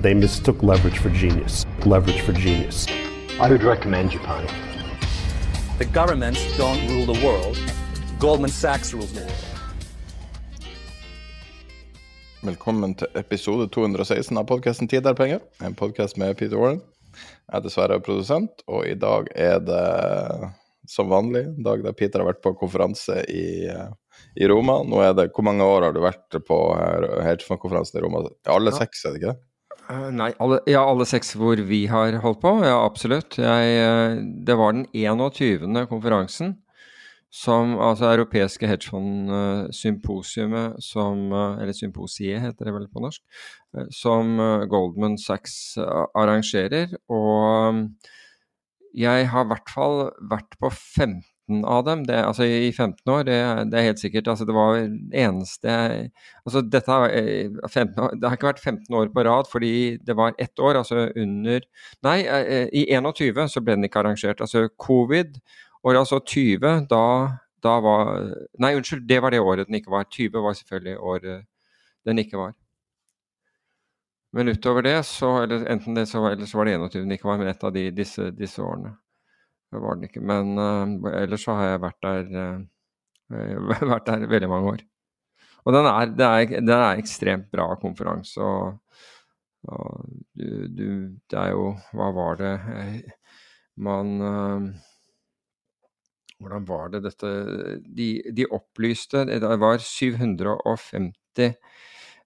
They mistook leverage for genius. Leverage for genius. I would recommend Japan. The governments don't rule the world. Goldman Sachs rules the world. Velkommen til episode 216 av podkasten 'Tid er penger', en podkast med Peter Warren. Jeg er dessverre produsent, og i dag er det som vanlig en dag der Peter har vært på konferanse i, i Roma. Nå er det, Hvor mange år har du vært på hedgefondkonferansen i Roma? Alle seks, er det ikke det? Uh, nei, alle, ja, alle seks hvor vi har holdt på. Ja, absolutt. Jeg, uh, det var den 21. konferansen som altså europeiske hedgefond-symposiumet som Eller symposiet heter det vel på norsk. Som Goldman Sachs arrangerer. Og jeg har i hvert fall vært på 15 av dem. Det, altså i 15 år, det, det, er helt sikkert. Altså det var eneste Altså dette 15 år, Det har ikke vært 15 år på rad fordi det var ett år, altså under Nei, i 21 så ble den ikke arrangert. Altså covid og altså 20, da, da, var Nei, unnskyld, det var det året den ikke var. 20 var selvfølgelig året den ikke var. Men utover det, så eller enten det, så, eller så var det 21 den ikke var, men et av de, disse, disse årene det var den ikke. Men uh, ellers så har jeg vært der, uh, vært der veldig mange år. Og den er, det, er, det er ekstremt bra konferanse. og, og du, du, det er jo Hva var det man uh, hvordan var det dette De, de opplyste Det var 750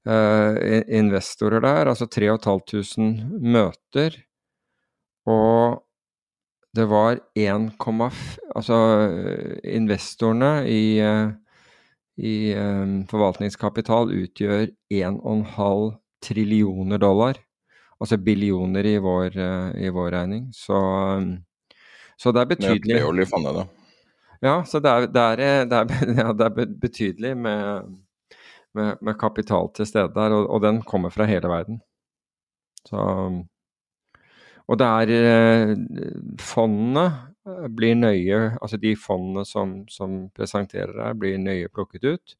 uh, investorer der, altså 3500 møter. Og det var 1, altså investorene i, i um, forvaltningskapital utgjør 1,5 trillioner dollar. Altså billioner i vår, i vår regning. Så, så det er betydelig. Med oljefondet, da. Ja, så det er, det er, det er, ja, det er betydelig med, med, med, kapital til stede der, og, og, den kommer fra hele verden. Så, og det er Fondene blir nøye Altså de fondene som, som presenterer deg, blir nøye plukket ut.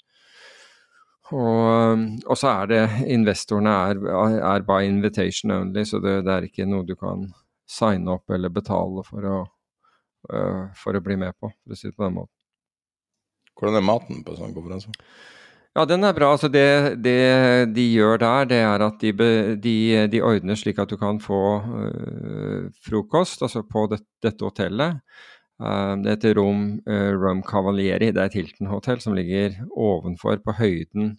Og, og, så er det Investorene er, er by invitation only, så det, det er ikke noe du kan signe opp eller betale for å uh, for å bli med på, for å si det på den måten. Hvordan er maten på sånn konferanse? Ja, den er bra. Altså det, det, de gjør der, det er at de, de, de ordner slik at du kan få uh, frokost altså på det, dette hotellet. Uh, det heter Rom, uh, Rum Cavalieri. Det er et Hilton-hotell som ligger ovenfor, på høyden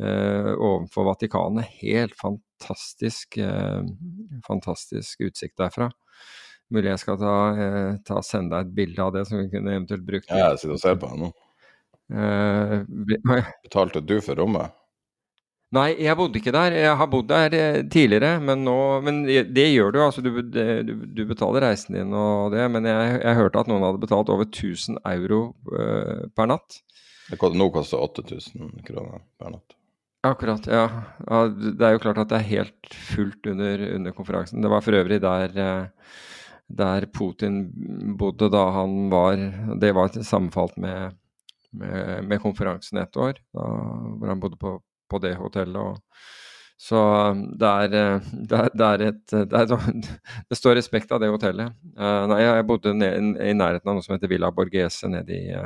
ovenfor Vatikanet. Helt fantastisk, fantastisk utsikt derfra. Mulig jeg skal ta, ta sende deg et bilde av det som vi kunne eventuelt brukt. Ja, jeg sitter og ser på det nå. Eh, Betalte du for rommet? Nei, jeg bodde ikke der. Jeg har bodd der eh, tidligere, men nå Men det gjør du, altså. Du, du, du betaler reisen din og det. Men jeg, jeg, hørte at noen hadde betalt over 1000 euro uh, per natt. Det nå koster 8000 kroner per natt. Akkurat, ja. ja. Det er jo klart at det er helt fullt under, under konferansen. Det var for øvrig der uh, der Putin bodde da han var Det var sammenfalt med, med, med konferansen et år, da, hvor han bodde på, på det hotellet. Og, så det er, det, er, det, er et, det, er, det, står respekt av det hotellet. Uh, nei, jeg bodde i nærheten av noe som heter Villa Borghese nede i,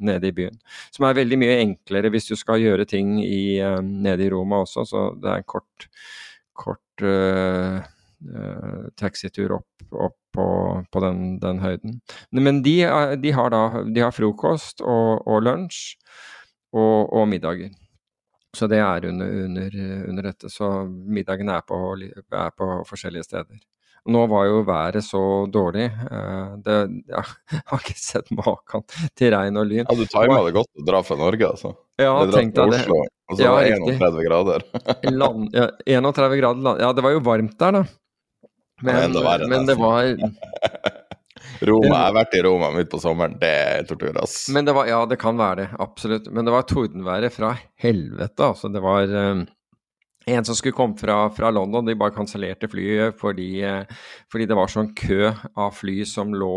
nede i byen. Som er veldig mye enklere hvis du skal gjøre ting i, nede i Roma også, så det er en kort, kort taxitur opp, opp på, på den, den, høyden. Men de, de, har da de har frokost og, og lunsj og, og middager. Så det er under, under, under, dette. Så middagen er på, er på forskjellige steder. Nå var jo været så dårlig. Det, ja, jeg har ikke sett maken til regn og lyn. Ja, Du tima det godt å dra fra Norge, altså? Ja, tenk deg det. Oslo, og så ja, 31 grader. land, ja, 31 grader, ja det var jo varmt der, da. Men, men det var Roma, Jeg har vært i Roma midt på sommeren. Det er tortur, ass. Men det var, ja, det kan være det. Absolutt. Men det var tordenværet fra helvete, altså. Det var um, en som skulle komme fra, fra London, de bare kansellerte flyet fordi, uh, fordi, det var sånn kø av fly som lå,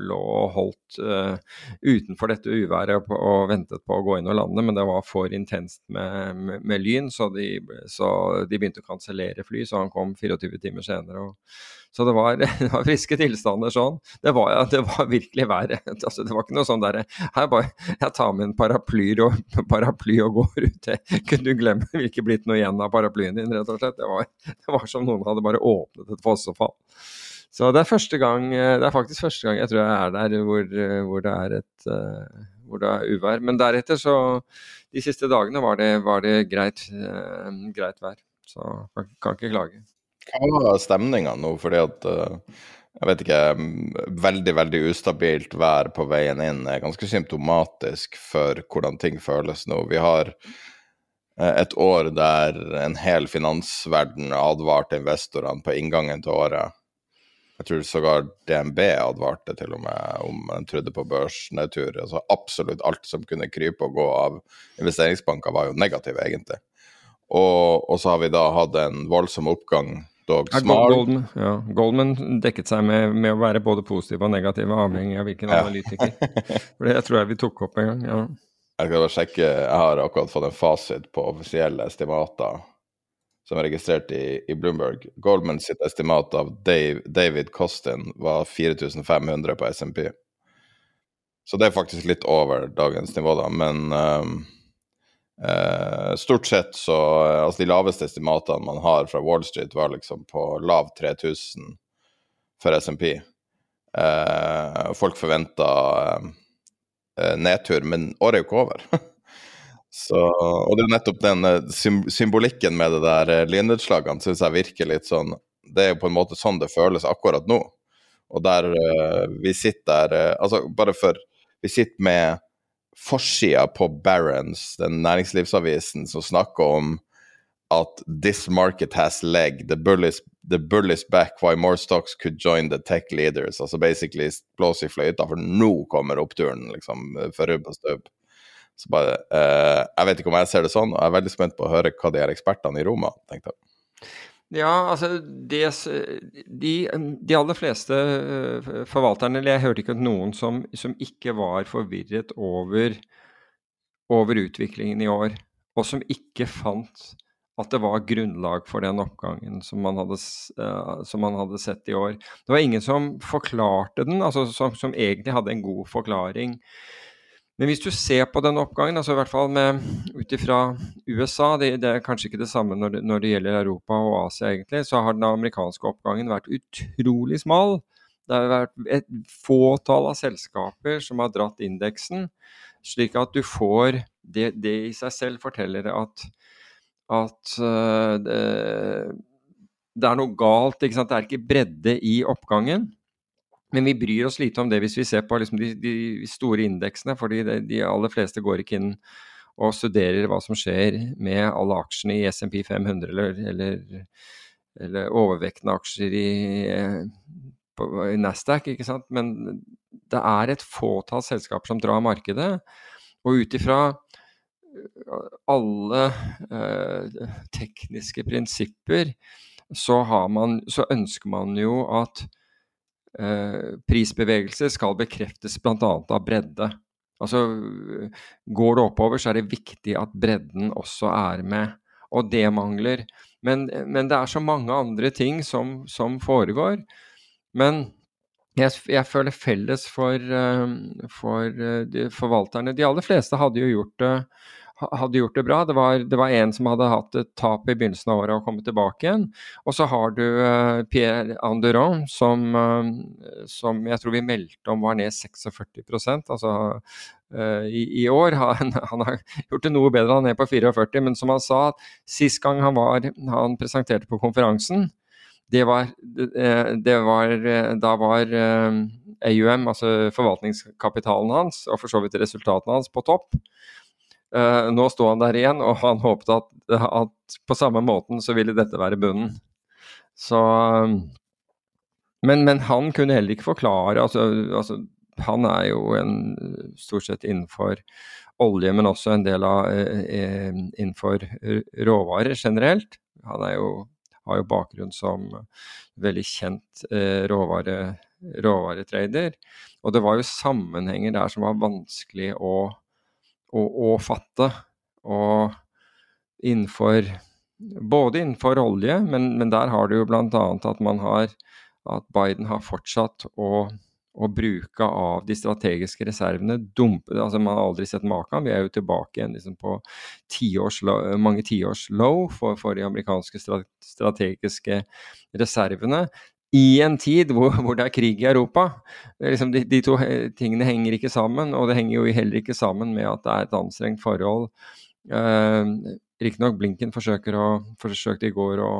lå og holdt uh, utenfor dette uværet og, ventet på å gå inn og lande, men det var for intenst med, med, med lyn, så de, så de, begynte å kansellere fly. Så han kom 24 timer senere. og så det var, det var, friske tilstander sånn. Det var, det var virkelig været. Altså, det var ikke noe sånn derre Jeg tar med en paraply og, paraply og går ut. Det kunne du glemme. Det ville ikke blitt noe igjen av paraplyen din, rett og slett. Det var, det var som noen hadde bare åpnet et fossefall. Så det er gang Det er faktisk første gang jeg tror jeg er der hvor, hvor det er et hvor det er uvær. Men deretter så De siste dagene var det, var det greit, greit vær. Så kan, kan ikke klage. Hva var stemninga nå? Fordi at uh, jeg vet ikke Veldig, veldig ustabilt vær på veien inn er ganske symptomatisk for hvordan ting føles nå. Vi har uh, et år der en hel finansverden advarte investorene på inngangen til året. Jeg tror sågar DNB advarte til og med om en trodde på børsnedtur. Altså absolutt alt som kunne krype og gå av investeringsbanker, var jo negative, egentlig. Og, og, så har vi da hatt en voldsom oppgang dog ja, Goldman, ja. Goldman, dekket seg med, med, å være både positiv og negativ, avhengig av hvilken ja. analytiker. For det tror jeg vi tok opp en gang. ja. Jeg skal bare sjekke, jeg har akkurat fått en fasit på offisielle estimater som er registrert i, i Bloomberg. Goldman sitt estimat av Dave, David Costin var 4500 på SMP. Så det er faktisk litt over dagens nivå, da. Men um, stort sett så Altså, de laveste estimatene man har fra Wall Street, var liksom på lav 3000 for SMP. Eh, folk forventa nedtur, men året er jo ikke over. så, og det er nettopp den symbolikken med det der lynnedslagene syns jeg virker litt sånn Det er jo på en måte sånn det føles akkurat nå. Og der vi sitter der Altså, bare for Vi sitter med forsida på Barons, den næringslivsavisen, som snakker om at this market has leg, the bull is, the bull is back, why more stocks could join the tech leaders. Altså basically blås i fløyta, for nå kommer oppturen, liksom, for rubb og stubb. Så bare uh, Jeg vet ikke om jeg ser det sånn, og jeg er veldig spent på å høre hva de her ekspertene i Roma tenkte. Ja, altså det, de, de, aller fleste eh, forvalterne eller Jeg hørte ikke noen som, som ikke var forvirret over, over, utviklingen i år, og som ikke fant at det var grunnlag for den oppgangen som man hadde, uh, som man hadde sett i år. Det var ingen som forklarte den, altså som, som egentlig hadde en god forklaring. Men hvis du ser på den oppgangen, altså i hvert fall ut ifra USA, det, det, er kanskje ikke det samme når det, når det, gjelder Europa og Asia egentlig, så har den amerikanske oppgangen vært utrolig smal. Det har vært et fåtall av selskaper som har dratt indeksen, slik at du får Det, det i seg selv forteller at, at uh, det, er noe galt. Det er ikke bredde i oppgangen. Men vi bryr oss lite om det hvis vi ser på liksom de, de, store indeksene, fordi de, de, aller fleste går ikke inn og studerer hva som skjer med alle aksjene i SMP 500 eller, eller, eller overvektende aksjer i, på, i Nasdaq, ikke sant. Men det er et fåtall selskaper som drar markedet. Og ut ifra alle eh, tekniske prinsipper så, man, så ønsker man jo at Eh, prisbevegelser skal bekreftes bl.a. av bredde. Altså, går det oppover, så er det viktig at bredden også er med. Og det mangler. Men, men det er så mange andre ting som, som foregår. Men jeg, jeg, føler felles for, for de forvalterne. De aller fleste hadde jo gjort det hadde gjort det bra. Det var, det var, en som hadde hatt et tap i begynnelsen av året og kommet tilbake igjen. Og så har du uh, Pierre Anderon, som, uh, som, jeg tror vi meldte om var ned 46 altså uh, i, i, år. Han, han, har gjort det noe bedre, han er på 44, men som han sa, sist gang han, var, han presenterte på konferansen, det var, det var Da var AUM, altså forvaltningskapitalen hans, og for så vidt resultatene hans, på topp. Uh, nå sto han der igjen, og han håpet at, at, på samme måten så ville dette være bunnen. Så men, men, han kunne heller ikke forklare altså, altså, Han er jo en, stort sett innenfor olje, men også en del av eh, innenfor råvarer generelt. Han jo, har jo bakgrunn som veldig kjent eh, råvare, råvaretrader. Og det var jo sammenhenger der som var vanskelig å å, og fatte. Og innenfor Både innenfor olje, men, men der har du jo bl.a. at man har at Biden har fortsatt å, å bruke av de strategiske reservene. Dumpe, altså Man har aldri sett maken. Vi er jo tilbake igjen liksom på tiårs, mange tiårs low for, for de amerikanske strategiske reservene i en tid hvor, hvor, det er krig i Europa. Liksom de, de, to tingene henger ikke sammen, og det henger jo heller ikke sammen med at det er et anstrengt forhold. Eh, Riktignok Blinken forsøkte i går å,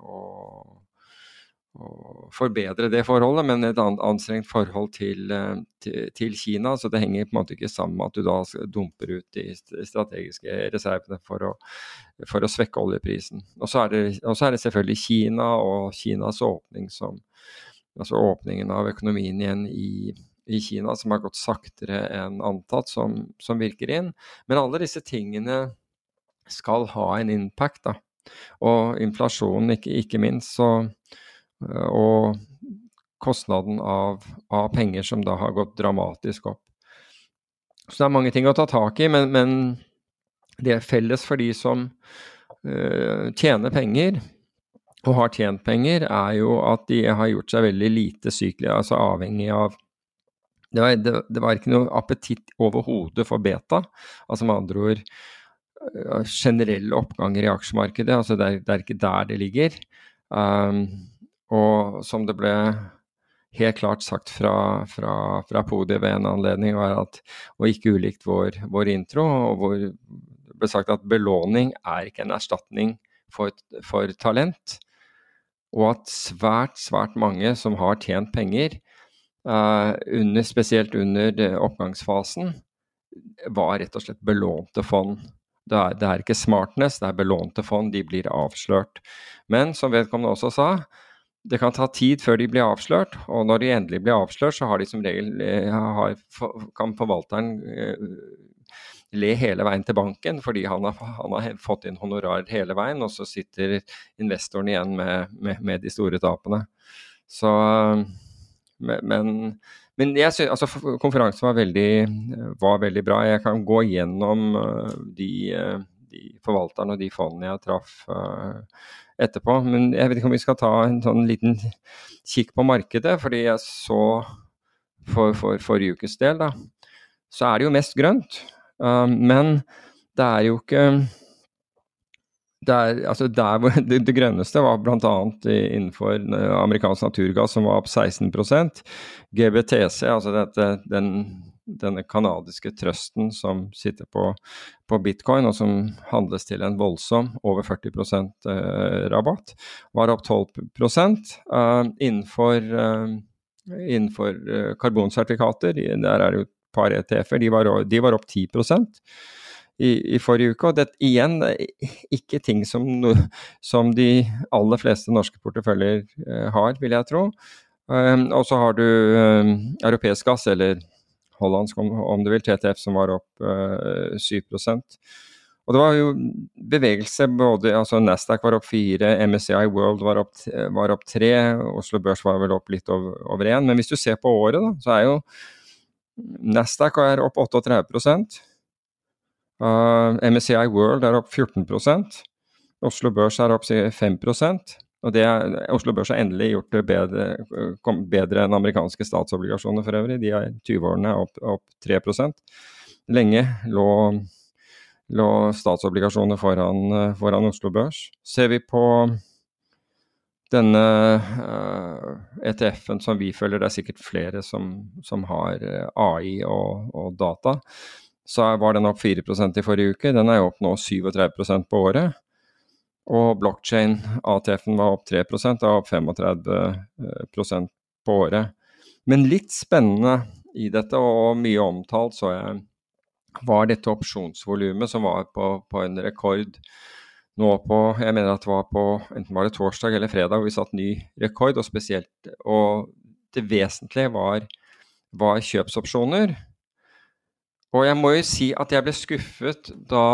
å, forbedre det forholdet, men et anstrengt forhold til, eh, til, til, Kina. Så det henger på en måte ikke sammen med at du da dumper ut de strategiske reservene for å, for å svekke oljeprisen. Og så er, er det selvfølgelig Kina og Kinas åpning som Altså åpningen av økonomien igjen i, i Kina som har gått saktere enn antatt, som, som, virker inn. Men alle disse tingene skal ha en impact, da. Og inflasjonen, ikke, ikke minst. Så, og kostnaden av, av, penger som da har gått dramatisk opp. Så det er mange ting å ta tak i, men, men det er felles for de som uh, tjener penger og har tjent penger, er jo at de har gjort seg veldig lite sykelig, altså avhengig av det var, det, det var ikke noe appetitt overhodet for beta. Altså med andre ord uh, generelle oppganger i aksjemarkedet. altså Det er, det er ikke der det ligger. Um, og som det ble helt klart sagt fra, fra, fra podiet ved en anledning, var at, og ikke ulikt vår, vår intro, og hvor ble sagt at belåning er ikke en erstatning for, for talent. Og at svært, svært mange som har tjent penger, uh, under, spesielt under oppgangsfasen, var rett og slett belånte fond. Det er, det er, ikke smartness, det er belånte fond. De blir avslørt. Men som vedkommende også sa, det kan ta tid før de blir avslørt. Og når de endelig blir avslørt, så har de som regel eh, har, kan forvalteren eh, le hele veien til banken, fordi han har, han har, fått inn honorar hele veien, og så sitter investoren igjen med, med, med de store tapene. Så Men, men jeg synes, altså, konferansen var veldig, var veldig, bra. Jeg kan gå gjennom uh, de, de forvalterne og de fondene jeg traff etterpå. Men jeg vet ikke om vi skal ta en sånn liten kikk på markedet, fordi jeg så for, for forrige ukes del, da, så er det jo mest grønt. Uh, men det er jo ikke det, altså der det, det grønneste var bl.a. innenfor amerikansk naturgass, som var opp 16% GBTC, altså dette, den, denne kanadiske trusten som sitter på, på, bitcoin, og som handles til en voldsom over 40 eh, rabatt, var opp 12 uh, innenfor, uh, innenfor karbonsertifikater. Der er det jo et par ETF-er, de, de, var opp 10% i, i forrige uke. Og det igjen ikke ting som, som de aller fleste norske porteføljer har, vil jeg tro. Um, og så har du um, europeisk gass, eller hollandsk om, om, du vil, TTF, som var opp uh, 7% og det var jo bevegelse både altså Nasdaq var opp fire, MSCI World var opp, var opp tre, Oslo Børs var vel opp litt over, over én. Men hvis du ser på året, da, så er jo Nasdaq er opp 38 uh, MSCI World er opp 14% Oslo Børs er opp 5 Og det, Oslo Børs har endelig gjort det bedre, bedre enn amerikanske statsobligasjoner for øvrig. De er 20-årene opp, opp 3 Lenge lå, lå statsobligasjoner foran, foran, Oslo Børs. Ser vi på denne uh, eh, ETF-en som vi følger, det er sikkert flere som, som har eh, AI og, og, data, så var den opp 4 i forrige uke. Den er opp nå 37% på året. Og blockchain, ATF-en var opp 3 da opp 35 eh, på året. Men litt spennende i dette, og mye omtalt, så jeg, var dette opsjonsvolumet som var på, på, en rekord nå på Jeg mener at det var på enten var det torsdag eller fredag hvor vi satt ny rekord, og spesielt Og det vesentlige var, var kjøpsopsjoner. Og jeg må jo si at jeg ble skuffet da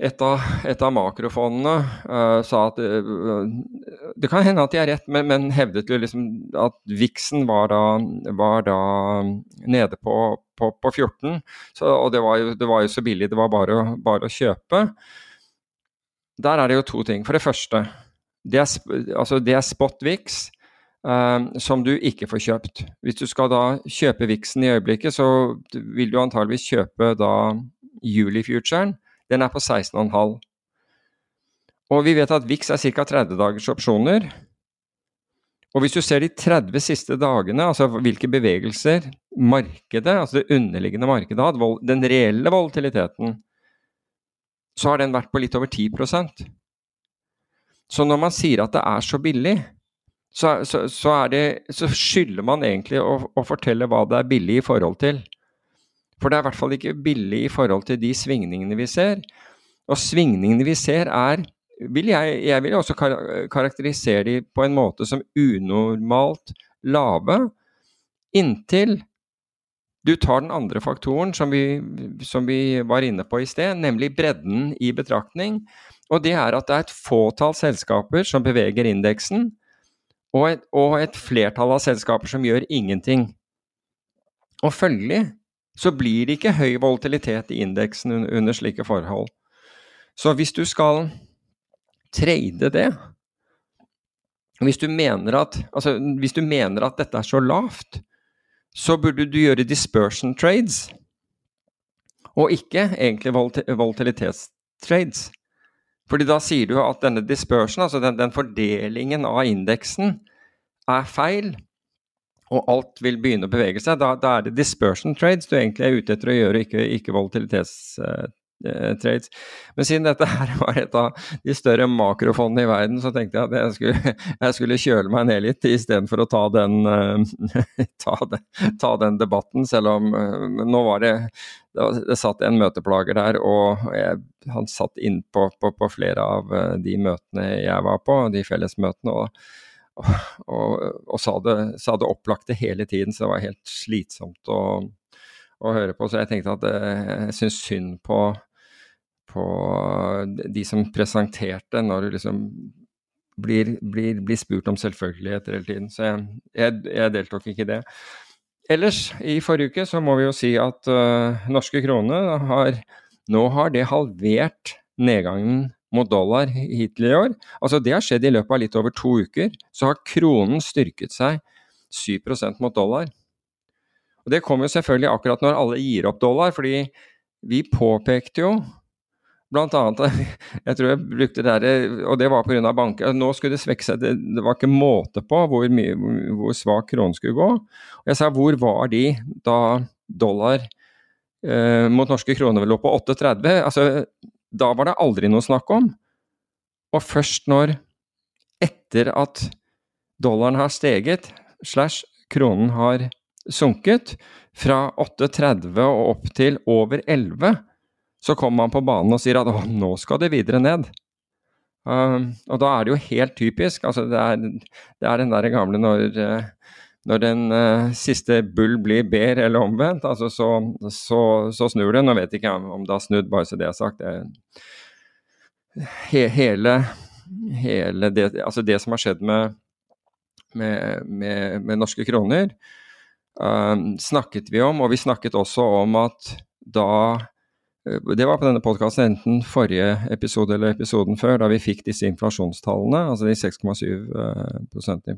et av, et av makrofondene uh, sa at uh, Det kan hende at de er rett, men, men hevdet jo liksom at viksen var da, var da nede på, på, på 14. Så, og det var, jo, det var, jo, så billig, det var bare, bare, å kjøpe. Der er det jo to ting. For det første, det er, altså det er spot VIX. Uh, som du ikke får kjøpt. Hvis du skal da kjøpe viksen i øyeblikket, så vil du antageligvis kjøpe da juli-futuren den er på 16,5. Og vi vet at VIX er ca. 30 dagers opsjoner. Og hvis du ser de 30 siste dagene, altså hvilke bevegelser markedet, altså det underliggende markedet har den reelle volatiliteten, så har den vært på litt over 10% Så når man sier at det er så billig, så, så, så, det, så skylder man egentlig å, å, fortelle hva det er billig i forhold til. For det er i hvert fall ikke billig i forhold til de svingningene vi ser. Og svingningene vi ser er vil jeg, jeg vil også kar karakterisere de på en måte som unormalt lave, inntil du tar den andre faktoren som vi, som vi var inne på i sted, nemlig bredden i betraktning. Og det er at det er et fåtall selskaper som beveger indeksen, og et, og et flertall av selskaper som gjør ingenting. Og følgelig så blir det ikke høy volatilitet i indeksen under slike forhold. Så hvis du skal trade det hvis du, at, altså, hvis du mener at dette er så lavt, så burde du gjøre dispersion trades, og ikke egentlig volatilitetstrades. Fordi da sier du at denne dispersion, altså den, den fordelingen av indeksen, er feil, og alt vil begynne å bevege seg, da, da, er det dispersion trades du egentlig er ute etter å gjøre, ikke, ikke volatilitetstrades. Men siden dette her var et av de større makrofondene i verden, så tenkte jeg at jeg skulle, jeg skulle kjøle meg ned litt istedenfor å ta den, ta, den, ta den, debatten. Selv om nå var det det, satt en møteplager der, og jeg, han satt inn på, på, på, flere av de møtene jeg var på, de fellesmøtene. og og, og, sa, det, sa, det, opplagte hele tiden, så det var helt slitsomt å, å høre på. Så jeg tenkte at eh, jeg syns synd på, på, de som presenterte, når du liksom blir, blir, blir spurt om selvfølgeligheter hele tiden. Så jeg, jeg, jeg, deltok ikke i det. Ellers, i forrige uke så må vi jo si at uh, norske krone har Nå har det halvert nedgangen mot dollar hittil i år. Altså Det har skjedd i løpet av litt over to uker. Så har kronen styrket seg 7% mot dollar. Og Det kommer jo selvfølgelig akkurat når alle gir opp dollar, fordi vi påpekte jo blant annet, jeg tror jeg brukte det der, og det var pga. banker. Nå skulle det svekke seg, det, det, var ikke måte på hvor, mye, hvor svak kronen skulle gå. Og jeg sa hvor var de da dollar eh, mot norske kroner lå på 8,30? Altså, da var det aldri noe snakk om. Og først når, etter at dollaren har steget, slash kronen har sunket, fra 8,30 og opp til over 11, så kommer man på banen og sier at å, nå skal det videre ned. Uh, og da er det jo helt typisk. altså Det er, det er den der gamle når, uh, når den uh, siste bull blir ber, eller omvendt, altså så, så, så, snur det. Nå vet jeg ikke om det har snudd, bare så det er sagt. He, hele, hele det, altså det som har skjedd med, med, med, med norske kroner, uh, snakket vi om. Og vi snakket også om at da det var på denne podkasten, enten forrige episode eller episoden før, da vi fikk disse inflasjonstallene, altså de 6,7%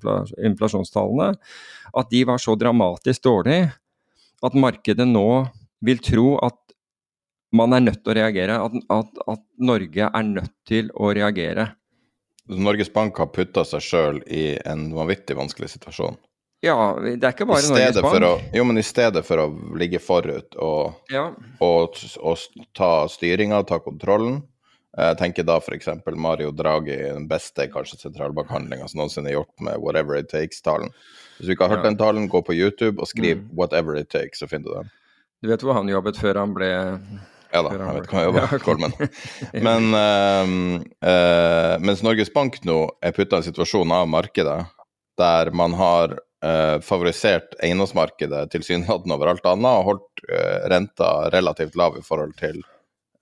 inflasjonstallene, at de var så dramatisk dårlige at markedet nå vil tro at man er nødt til å reagere. At, at, at Norge er nødt til å reagere. Norges Bank har putta seg sjøl i en vanvittig vanskelig situasjon. Ja, det er ikke bare Norges Bank. Å, jo, men i stedet for å ligge forut og, ja. og, og, ta styringa, ta kontrollen Jeg tenker da f.eks. Mario Draghi, den beste kanskje sentralbankhandlinga som noensinne er gjort med 'Whatever It Takes'-talen. Hvis du ikke har hørt ja. den talen, gå på YouTube og skriv mm. 'Whatever It Takes', så finner du den. Du vet hvor han jobbet før han ble ja da, jeg vet hva han jobber, Kolmen. Men uh, uh, mens Norges Bank nå er putta i en situasjon av markedet der man har uh, favorisert eiendomsmarkedet tilsynelatende over alt annet og holdt eh, renta relativt lav i forhold til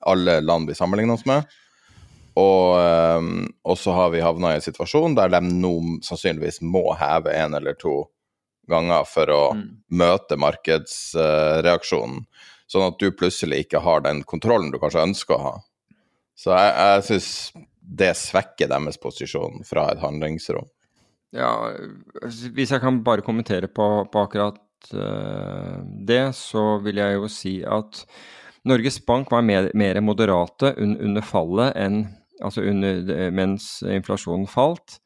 alle land vi sammenligner oss med. Og, eh, så har vi havna i en situasjon der de nå sannsynligvis må heve en eller to ganger for å mm. møte markedsreaksjonen. Sånn at du plutselig ikke har den kontrollen du kanskje ønsker å ha. Så jeg, jeg syns det svekker deres posisjon fra et handlingsrom. Ja, hvis jeg kan bare kommentere på, på akkurat uh, det, så vil jeg jo si at Norges Bank var mer, mer moderate un, under fallet enn Altså under, mens inflasjonen falt,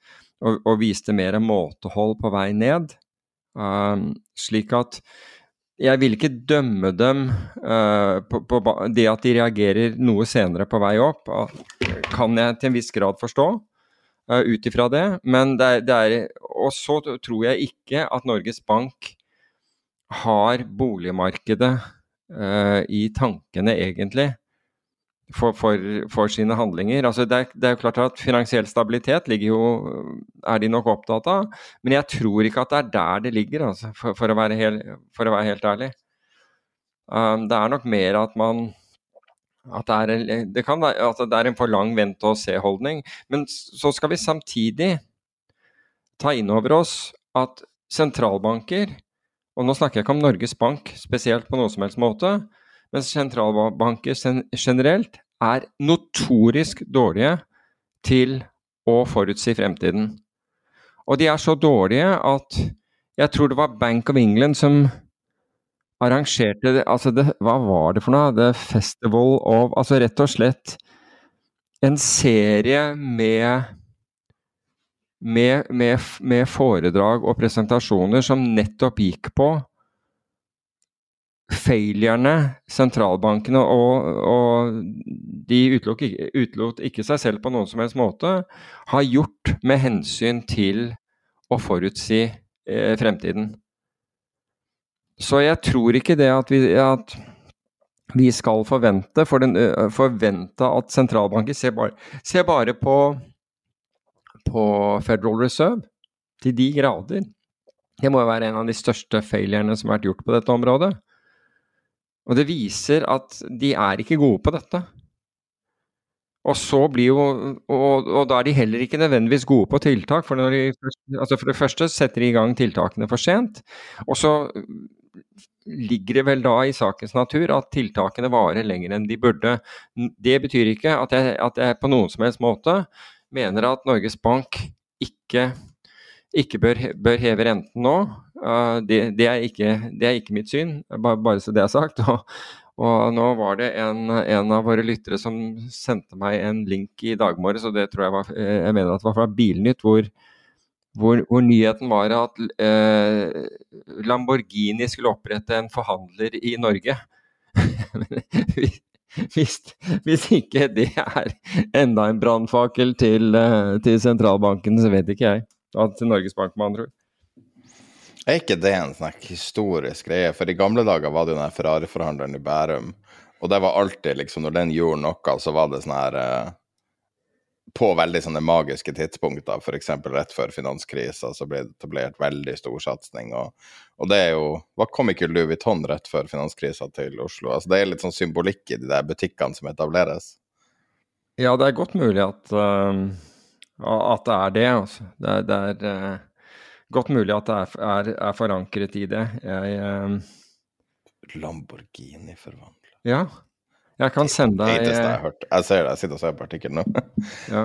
og, og viste mer måtehold på vei ned. Um, slik at jeg vil ikke dømme dem uh, på, på, det at de reagerer noe senere på vei opp, kan jeg til en viss grad forstå uh, ut ifra det. Men det er, det er, Og så tror jeg ikke at Norges Bank har boligmarkedet uh, i tankene, egentlig. For, for, for, sine handlinger. Altså det, er, det er jo klart at Finansiell stabilitet ligger jo, er de nok opptatt av, men jeg tror ikke at det er der det ligger, altså, for, for, å, være helt, for å være helt ærlig. Um, det er nok mer at man at det er, det kan være, at det er en for lang vente-og-se-holdning. Men så skal vi samtidig ta inn over oss at sentralbanker, og nå snakker jeg ikke om Norges Bank spesielt på noen som helst måte, men sentralbanker generelt er notorisk dårlige til å forutsi fremtiden. Og de er så dårlige at jeg tror det var Bank of England som arrangerte det, altså det, Hva var det for noe? The Festival of Altså rett og slett en serie med med, med, med, foredrag og presentasjoner som nettopp gikk på failurene sentralbankene og, og de utelot ikke, utelot ikke seg selv på noen som helst måte, har gjort med hensyn til å forutsi eh, fremtiden. Så jeg tror ikke det at vi, at vi skal forvente, for den, forvente at sentralbanker ser bare, ser bare på, på Federal Reserve til de grader. Det må jo være en av de største failurene som har vært gjort på dette området. Og det viser at de er ikke gode på dette. Og så blir jo og, og, da er de heller ikke nødvendigvis gode på tiltak. For, de, altså for det første setter de i gang tiltakene for sent. Og så ligger det vel da i sakens natur at tiltakene varer lenger enn de burde. Det betyr ikke at jeg, at jeg på noen som helst måte mener at Norges Bank ikke, ikke bør, bør, heve renten nå. Det, det, er ikke, det, er ikke, mitt syn, bare, bare så det er sagt. Og, og nå var det en, en, av våre lyttere som sendte meg en link i dag morges, og det tror jeg var Jeg mener at det var fra Bilnytt, hvor, hvor, hvor nyheten var at eh, Lamborghini skulle opprette en forhandler i Norge. hvis, hvis, ikke det er enda en brannfakkel til, eh, til, sentralbanken, så vet ikke jeg. Til Norges Bank, med andre ord. Er ikke det en sånn historisk greie? For i gamle dager var det jo den Ferrari-forhandleren i Bærum. Og det var alltid liksom, når den gjorde noe, så var det sånn her eh, på veldig sånne magiske tidspunkter, f.eks. rett før finanskrisa, så ble det etablert veldig stor satsing. Og, og, det er jo Hva kom ikke Louis Vuitton rett før finanskrisa til Oslo? Altså Det er litt sånn symbolikk i de der butikkene som etableres. Ja, det er godt mulig at, uh, at det er det. Altså. Det er, det er uh, godt mulig at det er, er, er forankret i det. Jeg, uh... Lamborghini forvandla. Ja. Jeg kan sende deg Det jeg har hørt. Jeg ser det, jeg sitter og ser på artikkelen nå. ja.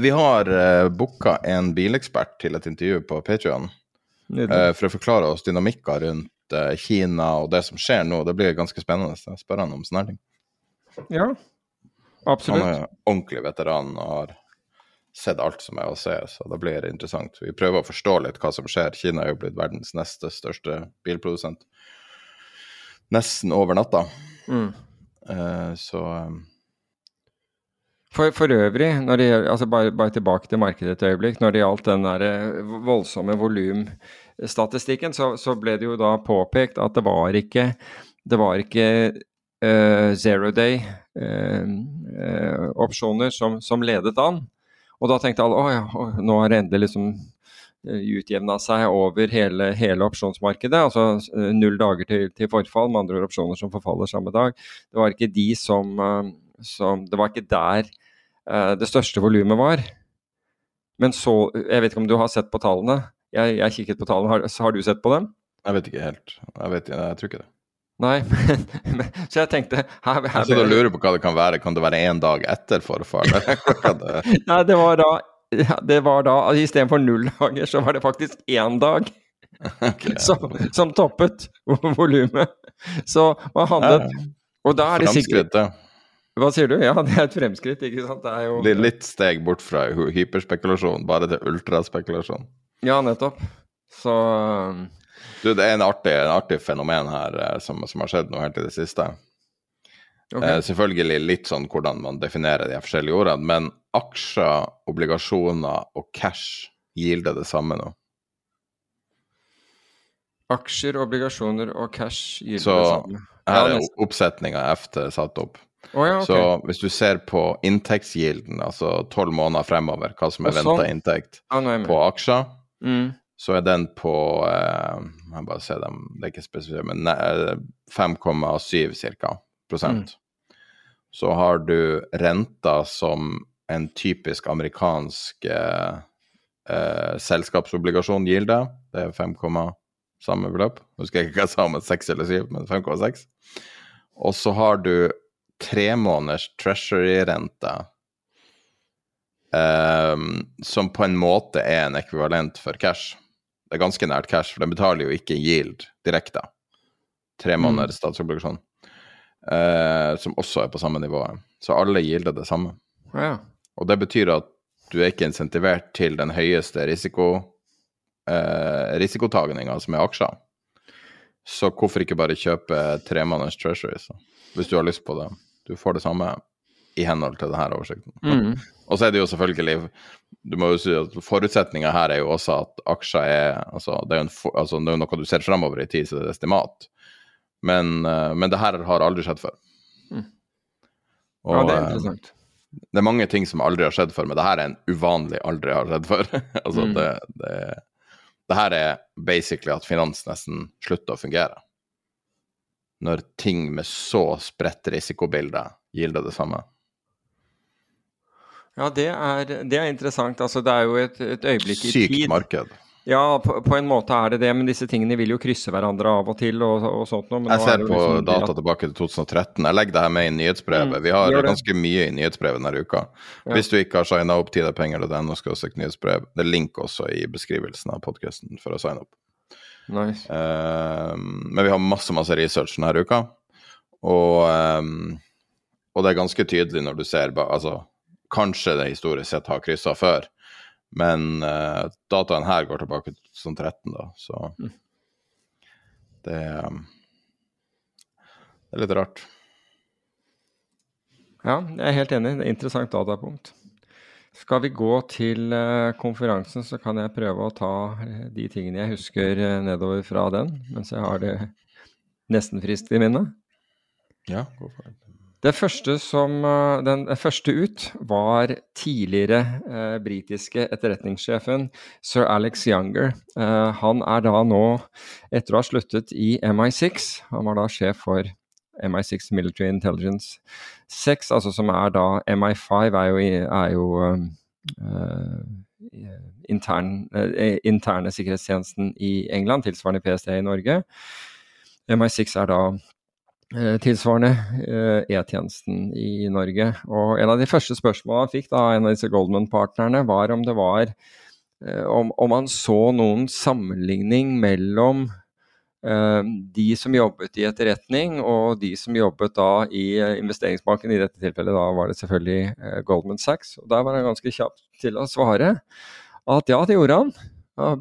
Vi har uh, booka en bilekspert til et intervju på Patrion uh, for å forklare oss dynamikker rundt uh, Kina og det som skjer nå. Det blir ganske spennende. Jeg spør han om sånne ting. Ja, absolutt. Han er ordentlig veteran og har sett alt som er å se, så det blir interessant. Vi prøver å forstå litt hva som skjer. Kina er jo blitt verdens neste største bilprodusent. Nesten over natta. Mm. Eh, så eh, For, for øvrig, det, altså bare, bare tilbake til markedet et øyeblikk. Når det gjaldt den der eh, voldsomme volumstatistikken, så, så ble det jo da påpekt at det var ikke, det var ikke uh, zero day-opsjoner som, som ledet an. Og da tenkte alle å ja, nå er det endelig liksom utjevna seg over hele, hele opsjonsmarkedet. Altså eh, null dager til, til forfall, med andre ord opsjoner som forfaller samme dag. Det var ikke de som, eh, som Det var ikke der eh, det største volumet var. Men så Jeg vet ikke om du har sett på tallene? Jeg, jeg kikket på tallene. Har, har du sett på dem? jeg vet ikke helt. Jeg, vet, jeg tror ikke det. Nei. Men, men, så jeg tenkte her, her, Jeg sitter og lurer på hva det kan være. Kan det være én dag etter forfall? Eller hva kan det- Nei, det var da ja, det var da, altså Istedenfor null dager, så var det faktisk én dag Ok, som, som toppet volumet. Så man handlet Og da er det sikkert Hva sier du? Ja, det er et fremskritt, ikke sant? Det er jo Blir litt steg bort fra hyperspekulasjon, bare til ultraspekulasjon. Ja, nettopp. Så um, Du, det er en artig, en artig fenomen her eh, som, som har skjedd nå helt i det siste. Ok. Eh, selvfølgelig litt sånn hvordan man definerer de forskjellige ordene, men aksjer, obligasjoner og cash gilder det samme nå. Aksjer, obligasjoner og cash gilder Så det samme. Så her er oppsetninga efter satt opp. Oh, ja, okay. Så hvis du ser på inntektsgilden, altså tolv måneder fremover, hva som er sånn. venta inntekt ah, på aksjer, Mm. så er den på eh, Jeg bare ser dem, det er ikke spesifikt, men 5,7 cirka prosent. Så har du renta som en typisk amerikansk eh, eh, selskapsobligasjon deg. Det er 5, samme beløp. Husker jeg ikke hva jeg sa om et 6 eller 7, men 5,6. Og så har du tre måneders treasury-rente, ehm, som på en måte er en ekvivalent for cash. Det er ganske nært cash, for den betaler jo ikke yield direkte. Tre måneders statsobligasjon, eh, som også er på samme nivå. Så alle gilder det samme. Ja. Og det betyr at du er ikke insentivert til den høyeste risiko, eh, risikotagninga, som er aksjer. Så hvorfor ikke bare kjøpe tre treasury, treasuries, hvis du har lyst på det? Du får det samme i henhold til denne oversikten. Mm. Og så er det jo selvfølgelig du må jo si at Forutsetninga her er jo også at aksjer er altså det er en, altså det er noe du ser fremover i tid, så det er estimat. Men, eh, men det her har aldri skjedd før. Mm. Og, ja, det er eh, interessant. det er mange ting som aldri har skjedd før, men det her er en uvanlig aldri har skjedd før. altså Mm. det, det, det her er basically at finans nesten slutter å fungere. Når ting med så spredt risikobilde gilder det samme. Ja, det er, det er interessant. Altså, det er jo et, et øyeblikk i Sykt tid. marked. Ja, på, på en måte er det det, men disse tingene vil jo krysse hverandre av og til og, og sånt noe. men Jeg er ser på liksom data tilbake til 2013. Jeg legger det her med i nyhetsbrevet. Mm, Vi har ganske mye i nyhetsbrevet denne uka. Ja. Hvis du ikke har signa opp tiderpenger.no, skal du søke nyhetsbrev. Det er link også i beskrivelsen av podkasten for å signe opp. Nice. Uh, men vi har masse masse research denne uka, og, um, og det er ganske tydelig når du ser altså, Kanskje det historisk sett har kryssa før, men uh, dataen her går tilbake til 2013, da, så Mm. det, um, det er litt rart. Ja, jeg er helt enig. Det er interessant datapunkt. Skal vi gå til eh, konferansen, så kan jeg prøve å ta eh, de tingene jeg husker nedover fra den, mens jeg har det nesten friskt i minnet. Ja, gå for det. Det første som, eh, den første ut var tidligere eh, britiske etterretningssjefen sir Alex Younger. Eh, han er da nå, etter å ha sluttet i MI6, han var da sjef for MI6 Military Intelligence 6, altså som er da MI5 er jo, er jo eh, eh, intern, eh, interne sikkerhetstjenesten i England, tilsvarende PST i Norge. MI6 er da eh, tilsvarende eh, E-tjenesten i Norge. Og en av de første spørsmålene han fikk da en av disse Goldman-partnerne, var om det var om, om han så noen sammenligning mellom de som jobbet i etterretning og de som jobbet da i investeringsbanken. I dette tilfellet da var det selvfølgelig Goldman Sachs. Og Der var han ganske kjapp til å svare at ja, det gjorde han.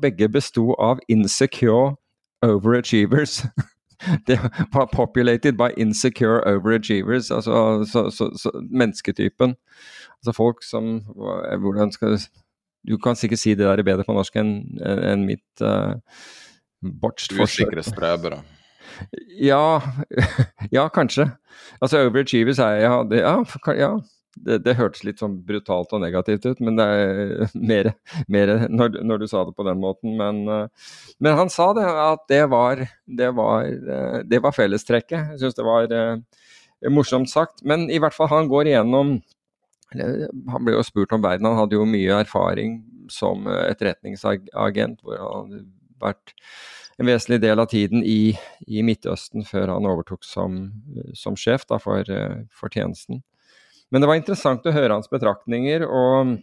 Begge besto av insecure overachievers. det var populated by insecure overachievers, altså så, så, så, mennesketypen. Altså folk som Hvordan skal Du kan sikkert si det der bedre på norsk enn en mitt uh, botched forsøk. Usikre strebere. Ja, ja, kanskje. Altså overachievers er ja, det, ja, ja det, det, hørtes litt sånn brutalt og negativt ut, men det er mer, mer når, når, du sa det på den måten. Men, eh, men, han sa det, at det var, det var, eh, det var fellestrekket. Jeg syns det var uh, morsomt sagt. Men i hvert fall, han går igjennom Han ble jo spurt om verden. Han hadde jo mye erfaring som etterretningsagent, hvor han hadde vært en vesentlig del av tiden i, i Midtøsten før han overtok som, som sjef da, for, for tjenesten. Men det var interessant å høre hans betraktninger, og,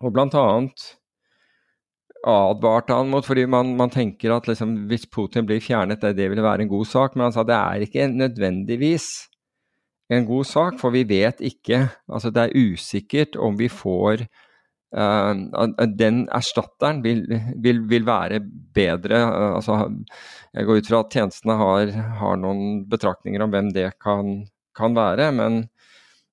og annet advarte han mot fordi man, man tenker at liksom, hvis Putin blir fjernet, det, det ville være en god sak. Men han sa det er ikke nødvendigvis en god sak, for vi vet ikke Altså det er usikkert om vi får Uh, den erstatteren vil, vil, vil, være bedre. Uh, altså, jeg går ut fra at tjenestene har, har, noen betraktninger om hvem det kan, kan være, men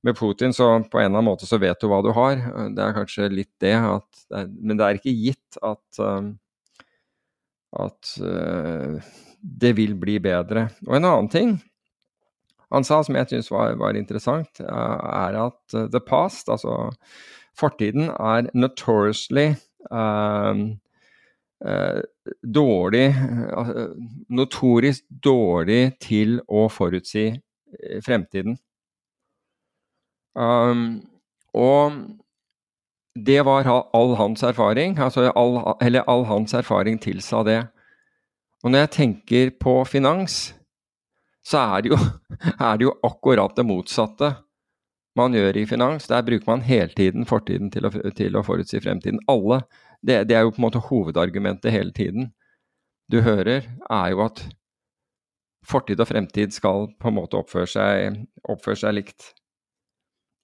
med Putin så på en eller annen måte så vet du hva du har. Det er kanskje litt det, at, men det er ikke gitt at, um, at uh, det vil bli bedre. Og en annen ting han sa som jeg syns var, var, interessant, er at uh, the past, altså fortiden, er notoriously um, uh, dårlig Notorisk dårlig til å forutsi fremtiden. Um, og det var all hans erfaring, altså all, eller all hans erfaring tilsa det. Og når jeg tenker på finans, så er det, jo, er det jo akkurat det motsatte man gjør i finans. Der bruker man hele tiden fortiden til å, til å forutsi fremtiden. Alle. Det, det, er jo på en måte hovedargumentet hele tiden. Du hører, er jo at fortid og fremtid skal på en måte oppføre seg, oppføre seg likt.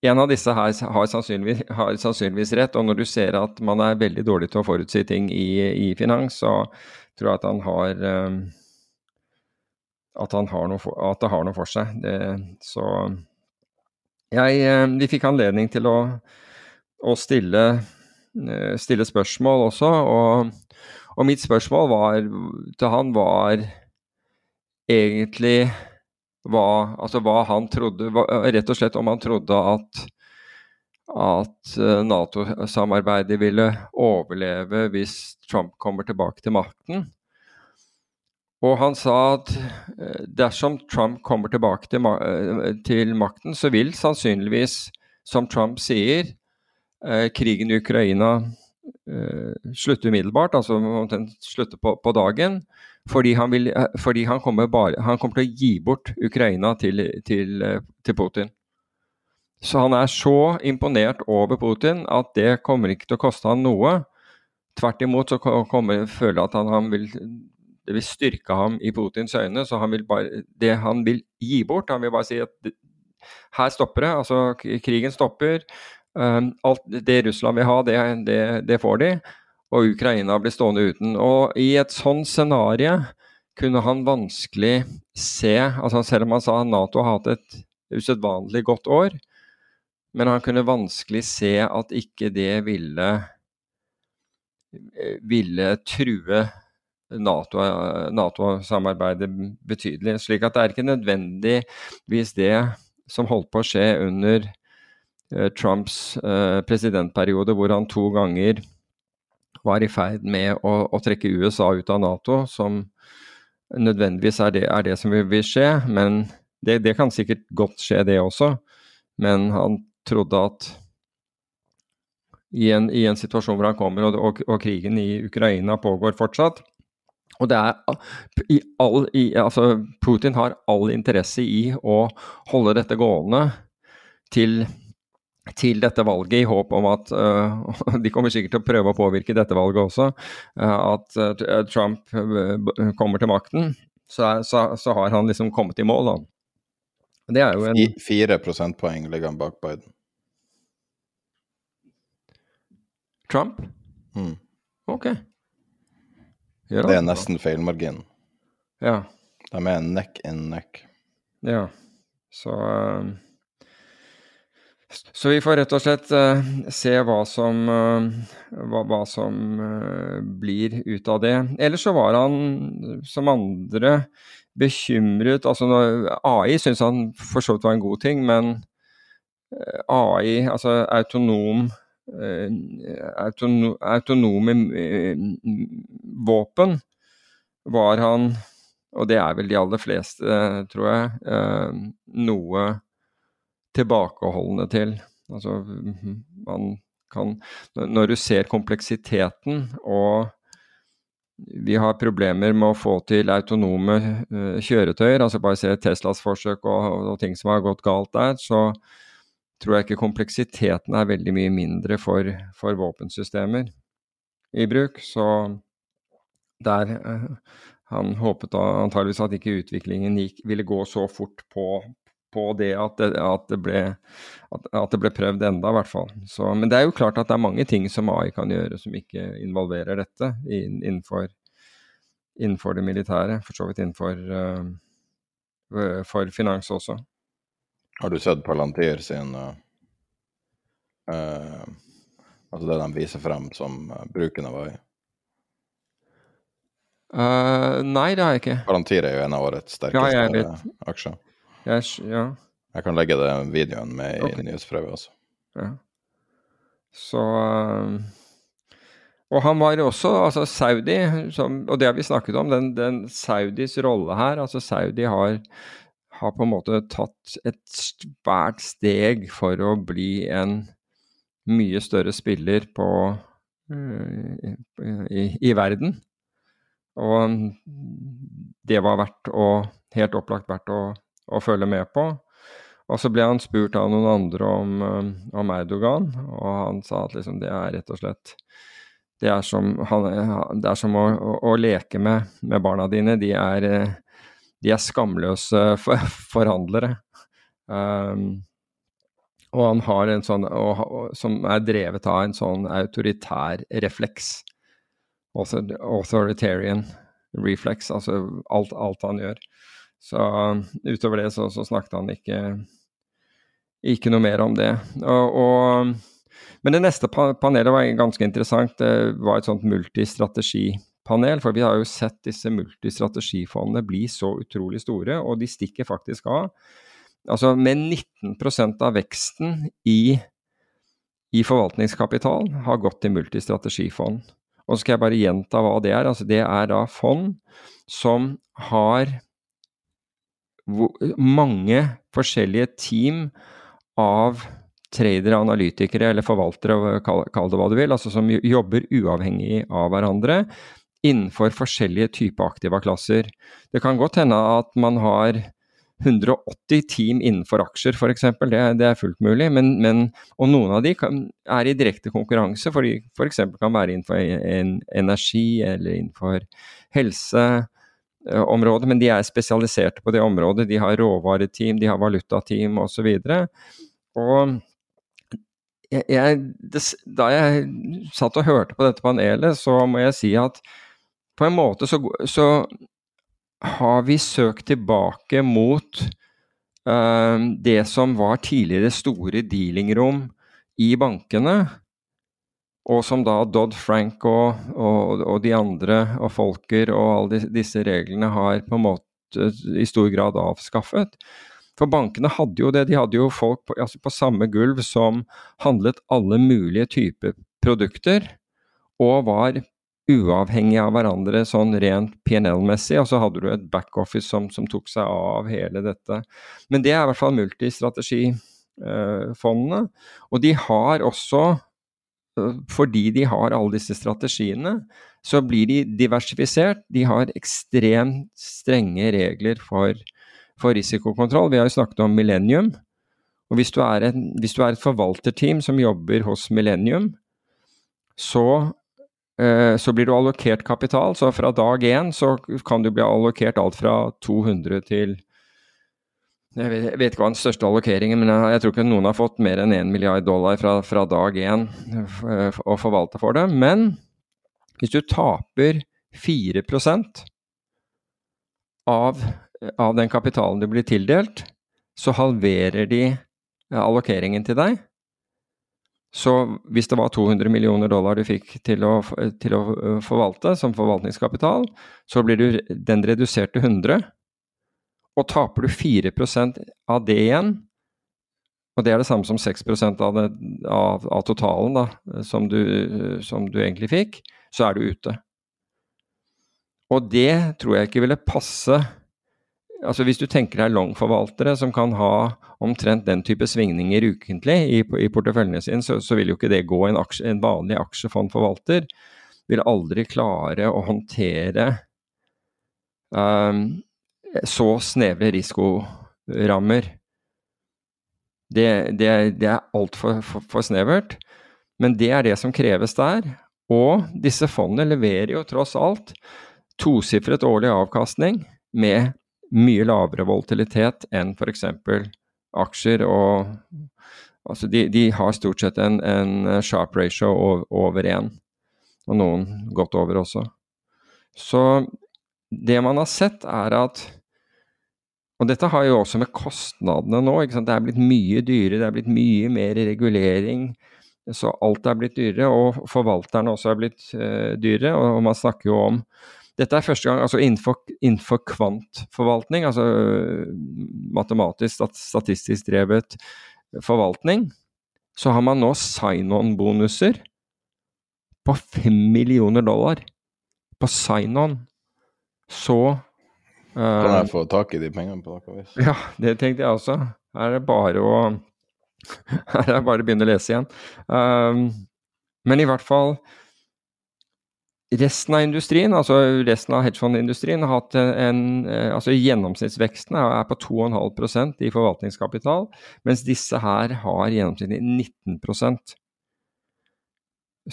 En av disse her har sannsynligvis, har sannsynligvis, rett, og når du ser at man er veldig dårlig til å forutsi ting i, i finans, så tror jeg at han har um, at, han har noe for, at det har noe for seg. Det, så jeg, um, Vi fikk anledning til å, å stille, uh, stille, spørsmål også, og, og mitt spørsmål var, til han var egentlig hva, altså hva han trodde hva, Rett og slett om han trodde at, at eh, Nato-samarbeidet ville overleve hvis Trump kommer tilbake til makten. Og han sa at eh, dersom Trump kommer tilbake til, eh, til makten, så vil sannsynligvis, som Trump sier, krigen i Ukraina slutte umiddelbart, altså slutte på, på dagen. Fordi han, vil, eh, fordi han, kommer, bare, han kommer, til å gi bort Ukraina til, til, eh, til, Putin. Så han er så imponert over Putin at det kommer ikke til å koste han noe. Tvert imot så kommer føler at han, han vil, det vil styrke ham i Putins øyne. Så han vil bare, det han vil gi bort, han vil bare si at her stopper det. Altså krigen stopper. Um, alt det Russland vil ha, det, det, det får de og Ukraina blir stående uten. Og i et sånn scenario kunne han vanskelig se altså Selv om han sa at Nato har hatt et usedvanlig godt år, men han kunne vanskelig se at ikke det ville ville true Nato-samarbeidet NATO betydelig. Slik at det er ikke nødvendigvis det som holdt på å skje under Trumps uh, presidentperiode, hvor han to ganger var i ferd med å, å, trekke USA ut av Nato, som nødvendigvis er det, er det som vil, skje. Men det, det, kan sikkert godt skje, det også. Men han trodde at i en, i en situasjon hvor han kommer, og, og, og, krigen i Ukraina pågår fortsatt, Og det er i all, i, altså Putin har all interesse i å holde dette gående til, til dette valget, i håp om at uh, De kommer sikkert til å prøve å påvirke dette valget også. Uh, at uh, Trump kommer til makten. Så, så, så, har han liksom kommet i mål, da. Det er jo en Fire prosentpoeng ligger han bak Biden. Trump? Mm. Ok. Gjør det er nesten feilmarginen. Ja. De er neck in neck. Ja. Så Så vi får rett og slett uh, se hva som, uh, hva, hva, som blir ut av det. Ellers så var han, som andre, bekymret Altså AI syns han for så vidt var en god ting, men AI, altså autonom autonome våpen var han, og det er vel de aller fleste, tror jeg, noe tilbakeholdne til. Altså, man kan Når du ser kompleksiteten og vi har problemer med å få til autonome uh, kjøretøyer, altså bare se Teslas forsøk og, og, ting som har gått galt der, så tror jeg ikke kompleksiteten er veldig mye mindre for, for våpensystemer i bruk. Så der eh, Han håpet antageligvis at ikke utviklingen gikk, ville gå så fort på, på det at det, at, det ble, at, at det, ble, prøvd enda, i hvert fall. Så, men det er jo klart at det er mange ting som AI kan gjøre som ikke involverer dette innenfor, innenfor det militære. For så vidt innenfor uh, for finans også. Har du sett Palantir sin uh, uh, Altså det de viser frem som bruken av AI? nei, det har jeg ikke. Palantir er jo en av årets sterkeste ja, aksjer. Yes, ja. Jeg kan legge den videoen med i okay. nyhetsprøvet også. Ja. Så Og han var jo også altså Saudi, som, og det har vi snakket om, den, den Saudis rolle her. altså Saudi har har på en måte tatt et svært steg for å bli en mye større spiller på, i, i, i, verden. Og det var verdt å, helt opplagt verdt å, å, følge med på. Og så ble han spurt av noen andre om, uh, om Erdogan, og han sa at liksom, det er rett og slett det er som, han, det er som å, å, å, leke med, med barna dine. De er uh, de er skamløse for, forhandlere. Um, og han har en sånn og, og, som er drevet av en sånn autoritær refleks. Authoritarian reflex, altså alt, alt han gjør. Så um, utover det så, så, snakket han ikke, ikke noe mer om det. Og, og, men det neste panelet var ganske interessant. Det var et sånt multistrategipanel. for vi har jo sett disse multistrategifondene bli så utrolig store, og de stikker faktisk av. Altså med 19% av veksten i, i forvaltningskapital har gått til multistrategifond. Og så skal jeg bare gjenta hva det er. Altså det er da fond som har mange forskjellige team av tradere, analytikere eller forvaltere, kall det hva du vil, altså som jobber uavhengig av hverandre, innenfor forskjellige typer aktiva klasser. Det kan godt hende at man har 180 team innenfor aksjer f.eks., det, det er fullt mulig. Men, men, og noen av de kan, er i direkte konkurranse, for de f.eks. kan være innenfor en, energi eller innenfor helseområdet, men de er spesialiserte på det området. De har råvareteam, de har valutateam osv. Og jeg, jeg, da jeg satt og hørte på dette panelet, så må jeg si at på en måte så, så har vi søkt tilbake mot uh, det som var tidligere store dealingrom i bankene, og som da Dodd-Frank og, og, og, de andre og Folker og alle disse reglene har på en måte i stor grad avskaffet. For bankene hadde jo det, de hadde jo folk på, altså på samme gulv som handlet alle mulige typer produkter, og var uavhengige av hverandre sånn rent PNL-messig, og så hadde du et backoffice som, som tok seg av hele dette. Men det er i hvert fall multistrategifondene. Og de har også fordi de har alle disse strategiene, så blir de diversifisert. De har ekstremt strenge regler for, for risikokontroll. Vi har jo snakket om Millennium. Og hvis du, en, hvis du er et forvalterteam som jobber hos Millennium, så, eh, så blir du allokert kapital. Så fra dag én så kan du bli allokert alt fra 200 til jeg vet, jeg vet, ikke hva den største allokeringen men jeg, jeg, tror ikke noen har fått mer enn 1 milliard dollar fra, fra dag én å forvalte for det. Men hvis du taper 4% av, av den kapitalen du blir tildelt, så halverer de allokeringen til deg. Så hvis det var 200 millioner dollar du fikk til å, til å forvalte som forvaltningskapital, så blir du, den redusert til 100. Og taper du 4 av det igjen, og det er det samme som 6 av, det, av, av totalen da, som, du, som du egentlig fikk, så er du ute. Og det tror jeg ikke ville passe altså Hvis du tenker deg long-forvaltere som kan ha omtrent den type svingninger ukentlig i, i porteføljene sine, så, så, vil jo ikke det gå. En, aksje, en vanlig aksjefondforvalter vil aldri klare å håndtere um, så snevre risikorammer. Det, det, det er altfor for, for snevert, men det er det som kreves der. Og disse fondene leverer jo tross alt tosifret årlig avkastning med mye lavere volatilitet enn f.eks. aksjer. og altså de, de, har stort sett en, en sharp ratio over én, og noen godt over også. Så det man har sett, er at og dette har jo også med kostnadene nå. Det er blitt mye dyrere, det er blitt mye mer regulering. Så alt er blitt dyrere, og forvalterne også er blitt uh, dyrere. Og, man snakker jo om Dette er første gang altså innenfor, innenfor kvantforvaltning, altså matematisk, statistisk drevet forvaltning, så har man nå sign-on-bonuser på fem millioner dollar. På sign-on. Så Kan jeg få tak i de pengene på noe vis? Ja, det tenkte jeg også. Her er det bare å her er det bare å begynne å lese igjen. Um, men i hvert fall Resten av industrien, altså resten av hedgefondindustrien, har hatt en, eh, altså Gjennomsnittsveksten er på 2,5% i forvaltningskapital, mens disse her har gjennomsnittlig 19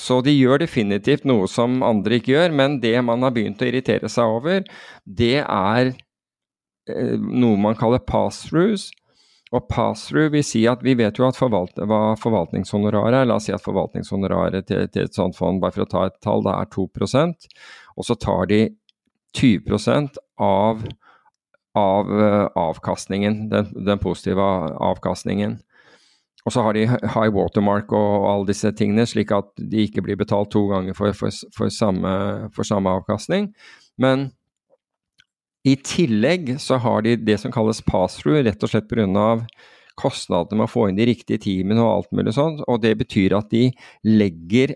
Så de gjør definitivt noe som andre ikke gjør, men det man har begynt å irritere seg over, det er eh, noe man kaller pass-throughs. Og pass-through vil si at vi vet jo at forvalt, hva forvaltningshonoraret er. La oss si at forvaltningshonoraret til, til, et sånt fond, bare for å ta et tall, det er 2% og så tar de 20 av, av uh, avkastningen, den, den, positive avkastningen. Og så har de high watermark og alle disse tingene, slik at de ikke blir betalt to ganger for, for, for, samme, for samme avkastning. Men i tillegg så har de det som kalles pass-through, rett og slett pga. kostnadene med å få inn de riktige teamene og alt mulig sånt. Og det betyr at de legger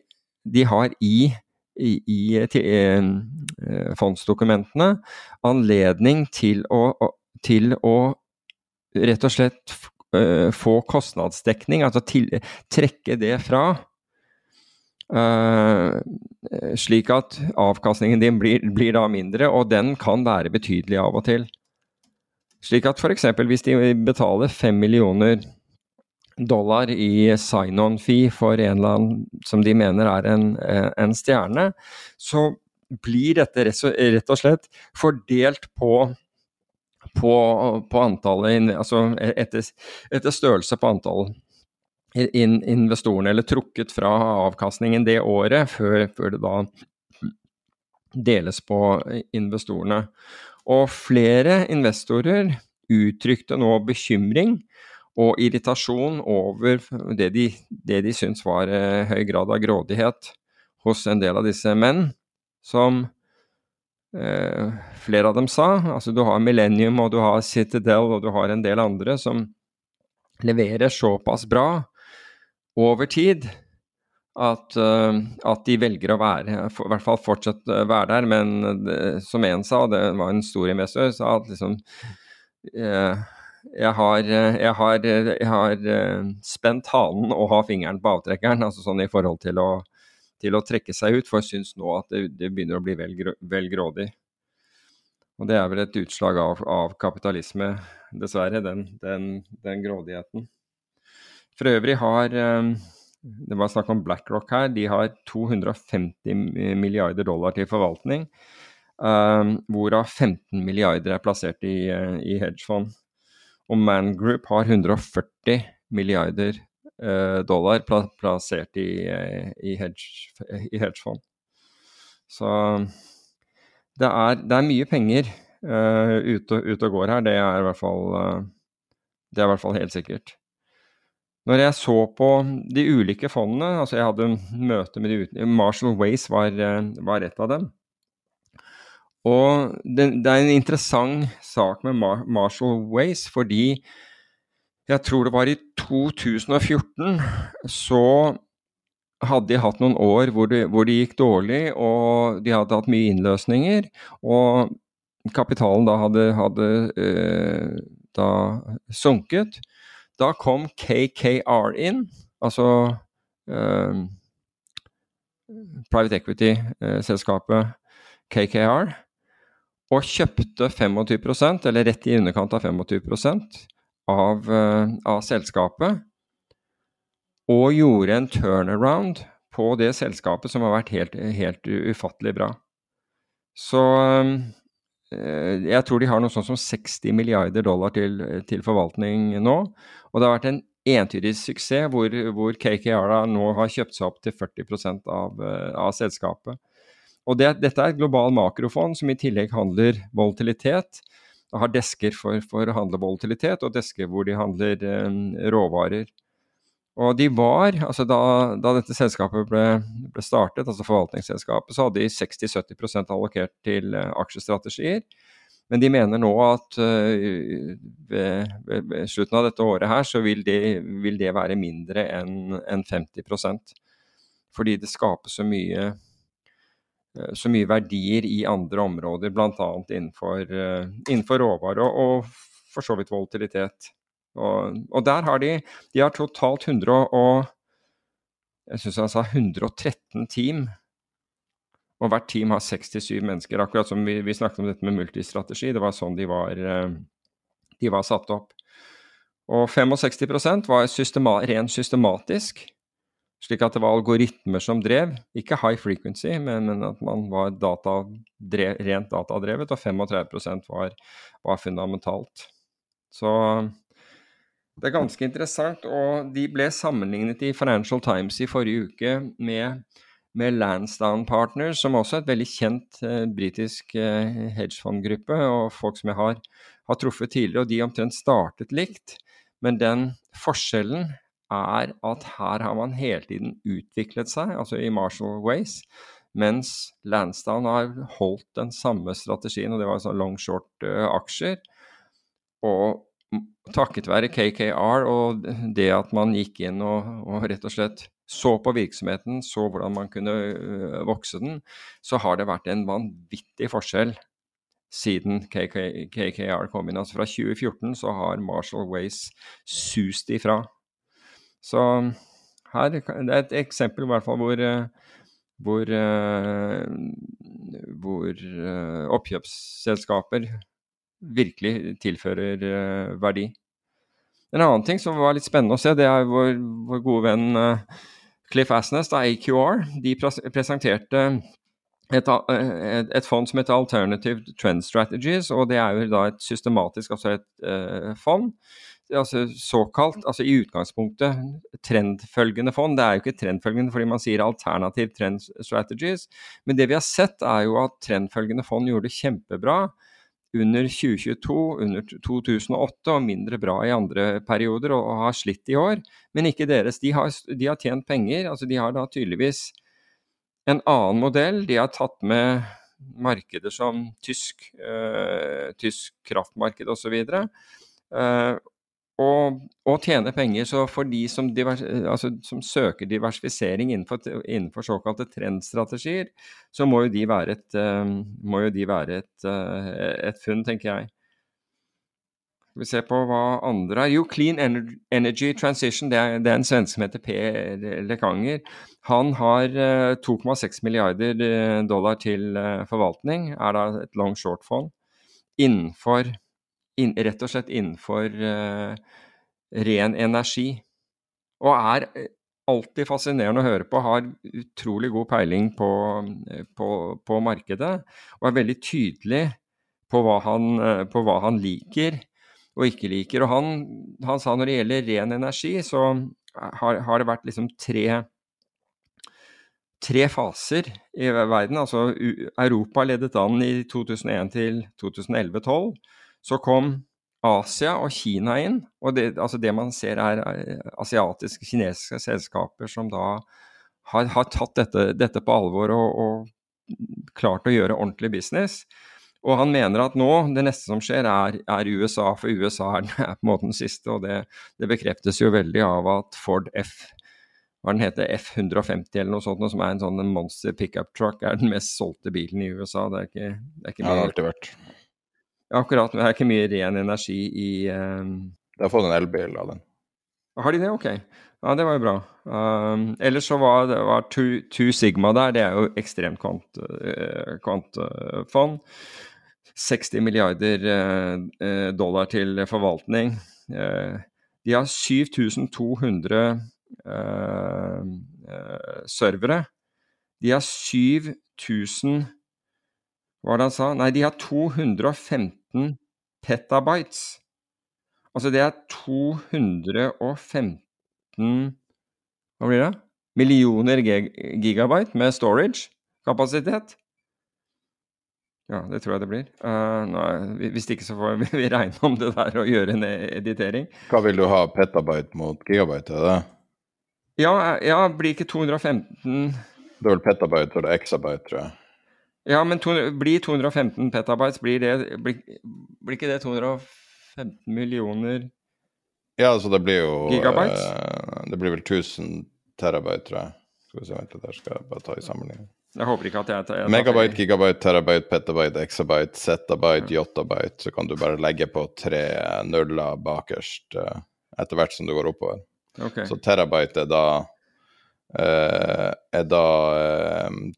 De har i, i, i til, eh, fondsdokumentene anledning til å, til å rett og slett uh, få kostnadsdekning, altså til, trekke det fra. Uh, slik at avkastningen din blir, blir, da mindre, og den kan være betydelig av og til. Slik at f.eks. hvis de betaler fem millioner dollar i sign-on-fee for en eller annen som de mener er en, en stjerne, så blir dette rett og slett fordelt på på, på antallet, altså etter, etter størrelse på antall in investorene, eller trukket fra avkastningen det året, før, før, det da deles på investorene. Og flere investorer uttrykte nå bekymring og irritasjon over det de, det de syns var eh, høy grad av grådighet hos en del av disse menn, som eh, flere av dem sa. Altså du har Millennium og du har Citadel og du har en del andre som leverer såpass bra over tid at, uh, at, de velger å være, i hvert fall fortsatt uh, være der. Men det, som en sa, det var en stor investor, sa at liksom uh, jeg har, jeg har, jeg har spent hanen og har fingeren på avtrekkeren, altså sånn i forhold til å, til å trekke seg ut, for jeg syns nå at det, det, begynner å bli vel, vel, grådig. Og det er vel et utslag av, av kapitalisme, dessverre, den, den, den, grådigheten. For øvrig har Det var snakk om BlackRock her. De har 250 milliarder dollar til forvaltning. Um, hvorav 15 milliarder er plassert i, i hedgefond. Og Man Group har 140 milliarder dollar pla plassert i, i, hedge, i, hedgefond. Så det er, det er mye penger uh, ute, ut og går her. Det er, i hvert fall, uh, er hvert fall helt sikkert. Når jeg så på de ulike fondene, altså jeg hadde møte med de uten... Marshall Ways var, var et av dem. Og det, det, er en interessant sak med Mar Marshall Ways, fordi jeg tror det var i 2014 så hadde de hatt noen år hvor det, hvor det gikk dårlig, og de hadde hatt mye innløsninger. Og kapitalen da hadde, hadde eh, da sunket. Da kom KKR inn, altså eh, private equity-selskapet eh, KKR og kjøpte 25% eller rett i underkant av 25 av, uh, av selskapet. Og gjorde en turnaround på det selskapet som har vært helt, helt ufattelig bra. Så uh, jeg tror de har noe sånt som 60 milliarder dollar til, til, forvaltning nå. Og det har vært en entydig suksess hvor, hvor KKR nå har kjøpt seg opp til 40 av, uh, av selskapet. Og det, Dette er et global makrofond som i tillegg handler volatilitet. Har desker for, for, å handle volatilitet, og desker hvor de handler eh, råvarer. Og de var, altså da, da dette selskapet ble, ble, startet, altså forvaltningsselskapet, så hadde de 60-70% allokert til eh, aksjestrategier. Men de mener nå at uh, ved, ved, ved, slutten av dette året her, så vil det, vil det være mindre enn en 50% Fordi det skaper så mye Eh, så mye verdier i andre områder, bl.a. Innenfor, uh, innenfor råvare og, og, for så vidt volatilitet. Og, og, der har de De har totalt 100 og jeg syns han sa 113 team. Og hvert team har 67 mennesker, akkurat som vi, vi snakket om dette med multistrategi. Det var sånn de var, uh, de var satt opp. Og 65% var systema, rent systematisk. Slik at det var algoritmer som drev, ikke high frequency, men, men at man var data, drev, rent datadrevet, og 35% var, var fundamentalt. Så det er ganske interessant, og de ble sammenlignet i Financial Times i forrige uke med, med Lansdowne Partners, som også er et veldig kjent eh, britisk eh, hedgefondgruppe, og folk som jeg har, har truffet tidligere, og de omtrent startet likt. Men den forskjellen er at her har man hele tiden utviklet seg, altså i Marshall Ways, mens Lansdown har holdt den samme strategien, og det var sånn long short-aksjer. Uh, og takket være KKR og det at man gikk inn og, og, rett og slett så på virksomheten, så hvordan man kunne uh, vokse den, så har det vært en vanvittig forskjell siden KK, KKR kom inn. Altså Fra 2014 så har Marshall Ways sust ifra. Så her det er et eksempel i hvert fall hvor, eh, hvor, eh, hvor eh, oppkjøpsselskaper virkelig tilfører verdi. En annen ting som var litt spennende å se, det er vår, vår gode venn Cliff Asnes, da AQR. De presenterte et, et, fond som heter Alternative Trend Strategies, og det er jo da et systematisk, altså et uh, fond altså såkalt, altså i utgangspunktet trendfølgende fond. Det er jo ikke trendfølgende fordi man sier alternative trend strategies, men det vi har sett er jo at trendfølgende fond gjorde det kjempebra under 2022, under 2008 og mindre bra i andre perioder og, har slitt i år. Men ikke deres. De har, de har tjent penger. altså De har da tydeligvis en annen modell. De har tatt med markeder som tysk, øh, tysk kraftmarked osv. Uh, og, og tjene penger. Så for de som, divers, altså, som søker diversifisering innenfor, innenfor, såkalte trendstrategier, så må jo de være et, uh, de være et, uh, et funn, tenker jeg. Skal vi se på hva andre er. Jo, Clean Energy Transition, det er, det er en svenske som heter Per Lekanger. Han har 2,6 milliarder dollar til forvaltning, er da et long short-fond, innenfor inn, Rett og slett innenfor ren energi. Og er alltid fascinerende å høre på, har utrolig god peiling på, på, på markedet. Og er veldig tydelig på hva, han, på hva han, liker og ikke liker. Og han, han, sa når det gjelder ren energi, så har, har det vært liksom tre, tre faser i verden. Altså Europa ledet an i 2001 til 2011-2012. Så kom Asia og Kina inn. Og det, altså det man ser er eh, asiatiske, kinesiske selskaper som da har, har tatt dette, dette, på alvor og, og, klart å gjøre ordentlig business. Og han mener at nå, det neste som skjer, er, er USA, for USA er, er, på en måte den siste. Og det, det, bekreftes jo veldig av at Ford F hva den heter, F150 eller noe sånt, som er en sånn monster pickup truck, er den mest solgte bilen i USA. Det er ikke, det er ikke ja, det har alltid vært. Akkurat. Det er ikke mye ren energi i um... De har fått en elbil av den. Har de det? Ok. Ja, det var jo bra. Um, ellers så var det var Two, two, Sigma der. Det er jo ekstremt kvantfond. Kvant, uh, 60 milliarder uh, dollar til forvaltning. De har 7200 servere. De har 7000 Hva var det han sa? Nei, de har 215 petabytes. Altså det er 215 Hva blir det? Millioner gigabyte med storage-kapasitet. Ja, det tror jeg det blir. Uh, nei, hvis ikke så får vi regne om det der og gjøre en editering. Hva vil du ha, petabyte mot gigabyte? er det? Ja, ja blir ikke 215 Det er vel petabyte og exabyte, tror jeg. Ja, men to, blir 215 petabytes, blir, det, blir, blir, ikke det 215 millioner Ja, altså det blir jo Gigabytes? Eh, det blir vel 1000 terabyte, tror jeg. Skal vi se, vent litt, der skal jeg bare ta i sammenligning. Jeg håper ikke at jeg, jeg Megabyte, gigabyte, terabyte, petabyte, exabyte, zettabyte, yottabyte. Så kan du bare legge på tre nuller bakerst uh, etter hvert som du går oppover. Okay. Så terabyte er da Eh, er da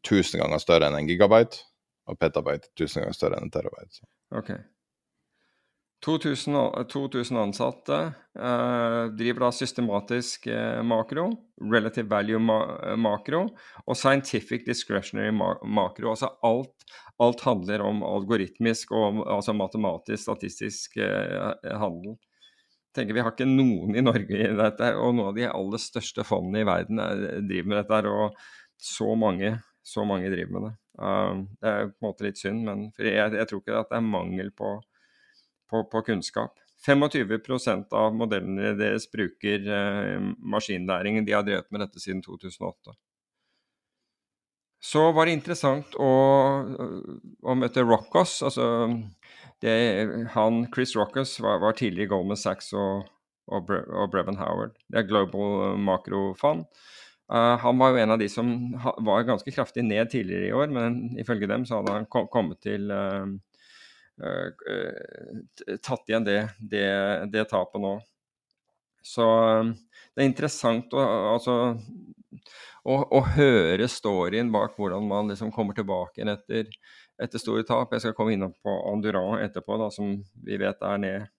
tusen 1000 ganger større enn en gigabyte, og petabyte 1000 ganger større enn en terabyte. Ok. 2000, 2000 ansatte eh, driver da systematisk eh, makro, relative value ma makro og scientific discretionary ma makro. Altså alt, alt, handler om algoritmisk og altså matematisk, statistisk eh, handel tenker Vi har ikke noen i Norge i dette, og noen av de aller største fondene i verden er, driver med dette. og så mange, så mange driver med det. Uh, det er på en måte litt synd, men jeg, jeg, tror ikke at det er mangel på, på, på kunnskap. 25 av modellene deres bruker uh, maskinlæring. De har drevet med dette siden 2008. Så var det interessant å, å møte Rockos. Altså, det, han, Chris Rockers var, var tidligere Goldman Sachs og, og, Bre og Brevin Howard. Det er Global Macro-fond. Uh, han var jo en av de som var ganske kraftig ned tidligere i år, men ifølge dem så hadde han kom, kommet til uh, uh, Tatt igjen det, det, det, tapet nå. Så det er interessant å, altså, å, å høre storyen bak hvordan man liksom kommer tilbake igjen etter etter store tap. Jeg skal komme innom på Anduran etterpå, da, som vi vet er ned.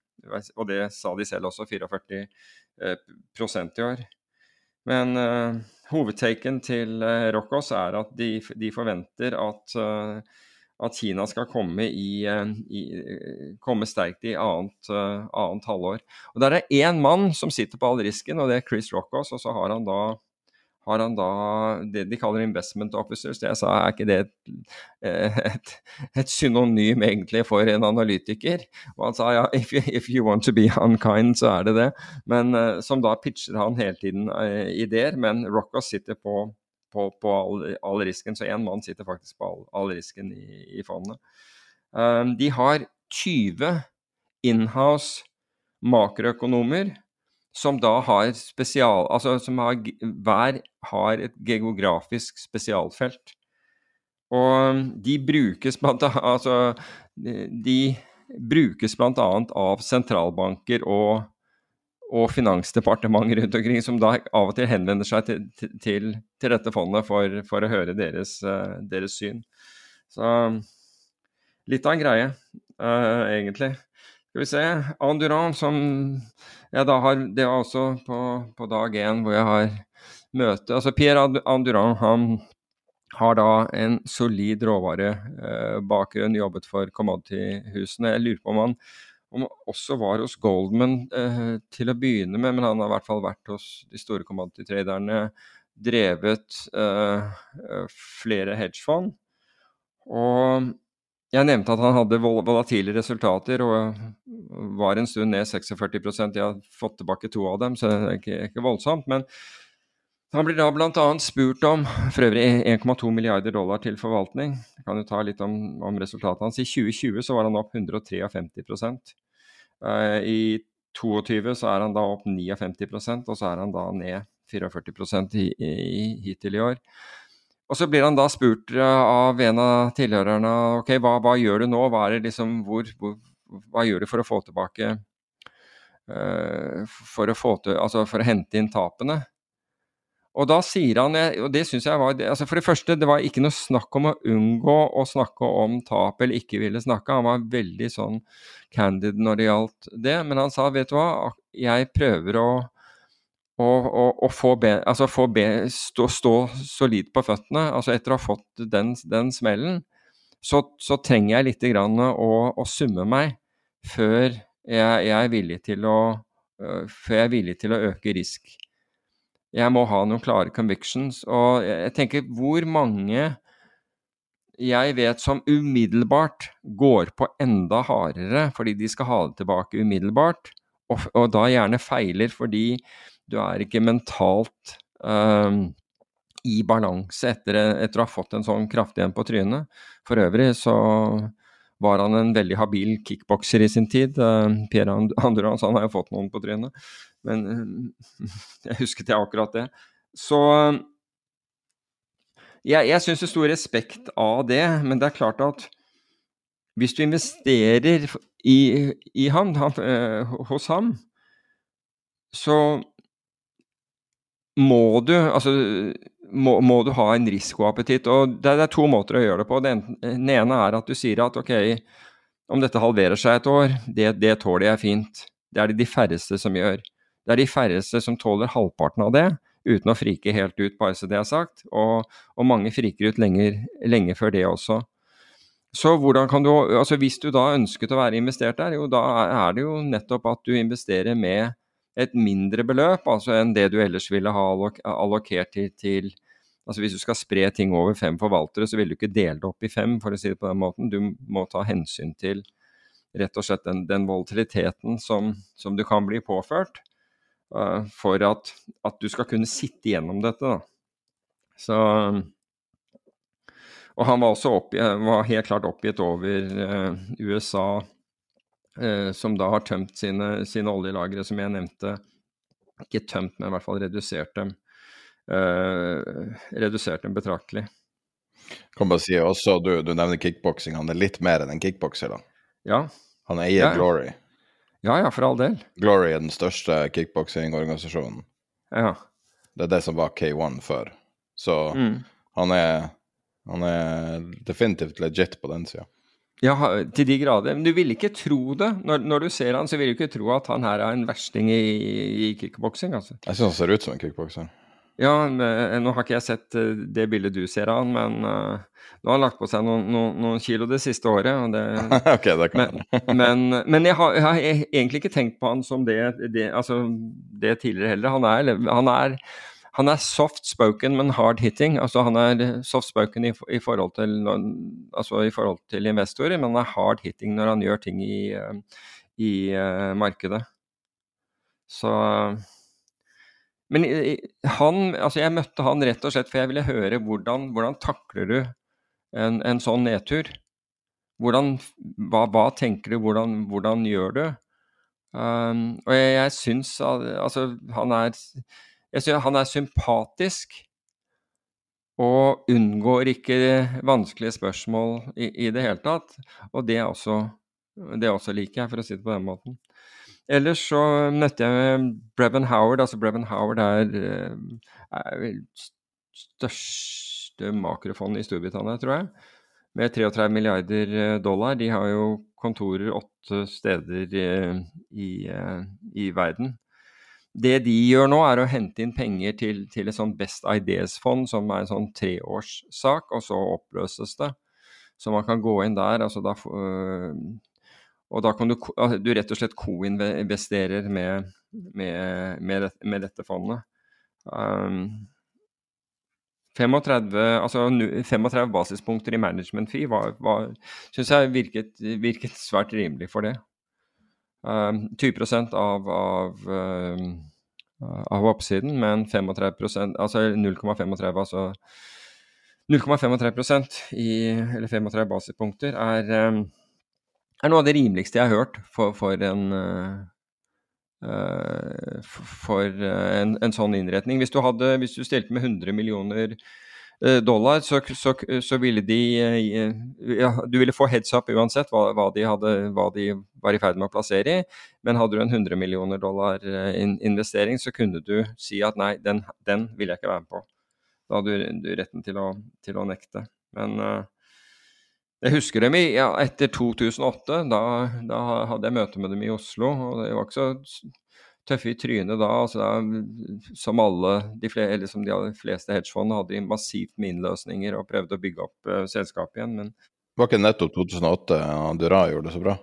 Og det sa de selv også, 44 eh, prosent i år. Men uh, hovedtaken til uh, Rockos er at de, de forventer at, uh, at, Kina skal komme, i, i, komme sterkt i annet, annet halvår. Og Der er én mann som sitter på all risken, og det er Chris Rockos. Og så har han da har han da det de kaller investment officers. Det jeg sa, er ikke det et, et, et, synonym egentlig for en analytiker? Og han sa ja, if you, if you, want to be unkind, så er det det. Men uh, som da pitcher han hele tiden uh, ideer. Men Rockos sitter på, på, på all, all, risken, så én mann sitter faktisk på all, all risken i, i fondet. Um, de har 20 inhouse makroøkonomer som da har spesial... Altså som har Hver har et geografisk spesialfelt. Og de brukes blant annet Altså, de brukes bl.a. av sentralbanker og, og finansdepartementer rundt omkring, som da av og til henvender seg til, til, til dette fondet for, for, å høre deres, uh, deres, syn. Så litt av en greie, uh, egentlig. Skal vi se. Anduran, som jeg da har Det var også på, på dag én hvor jeg har møte Altså Pierre Anduran, han har da en solid råvarebakgrunn, jobbet for commodity-husene. Jeg lurer på om han om også var hos Goldman eh, til å begynne med, men han har i hvert fall vært hos de store commodity-traderne. Drevet eh, flere hedgefond. Og jeg nevnte at han hadde volatile resultater og var en stund ned 46 Jeg har fått tilbake to av dem, så det er ikke, ikke voldsomt. men han blir da bl.a. spurt om for øvrig 1,2 milliarder dollar til forvaltning. Jeg kan jo ta litt om, om resultatet hans. I 2020 så var han opp 153 uh, I 2022 så er han da opp 59% og så er han da ned 44 i, i, hittil i år. Og så blir han da spurt av en av tilhørerne ok, hva, hva gjør du nå, hva, liksom, hvor, hvor, hva gjør du for å få tilbake uh, for, å få til, altså for å hente inn tapene? Og da sier han, og det syns jeg var altså For det første, det var ikke noe snakk om å unngå å snakke om tap eller ikke ville snakke. Han var veldig sånn candid når det gjaldt det. Men han sa, vet du hva, jeg prøver å, å, og, og få, be, altså få be, stå, stå, solid på føttene. Altså etter å ha fått den, den smellen, så, så, trenger jeg litt å, å summe meg før jeg, jeg, er villig til å, før jeg er villig til å øke risk jeg må ha noen klare convictions. Og jeg tenker hvor mange jeg vet som umiddelbart går på enda hardere fordi de skal ha det tilbake umiddelbart, og, og da gjerne feiler fordi du er ikke mentalt um, i balanse etter, etter, å ha fått en sånn kraftig en på trynet. For øvrig så var han en veldig habil kickbokser i sin tid. Uh, Pierre Andurans han har jo fått noen på trynet. Men uh, jeg husket jeg akkurat det. Så jeg, jeg syns det sto respekt av det, men det er klart at hvis du investerer i, i ham, han, øh, hos ham, så må du altså må, må du ha en risikoappetitt. Og det, det, er to måter å gjøre det på. Den, den, ene er at du sier at ok, om dette halverer seg et år, det, det tåler jeg fint. Det er det de færreste som gjør. Det er de færreste som tåler halvparten av det, uten å frike helt ut, bare så det er sagt. Og, og mange friker ut lenger, lenge før det også. Så hvordan kan du, altså Hvis du da ønsket å være investert der, jo da er det jo nettopp at du investerer med et mindre beløp altså enn det du ellers ville ha allokert til, til altså Hvis du skal spre ting over fem forvaltere, så vil du ikke dele det opp i fem, for å si det på den måten. Du må ta hensyn til rett og slett den, den volatiliteten som, som, du kan bli påført. Uh, for at, at, du skal kunne sitte gjennom dette. Da. Så Og han var også oppgitt, var helt klart oppgitt over uh, USA, som da har tømt sine, sine oljelagre, som jeg nevnte. Ikke tømt, men i hvert fall redusert dem. redusert dem betraktelig. Kan bare si også, Du, du nevner kickboksing. Han er litt mer enn en kickbokser, da? Ja. Han eier ja. Glory. Ja ja, for all del. Glory er den største kickboksingorganisasjonen. Ja. Det er det som var K1 før. Så mm. han, er, han er definitivt legit på den sida. Ja, til de grader. Men du vil ikke tro det. Når, når, du ser han, så vil du ikke tro at han her er en versting i, i kickboksing. Altså. Jeg syns han ser ut som en kickbokser. Ja, nå har ikke jeg sett eh, det bildet du ser av han, men uh, nå har han lagt på seg noen, noen, noen kilo det siste året. Det, okay, det kan men, men, men jeg, har, jeg, har, egentlig ikke tenkt på han som det, det, altså, det tidligere heller. Han er, han er, han er soft spoken, men hard hitting. Altså, han er soft spoken i, i, forhold til, altså, i, forhold til, investorer, men han er hard hitting når han gjør ting i, eh, i uh, markedet. Så men han, altså jeg møtte han rett og slett for jeg ville høre hvordan, hvordan takler du en, en sånn nedtur? Hvordan, hva, hva, tenker du, hvordan, hvordan gjør du? Um, og jeg, jeg syns altså, han er jeg synes han er sympatisk og unngår ikke vanskelige spørsmål i, i det hele tatt. Og det også Det også liker jeg, for å si det på den måten. Ellers så møtte jeg Brevin Howard. Altså Brevin Howard er, er vel største makrofond i Storbritannia, tror jeg. Med 33 milliarder dollar. De har jo kontorer åtte steder i, i verden. Det de gjør nå, er å hente inn penger til, til et sånn Best Ideas-fond, som er en sånn treårssak, og så oppløses det. Så man kan gå inn der. altså da, øh, Og da kan du, altså, du rett og slett co-investerer med, med, med, med, dette fondet. Um, 35, altså 35 basispunkter i management fee var, syns jeg virket, virket svært rimelig for det. Um, 20% av, av, uh, av, oppsiden, men 35% altså 0,35 altså 0,35% i, eller 35 basispunkter, er, um, er, noe av det rimeligste jeg har hørt for, for en uh, for en, en, sånn innretning. Hvis du, hadde, hvis du stilte med 100 millioner Eh, dollar, så, så, så, ville de eh, ja, Du ville få heads up uansett hva, hva, de hadde, hva, de var i ferd med å plassere i. Men hadde du en 100 millioner dollar eh, investering, så kunne du si at nei, den, den vil jeg ikke være med på. Da hadde du, retten til å, til å, nekte. Men jeg husker dem i, ja, etter 2008. Da, da, hadde jeg møte med dem i Oslo. og det var ikke så tøffe i trynet da. Altså som alle de, fle, eller som de fleste hedgefond hadde de massivt med innløsninger og prøvde å bygge opp uh, selskapet igjen, men Var ikke nettopp 2008 Dura gjorde det så bra?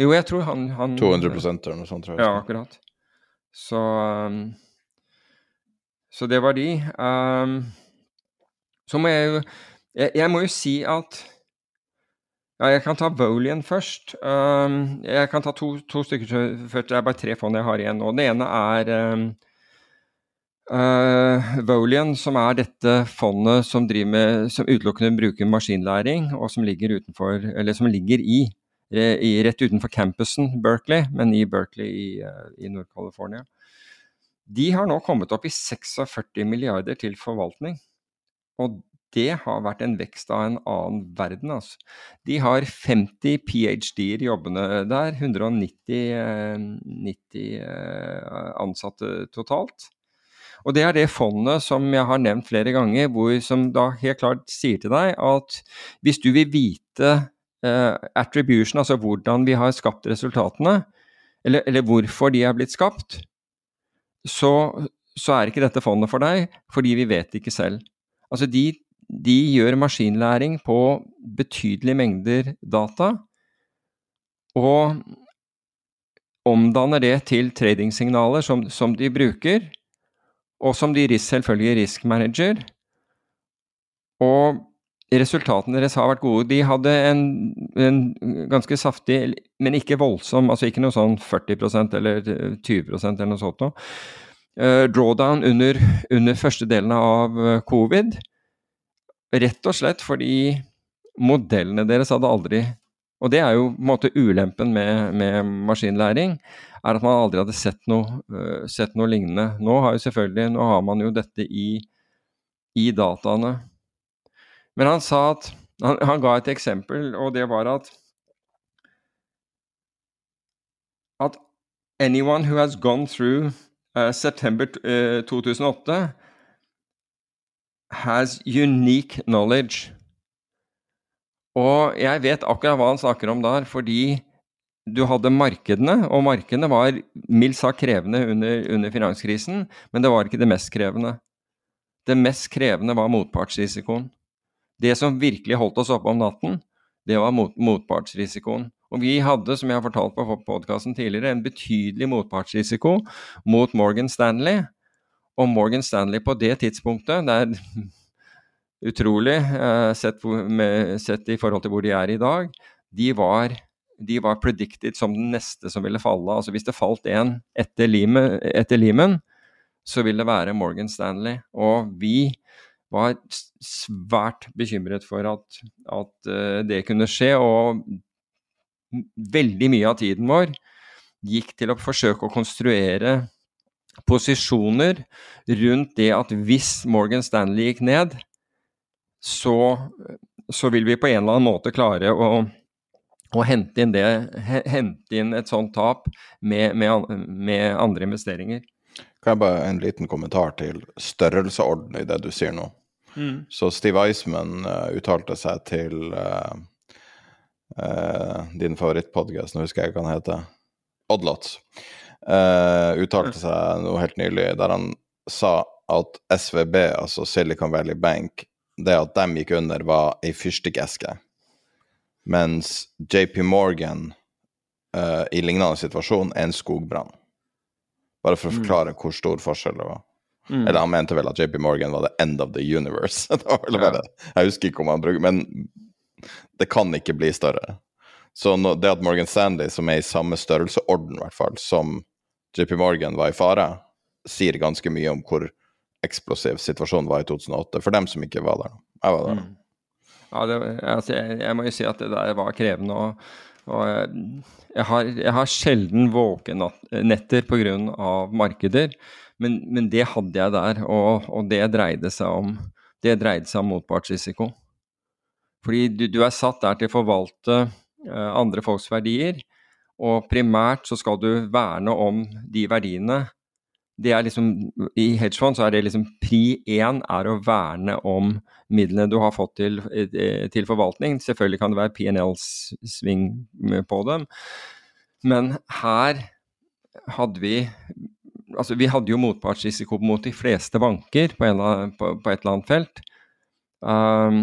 Jo, jeg tror han, han 200 eller noe sånt, tror jeg. Ja, akkurat. Så um, Så det var de. Um, så må jeg jo jeg, jeg må jo si at ja, jeg kan ta Volian først. Um, jeg kan ta to, to, stykker først. Det er bare tre fond jeg har igjen nå. Det ene er um, uh, Volian, som er dette fondet som, med, som, utelukkende bruker maskinlæring, og som ligger, utenfor, som ligger i, i, rett utenfor campusen Berkeley, men i Berkeley i, uh, i Nord-California. De har nå kommet opp i 46 milliarder til forvaltning. Og det har vært en vekst av en annen verden. Altså. De har 50 ph.d.-er jobbende der, 190 90 eh, eh, ansatte totalt. Og det er det fondet som jeg har nevnt flere ganger, hvor, som da helt klart sier til deg at hvis du vil vite uh, attribution, altså hvordan vi har skapt resultatene, eller, eller hvorfor de er blitt skapt, så, så er ikke dette fondet for deg, fordi vi vet ikke selv. Altså de de gjør maskinlæring på betydelige mengder data, og omdanner det til tradingsignaler som, som de bruker, og som de selvfølgelig risk manager. Og resultatene deres har vært gode. De hadde en, en, ganske saftig, men ikke voldsom, altså ikke noe sånn 40% eller 20% eller noe sånt noe. Uh, drawdown under, under første delen av eh, covid. Rett og slett fordi modellene deres hadde aldri Og det er jo på en måte ulempen med, med maskinlæring, er at man aldri hadde sett noe, uh, sett noe, lignende. Nå har jo nå har man jo dette i, i dataene. Men han sa at han, han, ga et eksempel, og det var at at anyone who has gone through uh, September uh, 2008 has unique knowledge. Og jeg vet akkurat hva han snakker om der, fordi du hadde markedene, og markedene var mildt sagt krevende under, under, finanskrisen, men det var ikke det mest krevende. Det mest krevende var motpartsrisikoen. Det som virkelig holdt oss oppe om natten, det var mot, motpartsrisikoen. Og vi hadde, som jeg har fortalt på podkasten tidligere, en betydelig motpartsrisiko mot Morgan Stanley, og Morgan Stanley på det tidspunktet, det er utrolig uh, sett, med, sett, i forhold til hvor de er i dag, de var, de var, predicted som den neste som ville falle. Altså Hvis det falt en etter, Lehman, etter Limen, så ville det være Morgan Stanley. Og vi var svært bekymret for at, at uh, det kunne skje. Og veldig mye av tiden vår gikk til å forsøke å konstruere posisjoner rundt det at hvis Morgan Stanley gikk ned, så, så vil vi på en eller annen måte klare å, og hente inn, det, hente inn et sånt tap med, med, med andre investeringer. Kan jeg bare en liten kommentar til størrelseorden i det du sier nå? Mm. Så Steve Eisman uh, uttalte seg til uh, uh, din favorittpodkast, nå husker jeg hva han heter, Oddlots. Uttalte seg noe helt nylig der han sa at SVB, altså Silicon Valley Bank, det at de gikk under, var ei fyrstikkeske. Mens JP Morgan i lignende situasjon er en skogbrann. Bare for å mm. forklare hvor stor forskjell det var. Mm. Eller han mente vel at JP Morgan var the end of the universe. bare, jeg husker ikke om han bruker Men det kan ikke bli større. Så det at Morgan Stanley, som er i samme størrelseorden hvert fall, som JP Morgan var i fare, sier ganske mye om hvor eksplosiv situasjonen var i 2008, for dem som ikke var der. Jeg var der. Mm. Ja, det, altså, jeg, jeg, må jo si at det der var krevende. og, og jeg, har, jeg, har, sjelden våkenetter pga. markeder. Men, men, det hadde jeg der, og, og, det dreide seg om det dreide seg om motpartsrisiko. Fordi du, du, er satt der til å forvalte uh, andre folks verdier, og primært så skal du verne om de verdiene. Det er liksom, I hedgefond så er det liksom pri én er å verne om midlene du har fått til, eh, til forvaltning. Selvfølgelig kan det være PNL-sving på dem, men her hadde vi altså Vi hadde jo motpartsrisiko mot de fleste banker på, en, på, på et eller annet felt. Um,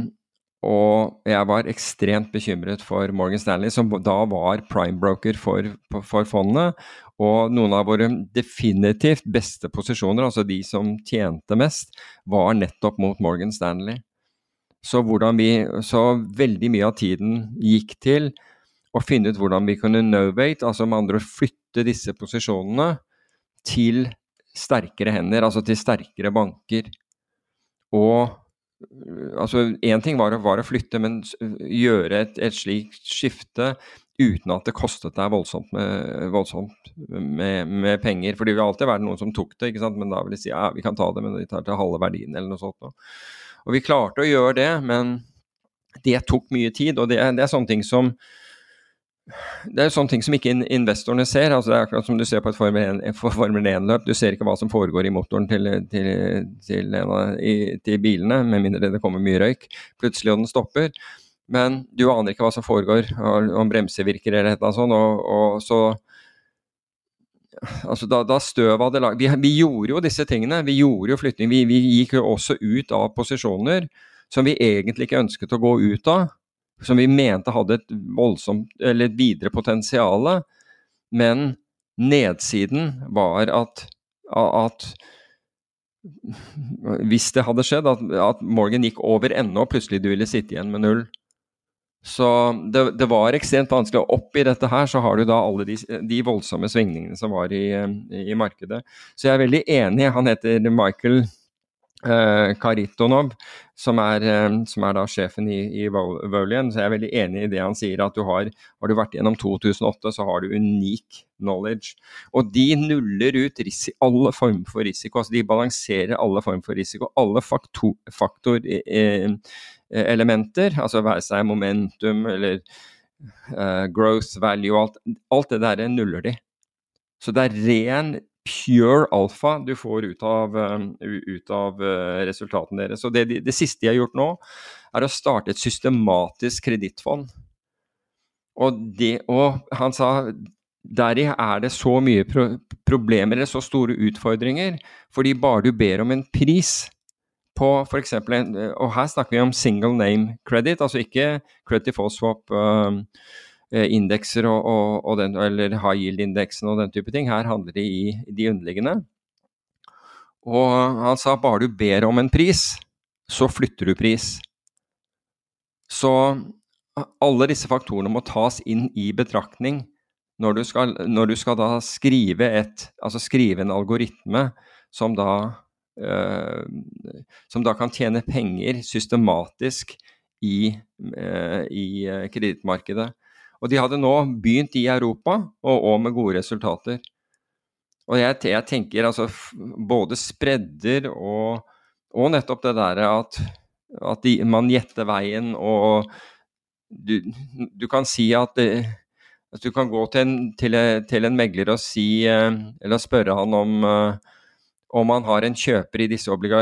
og jeg var ekstremt bekymret for Morgan Stanley, som da var prime-broker for, for, fondet. Og noen av våre definitivt beste posisjoner, altså de som tjente mest, var nettopp mot Morgan Stanley. Så, vi, så veldig mye av tiden gikk til å finne ut hvordan vi kunne novate, altså med andre ord flytte disse posisjonene til sterkere hender, altså til sterkere banker. Og altså Én ting var, var, å flytte, men gjøre et, et slikt skifte uten at det kostet deg voldsomt, med, voldsomt med, med, penger. For det vil alltid være noen som tok det, men da vil de si ja, vi kan ta det, men de tar til halve verdien eller noe sånt. Og vi klarte å gjøre det, men det tok mye tid. Og det, det er sånne ting som det er sånne ting som ikke investorene ser. altså Det er akkurat som du ser på et Formel 1-løp. Du ser ikke hva som foregår i motoren til, til, til, til, bilene, med mindre det kommer mye røyk plutselig og den stopper. Men du aner ikke hva som foregår, om bremser virker eller noe sånt. Og, og så altså da, da støv hadde lag... Vi, vi, gjorde jo disse tingene. Vi gjorde jo flytting. Vi, vi gikk jo også ut av posisjoner som vi egentlig ikke ønsket å gå ut av som vi mente hadde et voldsomt, eller videre potensial. Men nedsiden var at, at hvis det hadde skjedd, at, at, Morgan gikk over ende og plutselig du ville sitte igjen med null. Så det, det var ekstremt vanskelig. Og oppi dette her så har du da alle de, de voldsomme svingningene som var i, i, markedet. Så jeg er veldig enig. Han heter Michael Uh, Karitonov, som er, uh, som er, da sjefen i, i Volian, så jeg er veldig enig i det han sier, at du har, har du vært gjennom 2008, så har du unik knowledge. Og de nuller ut alle former for risiko, altså de balanserer alle former for risiko. Alle faktorelementer, eh, altså være seg momentum eller eh, growth value, alt, alt det der nuller de. Så det er ren pure alfa du får ut av, um, ut av uh, resultatene deres. Så det, det, siste de har gjort nå, er å starte et systematisk kredittfond. Og, og, han sa deri er det så mye pro problemer eller så store utfordringer, fordi bare du ber om en pris på f.eks. Og her snakker vi om single name credit, altså ikke credit default swap. Uh, Eh, indekser og, og, og den, eller high yield-indeksen og den type ting. Her handler det i, i de underliggende. Og han sa bare du ber om en pris, så flytter du pris. Så alle disse faktorene må tas inn i betraktning når du skal, når du skal da skrive, et, altså skrive en algoritme som da, øh, som da kan tjene penger systematisk i, øh, i kredittmarkedet. Og de hadde nå begynt i Europa, og, òg med gode resultater. Og jeg, jeg, tenker altså både spredder og, og nettopp det derre at, at de, man gjetter veien og du, du kan si at det, at du kan gå til en, til, til en megler og si, eh, eller spørre han om, eh, om han har en kjøper i disse, obliga,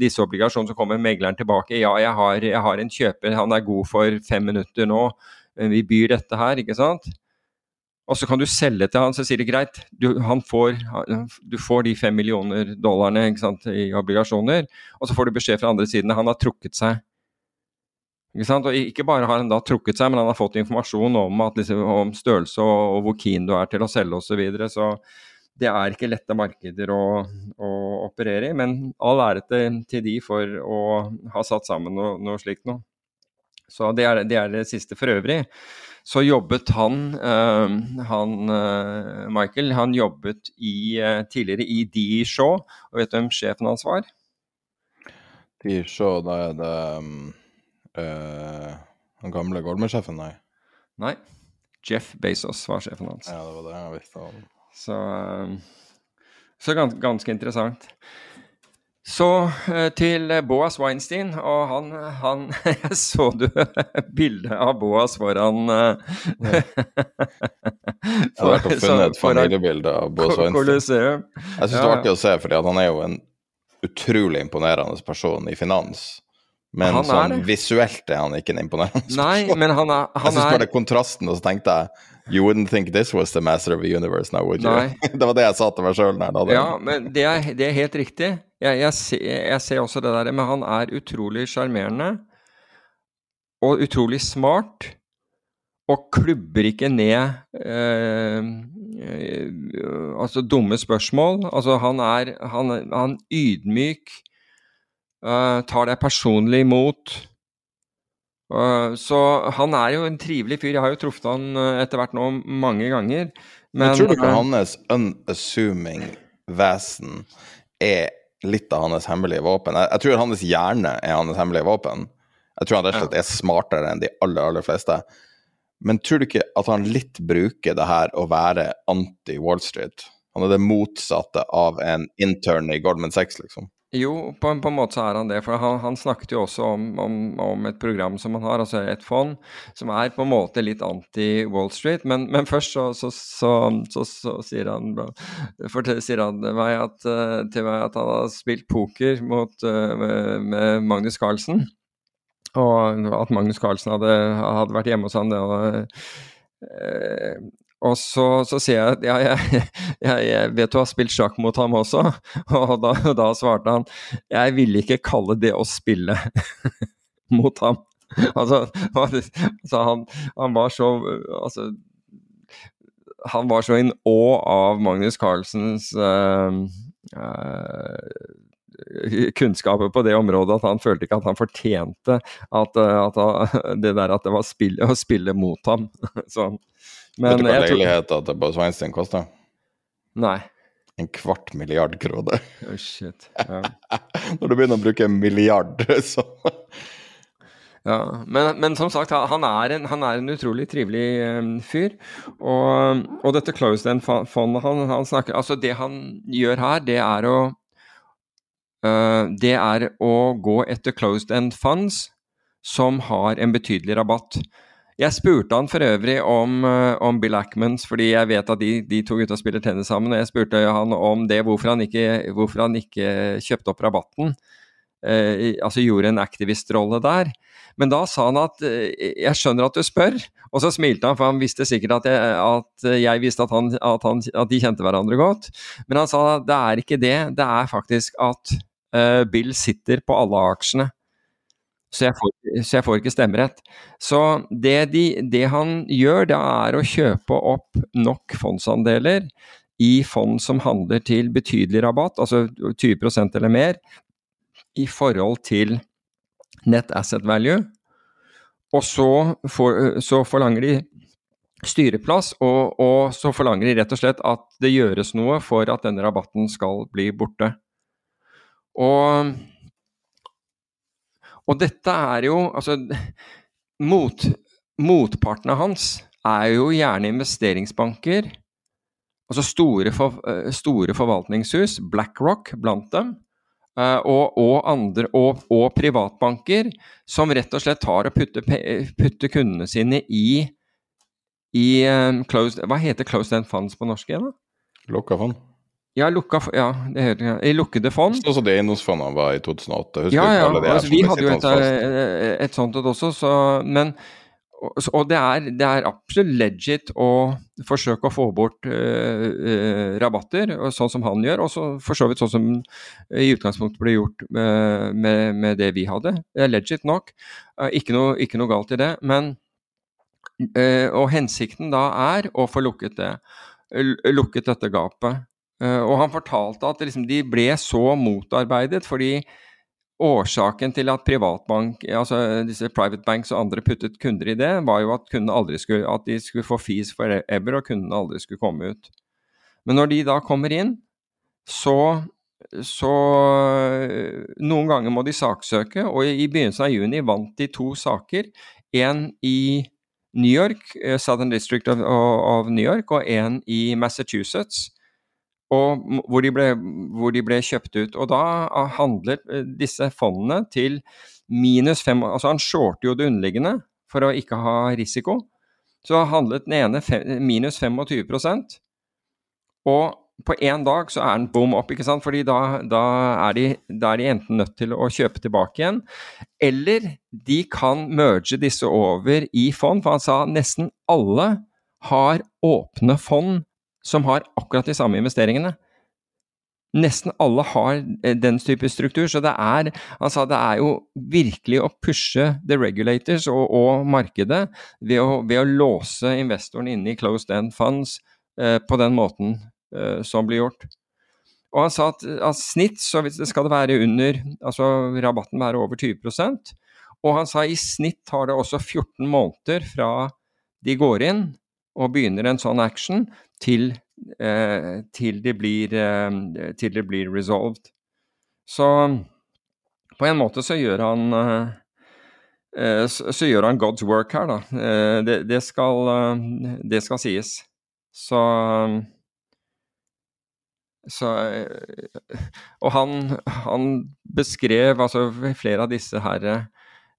disse obligasjonene, så kommer megleren tilbake. Ja, jeg har, jeg har, en kjøper, han er god for fem minutter nå. Vi byr dette her, ikke sant? Og så kan du selge til han, så sier det greit, du, får, du får, de fem millioner dollarene sant, i obligasjoner, og så får du beskjed fra andre siden han har trukket seg. Ikke, sant? og ikke bare har han da trukket seg, men han har fått informasjon om, at, liksom, om størrelse og, og, hvor keen du er til å selge osv. Så, videre. så det er ikke lette markeder å, å operere i. Men all ære til, til, de for å ha satt sammen noe, noe slikt noe. Så det er, det er, det siste. For øvrig så jobbet han, øh, han øh, Michael, han jobbet i, øh, tidligere i D. Shaw. Og vet du hvem sjefen hans var? D. Shaw, da er det Uh, den gamle Goldman-sjefen, nei? Nei. Jeff Bezos var sjefen hans. Ja, det var det jeg visste om. Så, uh, så gans, ganske interessant. Så uh, til Boas Weinstein, og han, han Jeg så du bildet av Boas foran ja. Jeg har vært og funnet et familiebilde av Boas Weinstein. Jeg syns det er artig å se, for han er jo en utrolig imponerende person i finans. Men sånn visuelt er han ikke en imponerende Nei, men han er, han Jeg syns bare kontrasten, og så tenkte jeg You wouldn't think this was the master of the universe now, would you? det var det jeg sa til meg sjøl. Ja, men det er, det er helt riktig. Jeg, jeg, ser, jeg, ser, også det der, men han er utrolig sjarmerende. Og utrolig smart. Og klubber ikke ned eh, altså dumme spørsmål. Altså, han er, han, han ydmyk Eh, tar deg personlig imot. Uh, så han er jo en trivelig fyr. Jeg har jo truffet han uh, etter hvert nå mange ganger. Men, men tror du ikke hans unassuming vesen er litt av hans hemmelige våpen? Jeg, jeg, tror hans hjerne er hans hemmelige våpen. Jeg tror han rett og slett er smartere enn de aller, aller fleste. Men tror du ikke at han litt bruker det her å være anti-Wall Street? Han er det motsatte av en intern i Goldman Sachs, liksom. Jo, på på en, måte så er han det. For han, han snakket jo også om, om, om, et program som han har, altså et fond, som er på en måte litt anti-Wall Street. Men, men først så, så, så, så, sier han, fortell, sier han meg at, eh, til meg at han har spilt poker mot, eh, med, med Magnus Carlsen. Og at Magnus Carlsen hadde, hadde vært hjemme hos han. Det, og, eh, og så, så sier jeg at ja, jeg, jeg, jeg, vet du har spilt sjakk mot ham også, og da, da svarte han jeg ville ikke kalle det å spille mot ham. Altså, altså han, han, var så altså, Han var så in awe av Magnus Carlsens uh, uh, kunnskaper på det området at han følte ikke at han fortjente at, at, det der at det var spill, å spille mot ham. Så men Vet du hva leiligheta til Buzz Weinstein koster? Nei. En kvart milliard kroner. Oh, shit. Ja. Når du begynner å bruke en milliard, så Ja, men, men, som sagt, han er en, han er en utrolig trivelig um, fyr. Og, og dette closed end-fondet han, han, snakker Altså, det han gjør her, det er å uh, Det er å gå etter closed end funds som har en betydelig rabatt. Jeg spurte han for øvrig om, eh, om Bill Ackmans, fordi jeg vet at de, de to gutta spiller tennis sammen. og Jeg spurte han om det, hvorfor han ikke, hvorfor han ikke kjøpte opp rabatten. Eh, altså gjorde en aktivistrolle der. Men da sa han at eh, jeg skjønner at du spør, og så smilte han, for han visste sikkert at jeg, at jeg visste at, han, at, han, at, de kjente hverandre godt. Men han sa at det er ikke det, det er faktisk at uh, Bill sitter på alle aksjene. Så jeg, får, så jeg, får, ikke stemmerett. Så det, de, det, han gjør, det er å kjøpe opp nok fondsandeler i fond som handler til betydelig rabatt, altså 20% eller mer, i forhold til net asset value. Og så, for, så forlanger de styreplass, og, og, så forlanger de rett og slett at det gjøres noe for at denne rabatten skal bli borte. Og og dette er jo Altså, mot, motpartene hans er jo gjerne investeringsbanker. Altså store, for, eh, store forvaltningshus, BlackRock blant dem. eh, og, og, andre, og, og, privatbanker som rett og slett tar og putter, putter kundene sine i, i um, closed, Hva heter closed end funds på norsk igjen? Lukka fond? Ja, lukka, ja det ja, i lukkede fond. Så, så det eiendomsfondene var i 2008. Husker ja, ja. Altså, vi hadde jo et, et, et sånt et også, så, men og det er, det er, absolutt legit å forsøke å få bort uh, uh, rabatter, sånn som han gjør. Og så for så vidt sånn som i utgangspunktet ble gjort med, med, med det vi hadde. Det er legit nok. Uh, ikke, noe, ikke, noe, galt i det. Men Og hensikten da er å få lukket det. Lukket dette gapet. Og han fortalte at liksom, de ble så motarbeidet fordi Årsaken til at privatbank, altså disse private banks og andre puttet kunder i det, var jo at, skulle, at de skulle få fees forever og kundene aldri skulle komme ut. Men når de da kommer inn, så, så Noen ganger må de saksøke, og i begynnelsen av juni vant de to saker. En i New York, eh, Southern District of, of New York, og en i Massachusetts og hvor de, ble, hvor de, ble, kjøpt ut. Og da handler eh, disse fondene til minus fem Altså han shorter jo det underliggende for å ikke ha risiko. Så handlet den ene fem, minus 25% og på én dag så er den bom opp, ikke sant? fordi da, da, er de, da, er de, enten nødt til å kjøpe tilbake igjen, eller de kan merge disse over i fond. For han sa nesten alle har åpne fond som har akkurat de samme investeringene. Nesten alle har eh, den type struktur, så det er, altså det er jo virkelig å pushe the regulators og, og markedet ved å, ved å, låse investoren inne i closed end funds eh, på den måten eh, som blir gjort. Og han sa at av snitt så skal det være under, altså rabatten være over 20% og han sa i snitt tar det også 14 måneder fra de går inn og begynner en sånn action, til, eh, til, det, blir, eh, til det blir resolved. Så på en måte så gjør han eh, eh så, gjør han God's work her, da. Eh, det, det, skal, eh, det skal sies. Så så, og han, han, beskrev altså flere av disse her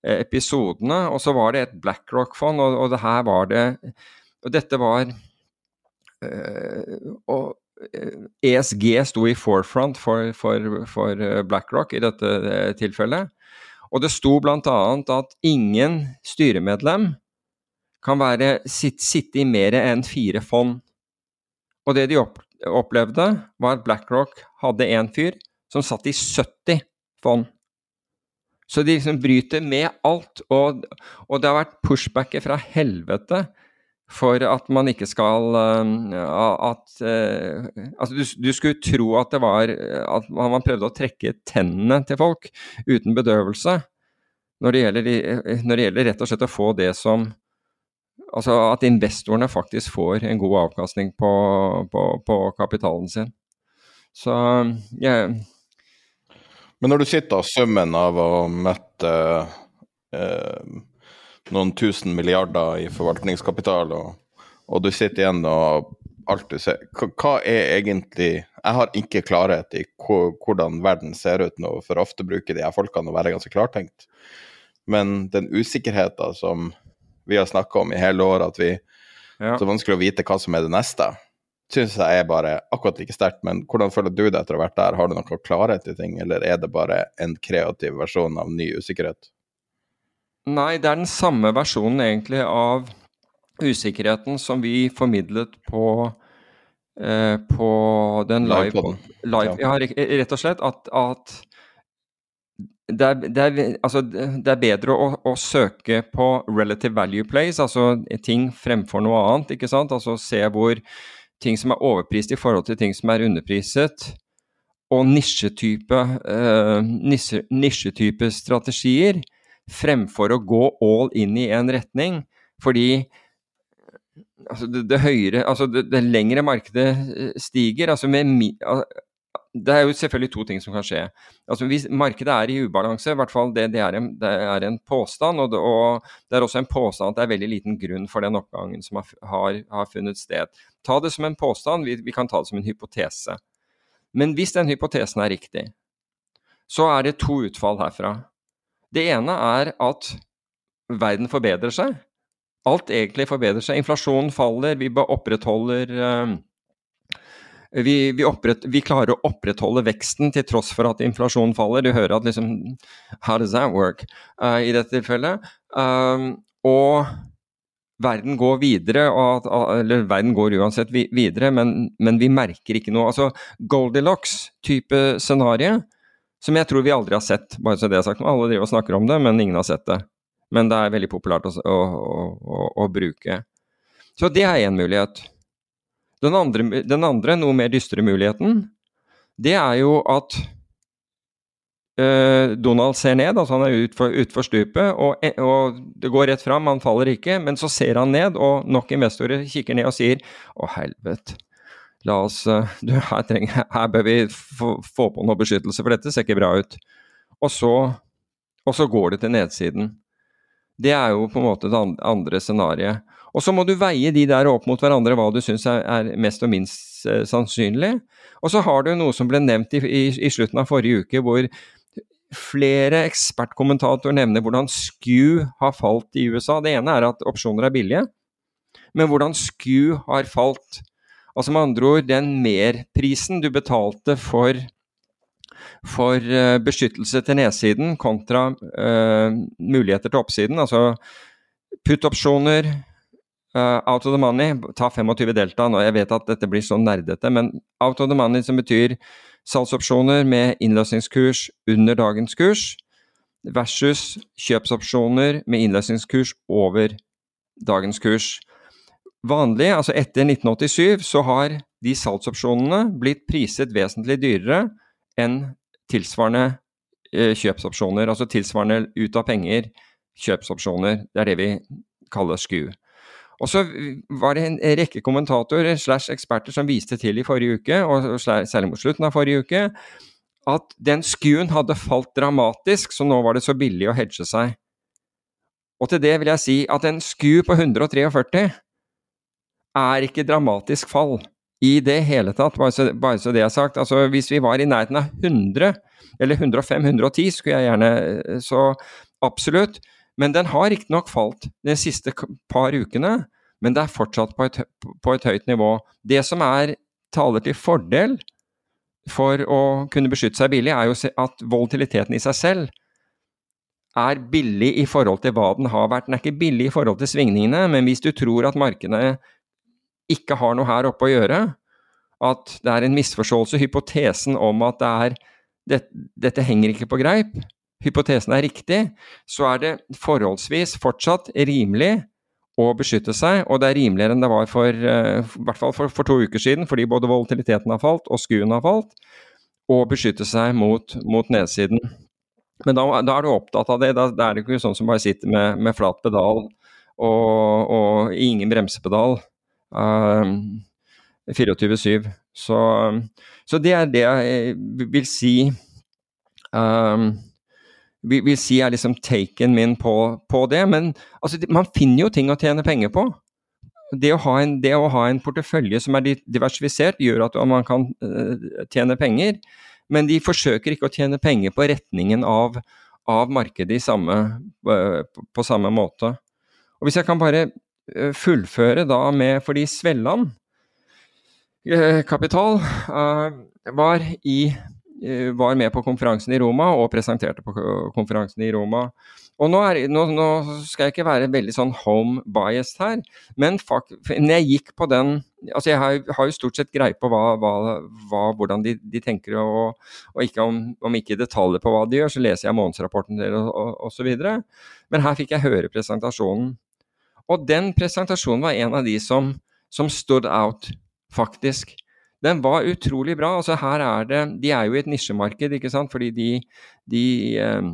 episodene, og så var det et BlackRock-fond, og, og det her var det Og dette var Eh, og ESG eh, e sto i forefront for, for, for eh, BlackRock i dette tilfellet. Og det sto bl.a. at ingen styremedlem kan være, sitte i mer enn fire fond. Og det de opplevde, var at BlackRock hadde en fyr som satt i 70 fond. Så de liksom bryter med alt. Og, og det har vært pushbacker fra helvete for at man ikke skal uh, at uh, Altså, du, du, skulle tro at det var At man prøvde å trekke tennene til folk uten bedøvelse. Når det, gjelder, når det gjelder rett og slett å få det som Altså at investorene faktisk får en god avkastning på, på, på kapitalen sin. Så jeg Men når du sitter og summen av å mette eh, noen tusen milliarder i forvaltningskapital, og, og du sitter igjen og alt du ser hva, er egentlig Jeg har ikke klarhet i hvordan verden ser ut nå, for ofte bruker de her folkene å være ganske klartenkt. Men den usikkerheten som vi har snakka om i hele år, at vi ja. så vanskelig å vite hva som er det neste, syns jeg er bare akkurat like sterkt. Men hvordan føler du det etter å ha vært der? Har du noe klarhet i ting, eller er det bare en kreativ versjon av ny usikkerhet? Nei, det er den samme versjonen egentlig av usikkerheten som vi formidlet på, eh, på den live, live ja. rett og slett at, at det, er, det, er, altså, det er, bedre å, å, søke på relative value plays, altså ting fremfor noe annet. ikke sant? Altså se hvor ting som er overprist i forhold til ting som er underpriset, og nisjetype, uh, nisjetype strategier fremfor å gå all in i en retning. Fordi altså det, det, høyere, altså det, det, lengre markedet eh, stiger altså med, Det er jo selvfølgelig to ting som kan skje. Altså Hvis markedet er i ubalanse, i hvert fall det, det, er, en, det er en påstand, og, og, det er også en påstand at det er veldig liten grunn for den oppgangen som har, har, har funnet sted. Ta det som en påstand, vi, vi kan ta det som en hypotese. Men hvis den hypotesen er riktig, så er det to utfall herfra. Det ene er at verden forbedrer seg. Alt egentlig forbedrer seg. Inflasjonen faller, vi opprettholder uh, vi, vi, opprett, vi, klarer å opprettholde veksten til tross for at inflasjonen faller. Du hører at liksom How does that work? Uh, I dette tilfellet. Um, og verden går videre, at, eller verden går uansett videre, men, men, vi merker ikke noe. Altså Goldilocks-type scenario, som jeg tror vi aldri har sett, bare så det er sagt. Alle driver og snakker om det, men ingen har sett det. Men det er veldig populært å, å, å, å bruke. Så det er én mulighet. Den andre, den andre, noe mer dystre muligheten, det er jo at øh, Donald ser ned, altså han er utfor, utfor stupet, og, og, det går rett fram, han faller ikke. Men så ser han ned, og nok investorer kikker ned og sier å helvete, la oss eh, du, her, trenger, her, bør vi få, få, på noe beskyttelse, for dette ser ikke bra ut. Og så, og så går det til nedsiden. Det er jo på en måte det andre scenarioet. Og så må du veie de der opp mot hverandre, hva du syns er, mest og minst eh, sannsynlig. Og så har du noe som ble nevnt i, i, i slutten av forrige uke, hvor Flere ekspertkommentatorer nevner hvordan SKU har falt i USA. Det ene er at opsjoner er billige, men hvordan SKU har falt. Altså med andre ord, den merprisen du betalte for, for uh, beskyttelse til nedsiden kontra uh, muligheter til oppsiden. Altså put-opsjoner, uh, out of the money, ta 25 delta. Nå, jeg vet at dette blir så nerdete, men out of the money som betyr salgsopsjoner med innløsningskurs under dagens kurs versus kjøpsopsjoner med innløsningskurs over dagens kurs. Vanlig, altså etter 1987, så har de salgsopsjonene blitt priset vesentlig dyrere enn tilsvarende eh, kjøpsopsjoner, altså tilsvarende ut av penger kjøpsopsjoner. Det er det vi kaller SKU. Og så var det en rekke kommentatorer slash eksperter som viste til i forrige uke, og særlig mot slutten av forrige uke, at den skuen hadde falt dramatisk, så nå var det så billig å hedge seg. Og til det vil jeg si at en sku på 143 er ikke dramatisk fall i det hele tatt, bare så, bare så det er sagt. Altså hvis vi var i nærheten av 100, eller 105-110, skulle jeg gjerne Så absolutt. Men den har riktignok falt de siste par ukene, men det er fortsatt på et, på et høyt nivå. Det som er taler til fordel for å kunne beskytte seg billig, er jo at volatiliteten i seg selv er billig i forhold til hva den har vært. Den er ikke billig i forhold til svingningene, men hvis du tror at markedene ikke har noe her oppe å gjøre, at det er en misforståelse, hypotesen om at det er det, dette henger ikke på greip, hypotesen er riktig, så er det forholdsvis fortsatt rimelig å beskytte seg, og det er rimeligere enn det var for, uh, i hvert fall for, for, to uker siden, fordi både volatiliteten har falt og skuen har falt, å beskytte seg mot, mot nedsiden. Men da, da, er du opptatt av det. Da, da, er det ikke sånn som bare sitter med, med flat pedal og, og ingen bremsepedal. Uh, 24-7. Så, så, det er det jeg vil si um, vil, si er liksom taken min på, på det. Men altså, man finner jo ting å tjene penger på. Det å, en, det å, ha en, portefølje som er diversifisert, gjør at man kan uh, tjene penger. Men de forsøker ikke å tjene penger på retningen av, av markedet samme, uh, på samme måte. Og Hvis jeg kan bare fullføre da med Fordi Svelland Kapital var i Eh, var med på konferansen i Roma og presenterte på konferansen i Roma. Og nå, er, nå, nå skal jeg ikke være veldig sånn home biased her, men fuck, når jeg gikk på den Altså jeg har, har jo stort sett greie på hva, hva, hva, hvordan de, de, tenker, og, og ikke om, om, ikke detaljer på hva de gjør, så leser jeg månedsrapporten deres osv. Men her fikk jeg høre presentasjonen. Og den presentasjonen var en av de som, som stood out, faktisk. Den var utrolig bra. altså her er det, De er jo i et nisjemarked, ikke sant? fordi de, de, eh,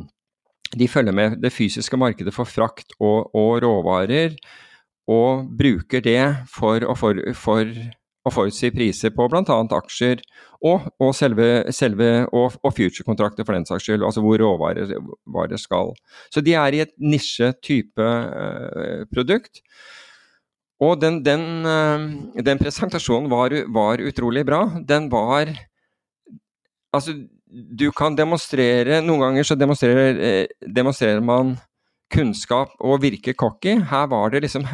de følger med det fysiske markedet for frakt og, og råvarer, og bruker det for for, for å forutsi priser på bl.a. aksjer og, og, selve, selve og, og future-kontrakter for den saks skyld, altså hvor råvarer skal. Så de er i et nisje-type uh, produkt. Og den, den, uh, den presentasjonen var, var, utrolig bra. Den var Altså, du kan demonstrere Noen ganger så demonstrerer, eh, demonstrerer man kunnskap og virker cocky. Her var det liksom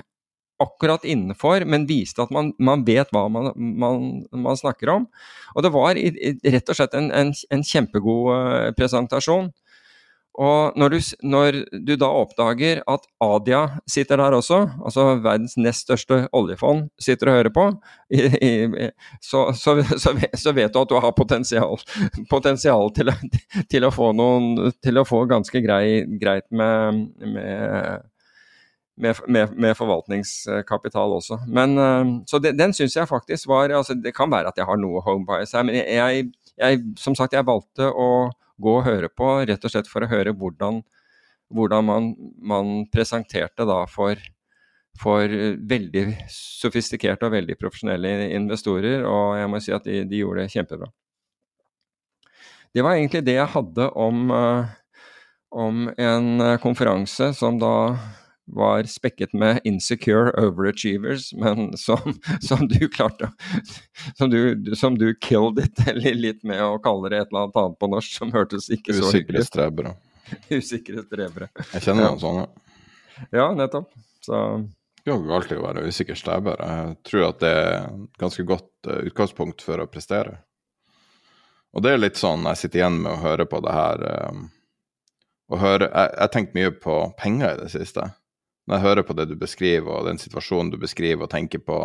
akkurat innenfor, men viste at man, man vet hva man, man, man, snakker om. Og det var i, i, rett og slett en, en, en kjempegod uh, presentasjon. Og når du, når du, da oppdager at Adia sitter der også, altså verdens nest største oljefond sitter og hører på, i, i, så, så, så, så, vet du at du har potensial, potensial til, til, å få noen Til å få ganske grei, greit med, med, med, med, forvaltningskapital også. Men, eh, så det, den syns jeg faktisk var altså Det kan være at jeg har noe home bias her, men jeg, jeg, som sagt, jeg valgte å gå og høre på, rett og slett for å høre hvordan, hvordan man, man, presenterte da for, for veldig sofistikerte og veldig profesjonelle investorer, og jeg må si at de, de gjorde det kjempebra. Det var egentlig det jeg hadde om, eh, om en eh, konferanse som da var spekket med insecure overachievers, men som, som du klarte som du, som du killed it litt med å kalle det et eller annet annet på norsk som hørtes ikke så hyggelig ut. Usikre strebere. Usikre strebere. Jeg kjenner noen sånne. Ja, nettopp. Så Det er jo alltid å være usikker streber. Jeg tror at det er et ganske godt uh, utgangspunkt for å prestere. Og det er litt sånn jeg sitter igjen med å høre på det her og høre, Jeg har tenkt mye på penger i det siste når jeg hører på det du beskriver, og den situasjonen du beskriver, og tenker på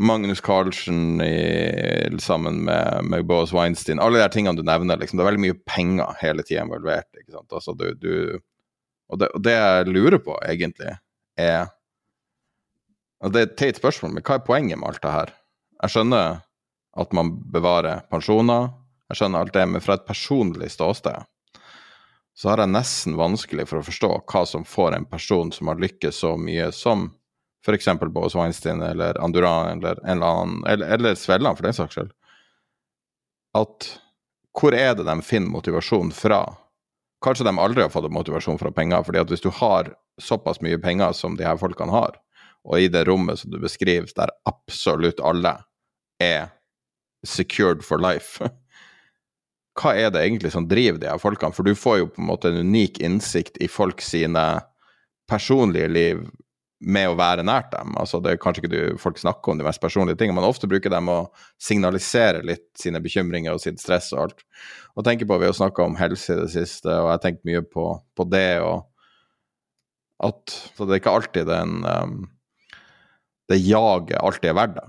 Magnus Carlsen i, sammen med, med Boas Weinstein Alle de tingene du nevner, liksom, det er veldig mye penger hele tida involvert. ikke sant? Altså, du, du, og, det, og, det, jeg lurer på, egentlig, er og Det er et teit spørsmål, men hva er poenget med alt det her? Jeg skjønner at man bevarer pensjoner, jeg skjønner alt det, men fra et personlig ståsted så har jeg nesten vanskelig for å forstå hva som får en person som har lykkes så mye som f.eks. Boas Weinstein eller Anduran eller en eller annen, eller, eller Svelland for den saks skyld, at hvor er det de finner motivasjon fra? Kanskje de aldri har fått motivasjon fra penger, fordi at hvis du har såpass mye penger som de her folkene har, og i det rommet som du beskriver, der absolutt alle er secured for life hva er det egentlig som driver de her folkene? For du får jo på en måte en unik innsikt i folk sine personlige liv med å være nært dem. Altså det er Kanskje ikke du, folk snakker om de mest personlige tingene, men ofte bruker de å signalisere litt sine bekymringer og sitt stress og alt. Og tenker på, Vi har snakka om helse i det siste, og jeg har tenkt mye på, på det. og at Så det er ikke alltid den um, det jaget alltid er verdt det.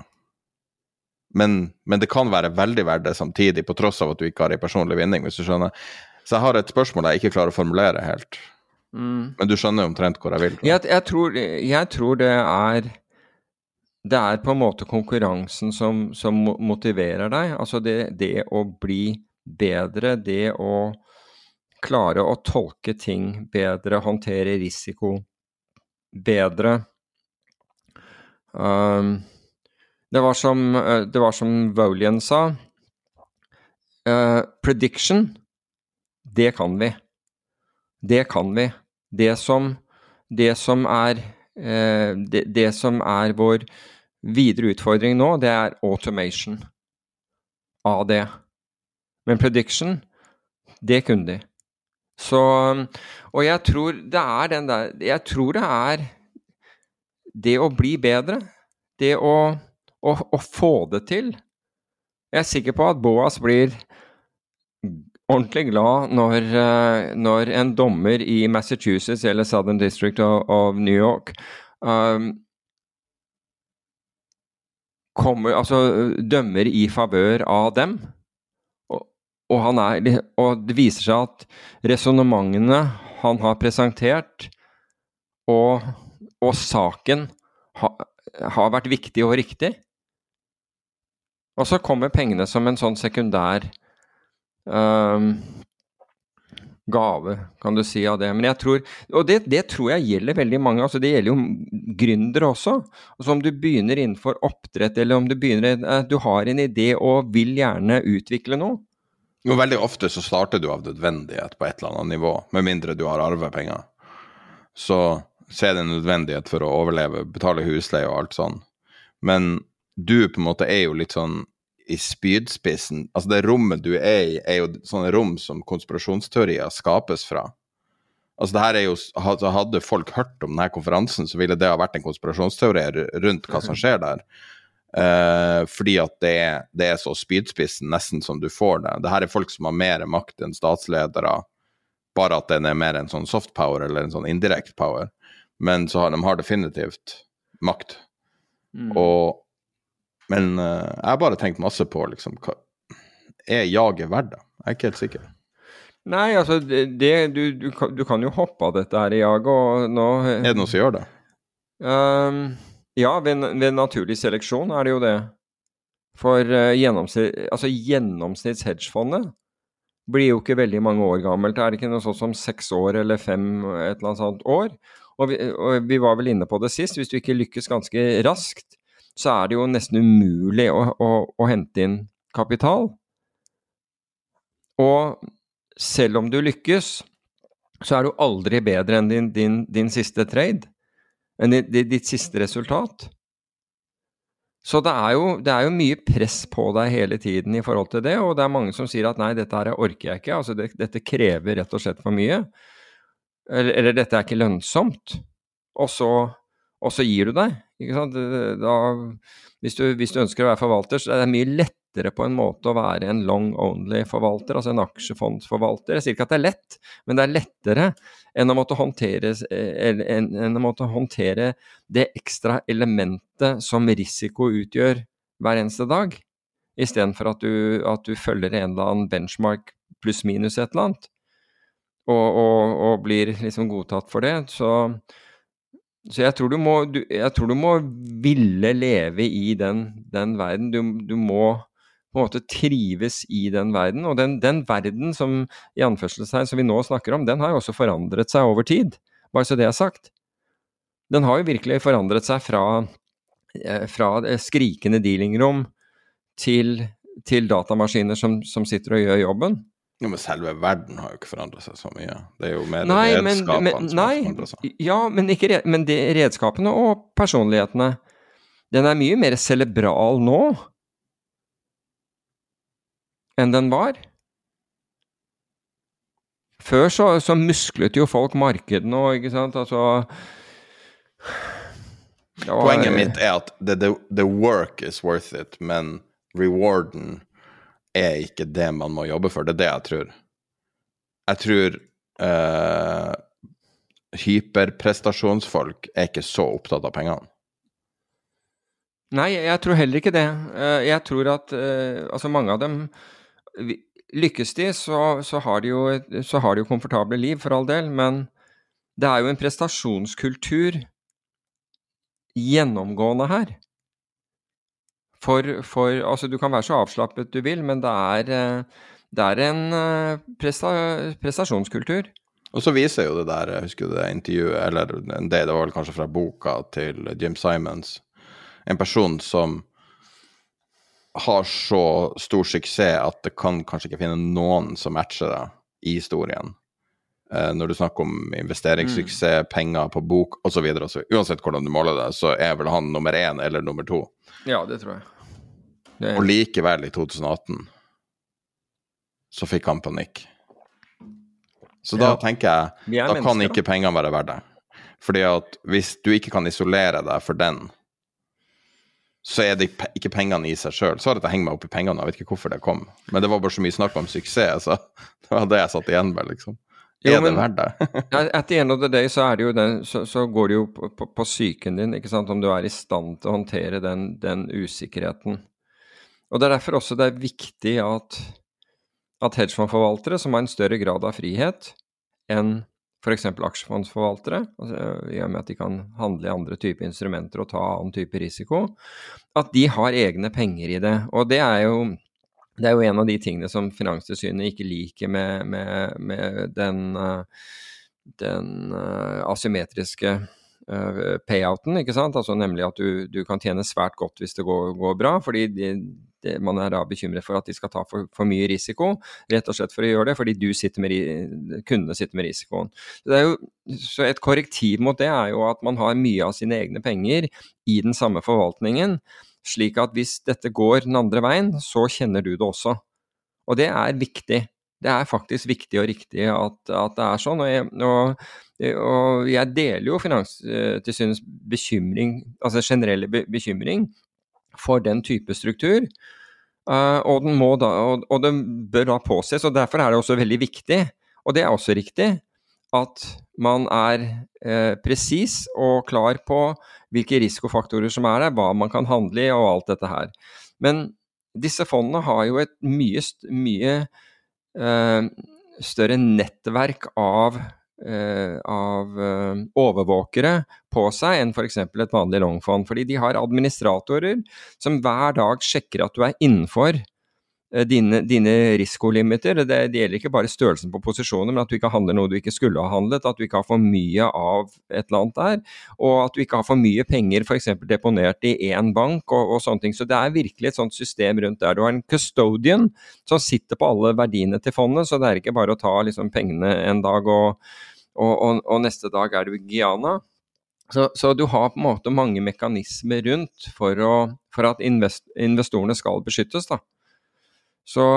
Men, men, det kan være veldig verdt det samtidig, på tross av at du ikke har ei personlig vinning, hvis du skjønner. Så jeg har et spørsmål jeg ikke klarer å formulere helt. Mm. Men du skjønner omtrent hvor jeg vil? Jeg, jeg, tror, jeg, tror, det er Det er på en måte konkurransen som, som motiverer deg. Altså det, det, å bli bedre, det å klare å tolke ting bedre, håndtere risiko bedre. Um, det var som, eh, det var som Volian sa. Uh, prediction, det kan vi. Det kan vi. Det som, det som er uh, det, det, som er vår videre utfordring nå, det er automation av det. Men prediction, det kunne de. Så Og jeg tror det er den der Jeg tror det er det å bli bedre. Det å å, å få det til. Jeg er sikker på at Boas blir ordentlig glad når, eh, når, en dommer i Massachusetts eller Southern District of, of New York um, kommer, altså, dømmer i favør av dem. Og, og, er, og, det viser seg at resonnementene han har presentert, og, og saken ha, har vært viktig og riktig. Og så kommer pengene som en sånn sekundær um, gave, kan du si, av det. Men jeg tror, og det, det, tror jeg gjelder veldig mange. altså Det gjelder jo gründere også. Altså Om du begynner innenfor oppdrett, eller om du begynner eh, du har en idé og vil gjerne utvikle noe. Jo, Veldig ofte så starter du av nødvendighet på et eller annet nivå, med mindre du har arvepenger. Så, så er det en nødvendighet for å overleve, betale husleie og alt sånn. Men du på en måte er jo litt sånn i spydspissen Altså, det rommet du er i, er jo sånne rom som konspirasjonsteorier skapes fra. Altså, det her er jo Hadde folk hørt om denne konferansen, så ville det ha vært en konspirasjonsteori rundt hva som skjer der. Uh, fordi at det er, det er, så spydspissen nesten som du får det. Det her er folk som har mer makt enn statsledere, bare at den er mer en sånn soft power eller en sånn indirekte power. Men så har de har definitivt makt. Mm. Og Men uh, jeg har bare tenkt masse på liksom hva, Er jaget verdt det? Jeg er ikke helt sikker. Nei, altså det, du, du, du, kan jo hoppe av dette her i jaget, og nå Er det noen som gjør det? Um, ja, ved, ved, naturlig seleksjon er det jo det. For uh, gjennomsnitt, altså gjennomsnitts hedgefondet blir jo ikke veldig mange år gammelt. Er Det ikke noe sånt som seks år eller fem et eller annet sånt år. Og vi, og vi, var vel inne på det sist, hvis du ikke lykkes ganske raskt, så er det jo nesten umulig å, å, å hente inn kapital. Og selv om du lykkes, så er du aldri bedre enn din, din, din siste trade enn ditt siste resultat. Så det er, jo, det er, jo, mye press på deg hele tiden i forhold til det, og det er mange som sier at nei, dette her orker jeg ikke, altså det, dette krever rett og slett for mye. Eller, eller dette er ikke lønnsomt. Og så, og så gir du deg. Da, hvis, du, hvis, du, ønsker å være forvalter, så er det mye lettere på en måte å være en long only forvalter, altså en aksjefondsforvalter. Jeg sier ikke at det er lett, men det er lettere enn å måtte håndtere, enn, enn å måtte håndtere det ekstra elementet som risiko utgjør hver eneste dag, istedenfor at, du, at du følger en eller annen benchmark pluss-minus et eller annet, og, og, og, blir liksom godtatt for det. Så, så jeg, tror du må, du, jeg tror du må ville leve i den, den verden. Du, du må på en måte trives i den verden. Og den, den verden som i anførselstegn som vi nå snakker om, den har jo også forandret seg over tid. Bare så det er sagt. Den har jo virkelig forandret seg fra, eh, fra skrikende dealingrom til, til datamaskiner som, som, sitter og gjør jobben. Jo, Men selve verden har jo ikke forandret seg så mye. Det er jo mer nei, redskapene men, men, som har forandra seg. Ja, men, ikke, men de redskapene og personlighetene. Den er mye mer celebral nå enn den var. Før så, så musklet jo folk markedene og ikke sant, altså var, Poenget mitt er at the, the, the, work is worth it, men rewarden er ikke det man må jobbe for. Det er det jeg tror. Jeg tror uh, hyperprestasjonsfolk er ikke så opptatt av pengene. Nei, jeg tror heller ikke det. Eh, jeg tror at uh, altså mange av dem Lykkes de, så, så, har de jo, så har de jo komfortable liv, for all del, men det er jo en prestasjonskultur gjennomgående her. For, for, Altså, du kan være så avslappet du vil, men det er, det er en eh, presta, prestasjonskultur. Og så viser jo det der, jeg husker det intervjuet, eller det, det var vel kanskje fra boka til Jim Simons, en person som har så stor suksess at det kan kanskje ikke finne noen som matcher det i historien. Eh, når du snakker om investeringssuksess, mm. penger på bok osv. Uansett hvordan du måler det, så er vel han nummer én eller nummer to. Ja, det tror jeg. Det er... Og likevel, i 2018, så fikk han panikk. Så da tenker jeg da kan ikke pengene være verdt det. Fordi at hvis du ikke kan isolere deg for den, så er det ikke pengene i seg sjøl. Så har jeg hengt meg opp i pengene, jeg vet ikke hvorfor det kom. Men det var bare så mye snakk om suksess, så det var det jeg satt igjen med, liksom. Er jo, men, det verdt det? at the end of the day så, er det jo den, så, så går det jo på, på, på, psyken din, ikke sant, om du er i stand til å håndtere den, den usikkerheten. Og Det er derfor også det er viktig at, at hedgefondforvaltere som har en større grad av frihet enn f.eks. aksjefondsforvaltere, altså, i og med at de kan handle i andre typer instrumenter og ta annen type risiko, at de har egne penger i det. Og det er jo, det er jo en av de tingene som Finanstilsynet ikke liker med, med, med den, eh, den uh, asymmetriske uh, payouten, ikke sant? Altså nemlig at du, du, kan tjene svært godt hvis det går, går bra, fordi de, det, man er da bekymret for at de skal ta for, for, mye risiko, rett og slett for å gjøre det, fordi du sitter med, kundene sitter med risikoen. Jo, så, Et korrektiv mot det er jo at man har mye av sine egne penger i den samme forvaltningen, Slik at hvis dette går den andre veien, så kjenner du det også. Og det er viktig. Det er faktisk viktig og riktig at, at det er sånn. Og jeg, og, og jeg deler jo Finanstilsynets bekymring, altså generelle bekymring for den type struktur. Uh, og, den må da, og, og den bør da påses, og derfor er det også veldig viktig, og det er også riktig, at man er eh, presis og klar på hvilke risikofaktorer som er der, hva man kan handle i og alt dette her. Men disse fondene har jo et mye, mye eh, større nettverk av, eh, av eh, overvåkere på seg enn f.eks. et vanlig longfond. Fordi de har administratorer som hver dag sjekker at du er innenfor Eh, dine, dine risikolimiter. Det, det, gjelder ikke bare størrelsen på posisjoner, men at du ikke handler noe du ikke skulle ha handlet. At du ikke har for mye av et eller annet der. Og at du ikke har for mye penger f.eks. deponert i én bank og, og, sånne ting. Så det er virkelig et sånt system rundt der. Du har en custodian som sitter på alle verdiene til fondet, så det er ikke bare å ta liksom, pengene en dag og, og, og neste dag er du i Guyana. Så, så, du har på en måte mange mekanismer rundt for, å, for at invest, investorene skal beskyttes. da. Så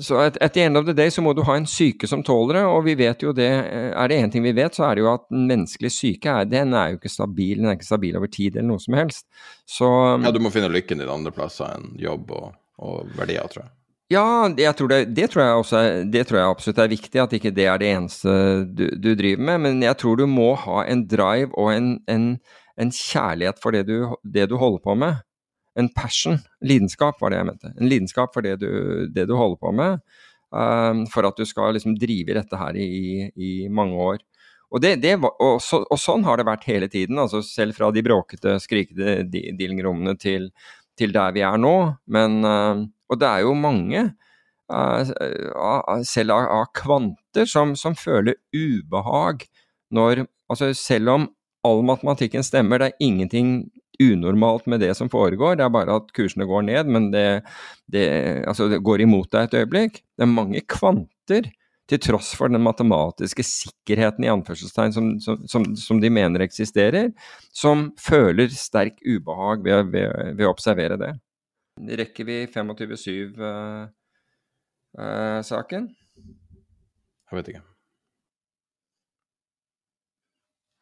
så at, at the end of the day så må du ha en syke som tåler det, og vi vet jo det Er det én ting vi vet, så er det jo at den menneskelige syke er, den er jo ikke stabil. Den er ikke stabil over tid eller noe som helst. Så Ja, du må finne lykken din andre plasser enn jobb og, og verdier, tror jeg. Ja, tror det, det, tror jeg også er, det tror jeg absolutt er viktig, at ikke det er det eneste du, du driver med. Men jeg tror du må ha en drive og en, en, en kjærlighet for det du, det du holder på med en passion, lidenskap var det jeg mente. En lidenskap for det du, det du holder på med, um, for at du skal liksom drive dette her i, i mange år. Og, det, var, og, så, og, sånn har det vært hele tiden, altså selv fra de bråkete, skrikete dealingrommene til, til der vi er nå. Men, uh, og det er jo mange, uh, selv av, av kvanter, som, som, føler ubehag når Altså selv om all matematikken stemmer, det er ingenting unormalt med det som foregår, det er bare at kursene går ned, men det, det, altså det går imot deg et øyeblikk. Det er mange kvanter, til tross for den matematiske sikkerheten i anførselstegn som, som, som, som de mener eksisterer, som føler sterk ubehag ved, ved, ved å observere det. Rekker vi 25-7-saken? Uh, uh, Jeg vet ikke.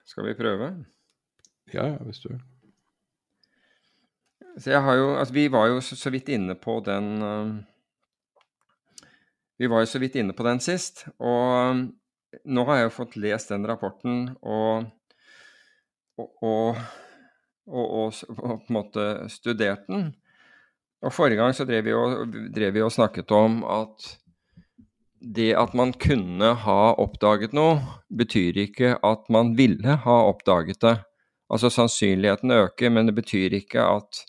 Skal vi prøve? Ja, ja, hvis du vil. Så jeg har jo Altså, vi var jo så, så vidt inne på den uh, Vi var jo så vidt inne på den sist. Og um, nå har jeg jo fått lest den rapporten og og, og, og, og på en måte studert den. Og Forrige gang så drev vi, og, drev vi og snakket om at det at man kunne ha oppdaget noe, betyr ikke at man ville ha oppdaget det. Altså sannsynligheten øker, men det betyr ikke at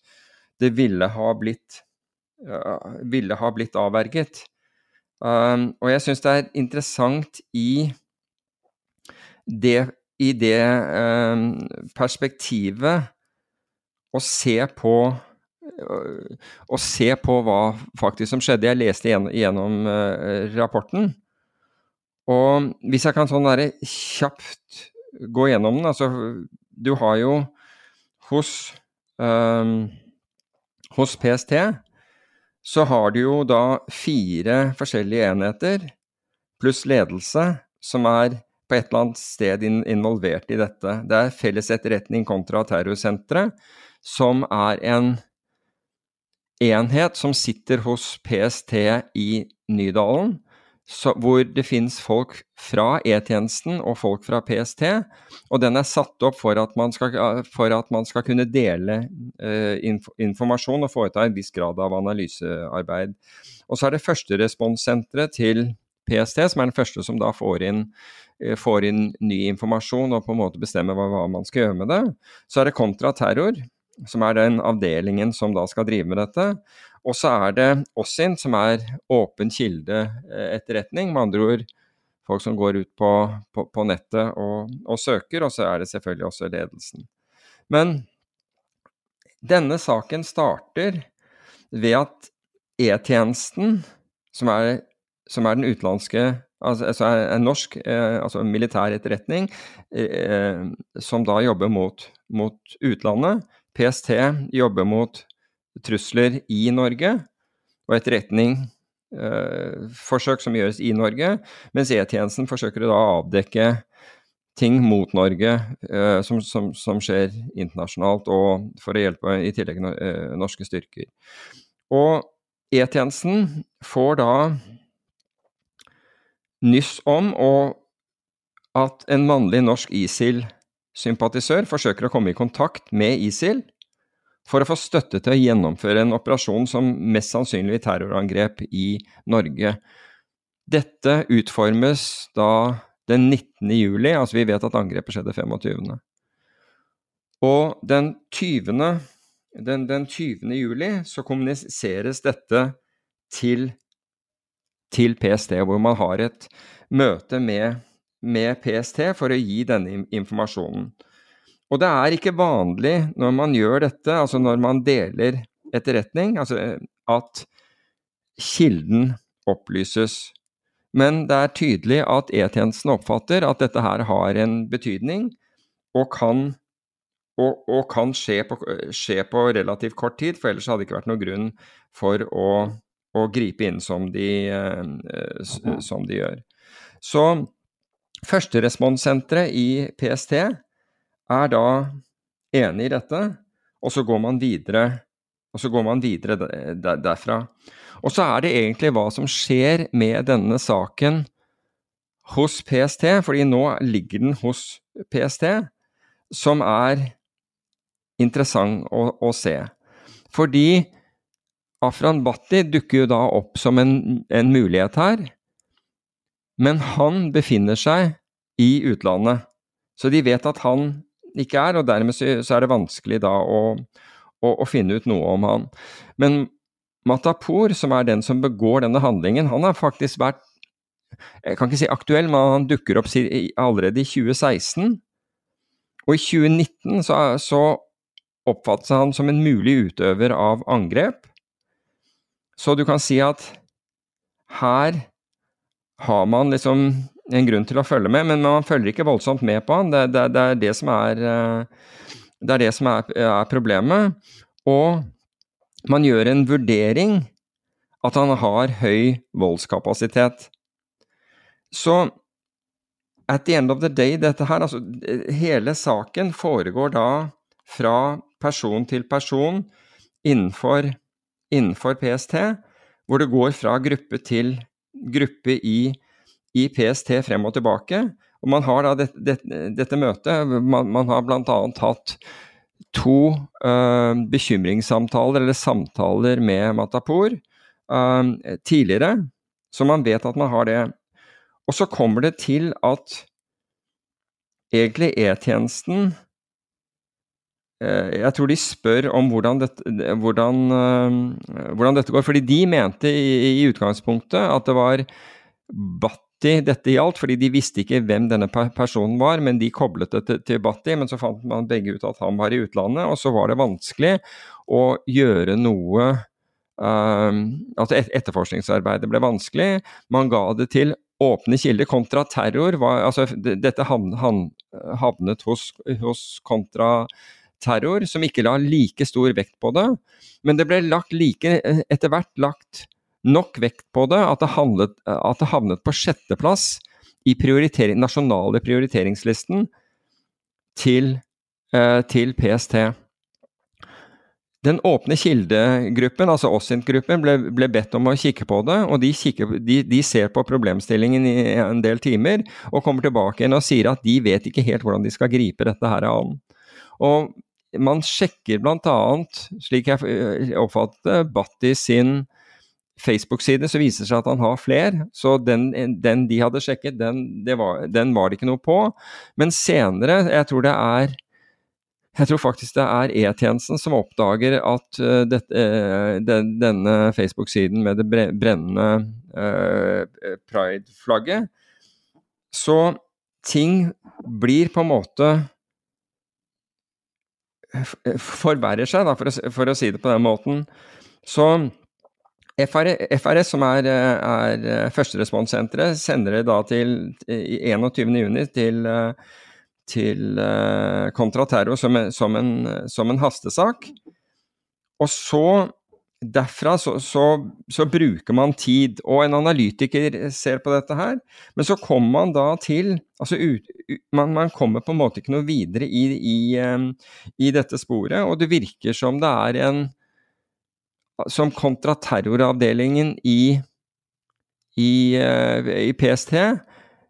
det ville ha blitt, uh, ville ha blitt avverget. Um, og jeg syns det er interessant i det, i det um, perspektivet å se på å se på hva faktisk som skjedde. Jeg leste gjennom, uh, rapporten. Og hvis jeg kan sånn der kjapt gå gjennom den altså Du har jo hos um, hos PST så har du jo da fire forskjellige enheter pluss ledelse som er på et eller annet sted involvert i dette. Det er Felles etterretning kontra terrorsenteret, som er en enhet som sitter hos PST i Nydalen, så, hvor det finnes folk fra E-tjenesten og folk fra PST. Og den er satt opp for at man skal, for at man skal kunne dele eh, inf informasjon og foreta en viss grad av analysearbeid. Og så er det førsteresponssenteret til PST, som er den første som da får inn, eh, får inn ny informasjon og på en måte bestemmer hva man skal gjøre med det. Så er det kontraterror, som er den avdelingen som da skal drive med dette. Og så er det Ossin, som er åpen kilde-etterretning. Med andre ord folk som går ut på, på, på nettet og, og, søker, og så er det selvfølgelig også ledelsen. Men denne saken starter ved at E-tjenesten, som, som, er den utenlandske altså, altså en norsk eh, altså militær etterretning, eh, som da jobber mot, mot, utlandet. PST jobber mot trusler i Norge, og etterretning eh, forsøk som gjøres i Norge, mens E-tjenesten forsøker å avdekke ting mot Norge eh, som, som, som, skjer internasjonalt, og for å hjelpe i tillegg eh, norske styrker. Og E-tjenesten får da nyss om at en mannlig norsk ISIL-sympatisør forsøker å komme i kontakt med ISIL for å få støtte til å gjennomføre en operasjon som mest sannsynlig terrorangrep i Norge. Dette utformes da den 19. juli, altså vi vet at angrepet skjedde 25. Og den 20. Den, den 20. juli så kommuniseres dette til, til PST, hvor man har et møte med, med PST for å gi denne informasjonen. Og det er ikke vanlig når man gjør dette, altså når man deler etterretning, altså at kilden opplyses. Men det er tydelig at E-tjenesten oppfatter at dette her har en betydning, og kan, og, og kan skje, på, skje, på, relativt kort tid, for ellers hadde det ikke vært noen grunn for å, å gripe inn som de, uh, som de gjør. Så Førsteresponssenteret i PST er da enig i dette, og så går man videre, går man videre derfra. Og så er det egentlig hva som skjer med denne saken hos PST, fordi nå ligger den hos PST, som er interessant å, å se. Fordi Afran Bhatti dukker jo da opp som en, en mulighet her, men han befinner seg i utlandet. Så de vet at han ikke er, og dermed så, er det vanskelig da å, å, å, finne ut noe om han. Men Matapour, som er den som begår denne handlingen, han har faktisk vært jeg kan ikke si aktuell, men han dukker opp allerede i 2016. Og i 2019 så, så oppfattes han som en mulig utøver av angrep. Så du kan si at her har man liksom en grunn til å følge med, men man følger ikke voldsomt med på han. Det, det, det er det som er, eh, det er, det som er, er problemet. Og man gjør en vurdering at han har høy voldskapasitet. Så at the end of the day, dette her, altså hele saken foregår da fra person til person innenfor, innenfor PST, hvor det går fra gruppe til gruppe i i PST frem og tilbake. Og man har da dette, det, dette møtet. Man, man har bl.a. hatt to uh, bekymringssamtaler, eller samtaler med Matapour uh, tidligere, så man vet at man har det. Og så kommer det til at egentlig E-tjenesten Jeg tror de spør om hvordan dette, hvordan, hvordan dette, går, fordi de mente i, i utgangspunktet at det var Batti dette gjaldt, fordi de visste ikke hvem denne personen var, men de koblet det til, til Batti. Men så fant man begge ut at han var i utlandet, og så var det vanskelig å gjøre noe um, At etterforskningsarbeidet ble vanskelig. Man ga det til åpne kilder kontra terror. Var, altså, dette havnet hos, hos kontraterror, som ikke la like stor vekt på det. Men det ble lagt like, etter hvert lagt nok vekt på det at det, handlet, at det havnet på sjetteplass i prioritering, nasjonale prioriteringslisten til, eh, til, PST. Den åpne kildegruppen, altså OSSINT-gruppen, ble, ble, bedt om å kikke på det. og de, kikker, de, de, ser på problemstillingen i en del timer og kommer tilbake igjen og sier at de vet ikke helt hvordan de skal gripe dette her an. Og man sjekker bl.a., slik jeg oppfattet Batti sin Facebook-side så viser det seg at han har flere, så den, den de hadde sjekket, den, var, den, var, det ikke noe på. Men senere, jeg tror det er jeg tror faktisk det er E-tjenesten som oppdager at uh, det, uh, den, denne Facebook-siden med det brennende uh, pride-flagget Så ting blir på en måte forverrer seg, da, for, å, for å si det på den måten. Så FRS, som er, er førsteresponssenteret, sender det da til 21.6 til, til kontraterror som, som, som en hastesak. Og så derfra så, så, så, bruker man tid, og en analytiker ser på dette her. Men så kommer man da til altså ut, man, man, kommer på en måte ikke noe videre i, i, i, dette sporet, og det virker som det er en Som kontraterroravdelingen i, i, i PST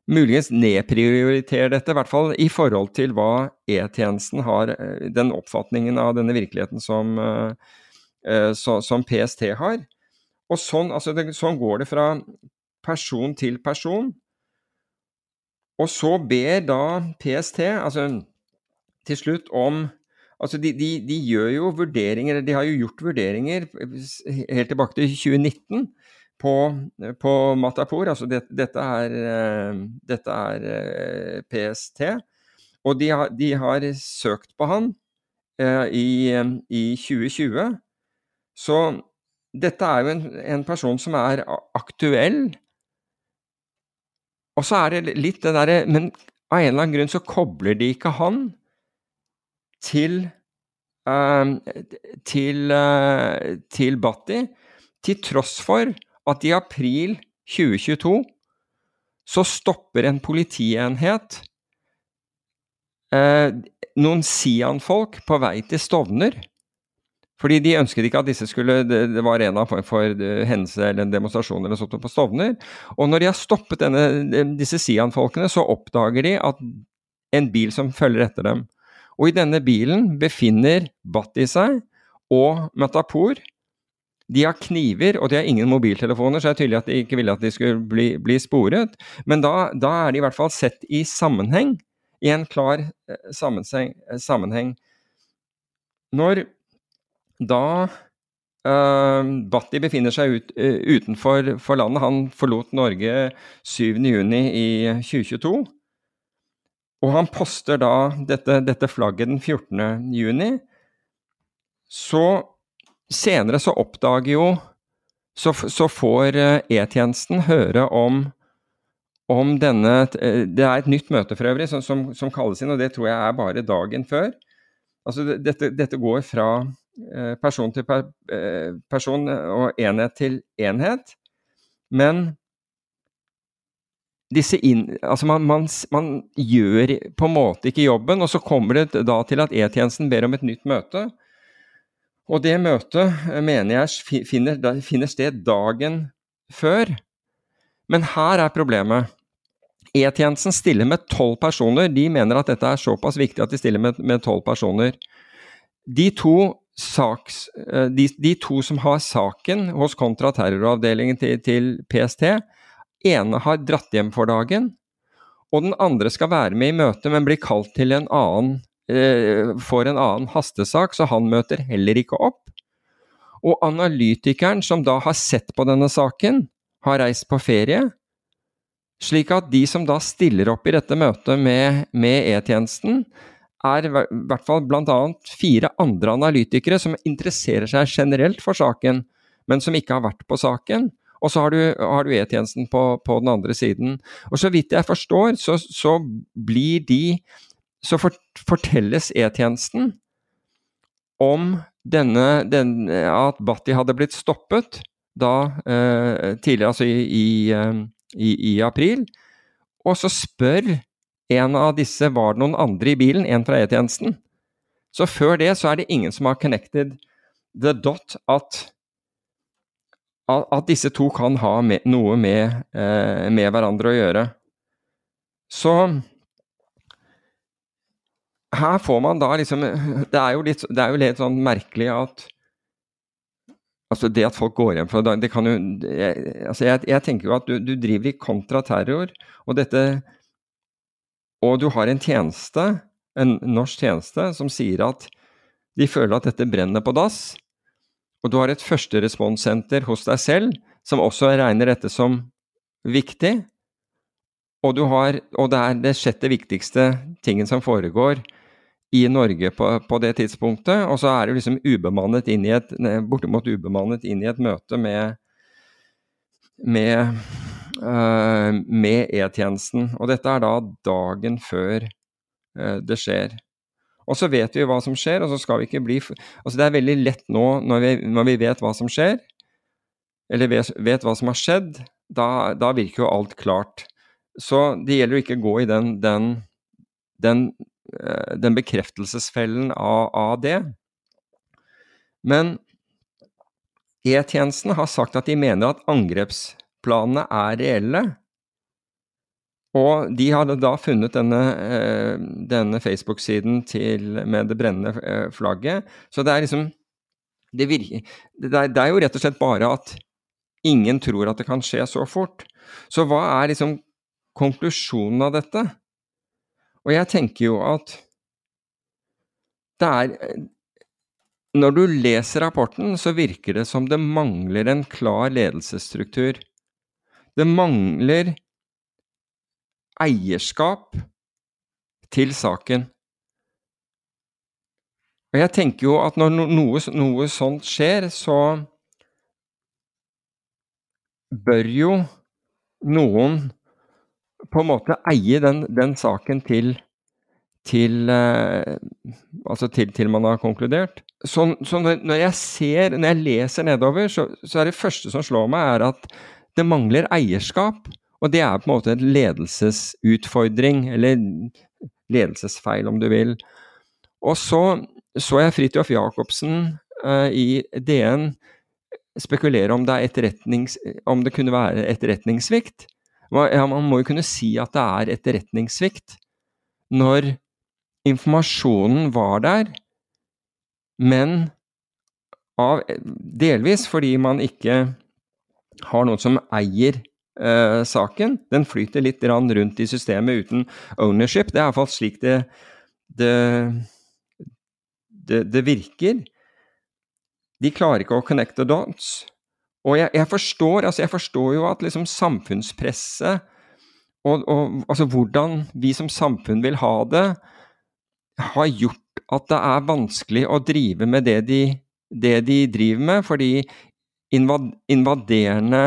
muligens nedprioriterer dette, i hvert fall i forhold til hva E-tjenesten har, den oppfatningen av denne virkeligheten som, Eh, så, som PST har. Og sånn, altså det, sånn, går det fra person til person. Og så ber da PST altså til slutt om Altså de, de, de, gjør jo vurderinger, de har jo gjort vurderinger helt tilbake til 2019 på, på Matapour. Altså det, dette er, eh, dette er eh, PST. Og de har, de har søkt på han eh, i, i 2020. Så dette er jo en, en person som er aktuell. Og så er det litt det derre Men av en eller annen grunn så kobler de ikke han til uh, til, uh, til Batti, til tross for at i april 2022 så stopper en politienhet uh, noen Sian-folk på vei til Stovner fordi de ønsket ikke at disse skulle Det var en av for eh, hendelse eller en demonstrasjon eller sånt på Stovner. Og når de har stoppet denne, disse Sian-folkene, så oppdager de at en bil som følger etter dem. Og i denne bilen befinner Batti seg og Matapour. De har kniver, og de har ingen mobiltelefoner, så det er tydelig at de ikke ville at de skulle bli, bli sporet. Men da, da, er de i hvert fall sett i sammenheng, i en klar eh, sammenheng. Når da uh, Bhatti befinner seg ut, uh, utenfor landet. Han forlot Norge 7.6 i 2022. Og han poster da dette, dette flagget den 14.6. Så senere så oppdager jo Så, så får eh, E-tjenesten høre om om denne Det er et nytt møte for øvrig som, som, som, kalles inn, og det tror jeg er bare dagen før. Altså dette, dette går fra person til per, person og enhet til enhet. Men disse inn, altså man, man, man, gjør på en måte ikke jobben, og så kommer det da til at E-tjenesten ber om et nytt møte. Og det møtet eh, mener jeg finner, finner sted dagen før. Men her er problemet. E-tjenesten stiller med tolv personer. De mener at dette er såpass viktig at de stiller med tolv personer. De to saks, eh, de, de, to som har saken hos kontraterroravdelingen til, til PST, ene har dratt hjem for dagen, og den andre skal være med i møtet, men blir kalt til en annen eh, for en annen hastesak, så han møter heller ikke opp. Og analytikeren som da har sett på denne saken, har reist på ferie. Slik at de som da stiller opp i dette møtet med E-tjenesten, er i hvert fall bl.a. fire andre analytikere som interesserer seg generelt for saken, men som ikke har vært på saken. Og så har du, du E-tjenesten på, på, den andre siden. Og så vidt jeg forstår, så, så blir de Så for, fortelles E-tjenesten om denne, den, at Bhatti hadde blitt stoppet da eh, tidligere, altså i, i, eh, i, i april. Og så spør en av disse var det noen andre i bilen, en fra E-tjenesten. Så før det så er det ingen som har connected the dot at, at disse to kan ha med, noe med, eh, med, hverandre å gjøre. Så her får man da liksom Det er jo litt, det er jo litt sånn merkelig at Altså Det at folk går hjem fra det kan jo jeg, altså jeg, jeg tenker jo at du, du driver i kontraterror, og dette og du har en tjeneste, en norsk tjeneste, som sier at de føler at dette brenner på dass, og du har et førsteresponssenter hos deg selv som også regner dette som viktig, og, har, og det er det sjette viktigste tingen som foregår i Norge på, på, det tidspunktet, og så er du liksom ubemannet inn i et, bortimot ubemannet inn i et møte med, med, med E-tjenesten. Og dette er da dagen før uh, det skjer. Og så vet vi hva som skjer, og så skal vi ikke bli Altså det er veldig lett nå, når vi, når vi vet hva som skjer, eller vet, vet hva som har skjedd, da, da, virker jo alt klart. Så det gjelder å ikke gå i den, den, den, uh, den bekreftelsesfellen av, av det. Men E-tjenesten har sagt at de mener at angrepsplanene er reelle. Og de hadde da funnet denne, eh, denne Facebook-siden med det brennende eh, flagget. Så det er liksom det, virker, det, er, det er jo rett og slett bare at ingen tror at det kan skje så fort. Så hva er liksom konklusjonen av dette? Og jeg tenker jo at det er når du leser rapporten, så virker det som det mangler en klar ledelsesstruktur. Det mangler eierskap til saken. Og jeg tenker jo at når noe, noe sånt skjer, så bør jo noen på en måte eie den, den saken til, til, eh, altså til, til man har konkludert så, så når, jeg ser, når jeg leser nedover, så, så, er det første som slår meg, er at det mangler eierskap. Og det er på en måte en ledelsesutfordring, eller ledelsesfeil, om du vil. Og så så jeg Fridtjof Jacobsen uh, i DN spekulere om det, om det kunne være etterretningssvikt. Ja, man må jo kunne si at det er etterretningssvikt når informasjonen var der, men av, delvis fordi man ikke har noen som eier eh, saken. Den flyter litt rundt i systemet uten ownership. Det er iallfall slik det, det, det, det, virker. De klarer ikke å connect the dots. Og jeg, jeg, forstår, altså jeg forstår jo at liksom samfunnspresset og, og altså hvordan vi som samfunn vil ha det, har gjort at det er vanskelig å drive med det de, det de driver med, fordi invaderende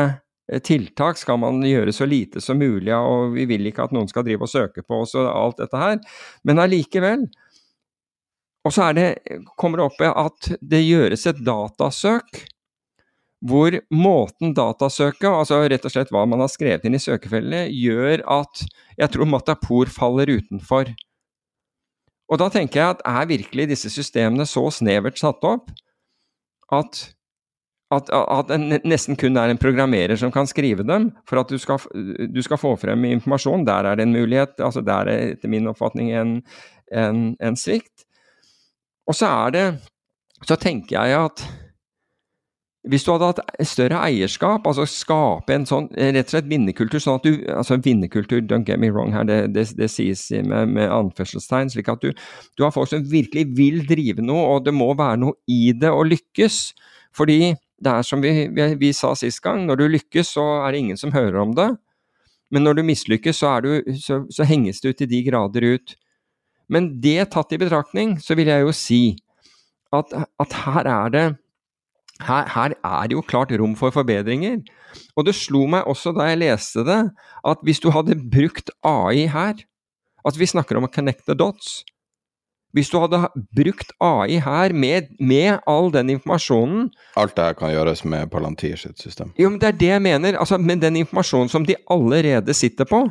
eh, tiltak skal man gjøre så lite som mulig av, og vi vil ikke at noen skal drive og søke på oss og alt dette her. Men allikevel. Og så det, kommer det opp at det gjøres et datasøk hvor måten datasøket, altså rett og slett hva man har skrevet inn i søkefellet, gjør at jeg tror Matapor faller utenfor. Og da tenker jeg at er virkelig disse systemene så snevert satt opp at, at, at det nesten kun er en programmerer som kan skrive dem for at du skal, du skal få frem informasjon? Der er det en mulighet. altså Der er etter min oppfatning en, en, en svikt. Og så er det Så tenker jeg at hvis du hadde hatt større eierskap, altså skape en sånn rett og slett vinnerkultur sånn at du, altså Vinnerkultur, don't get me wrong her, det, det, det sies med, med anførselstegn. Slik at du, du, har folk som virkelig vil drive noe, og det må være noe i det å lykkes. Fordi det er som vi, vi, vi sa sist gang, når du lykkes, så er det ingen som hører om det. Men når du mislykkes, så, du, så, så henges ut til de grader ut. Men det tatt i betraktning, så vil jeg jo si at, at her er det her, her, er det jo klart rom for forbedringer. Og det slo meg også da jeg leste det, at hvis du hadde brukt AI her At vi snakker om å connect the dots. Hvis du hadde brukt AI her med, med all den informasjonen Alt det her kan gjøres med Palantir sitt system? Jo, men det er det jeg mener. Altså, med den informasjonen som de allerede sitter på,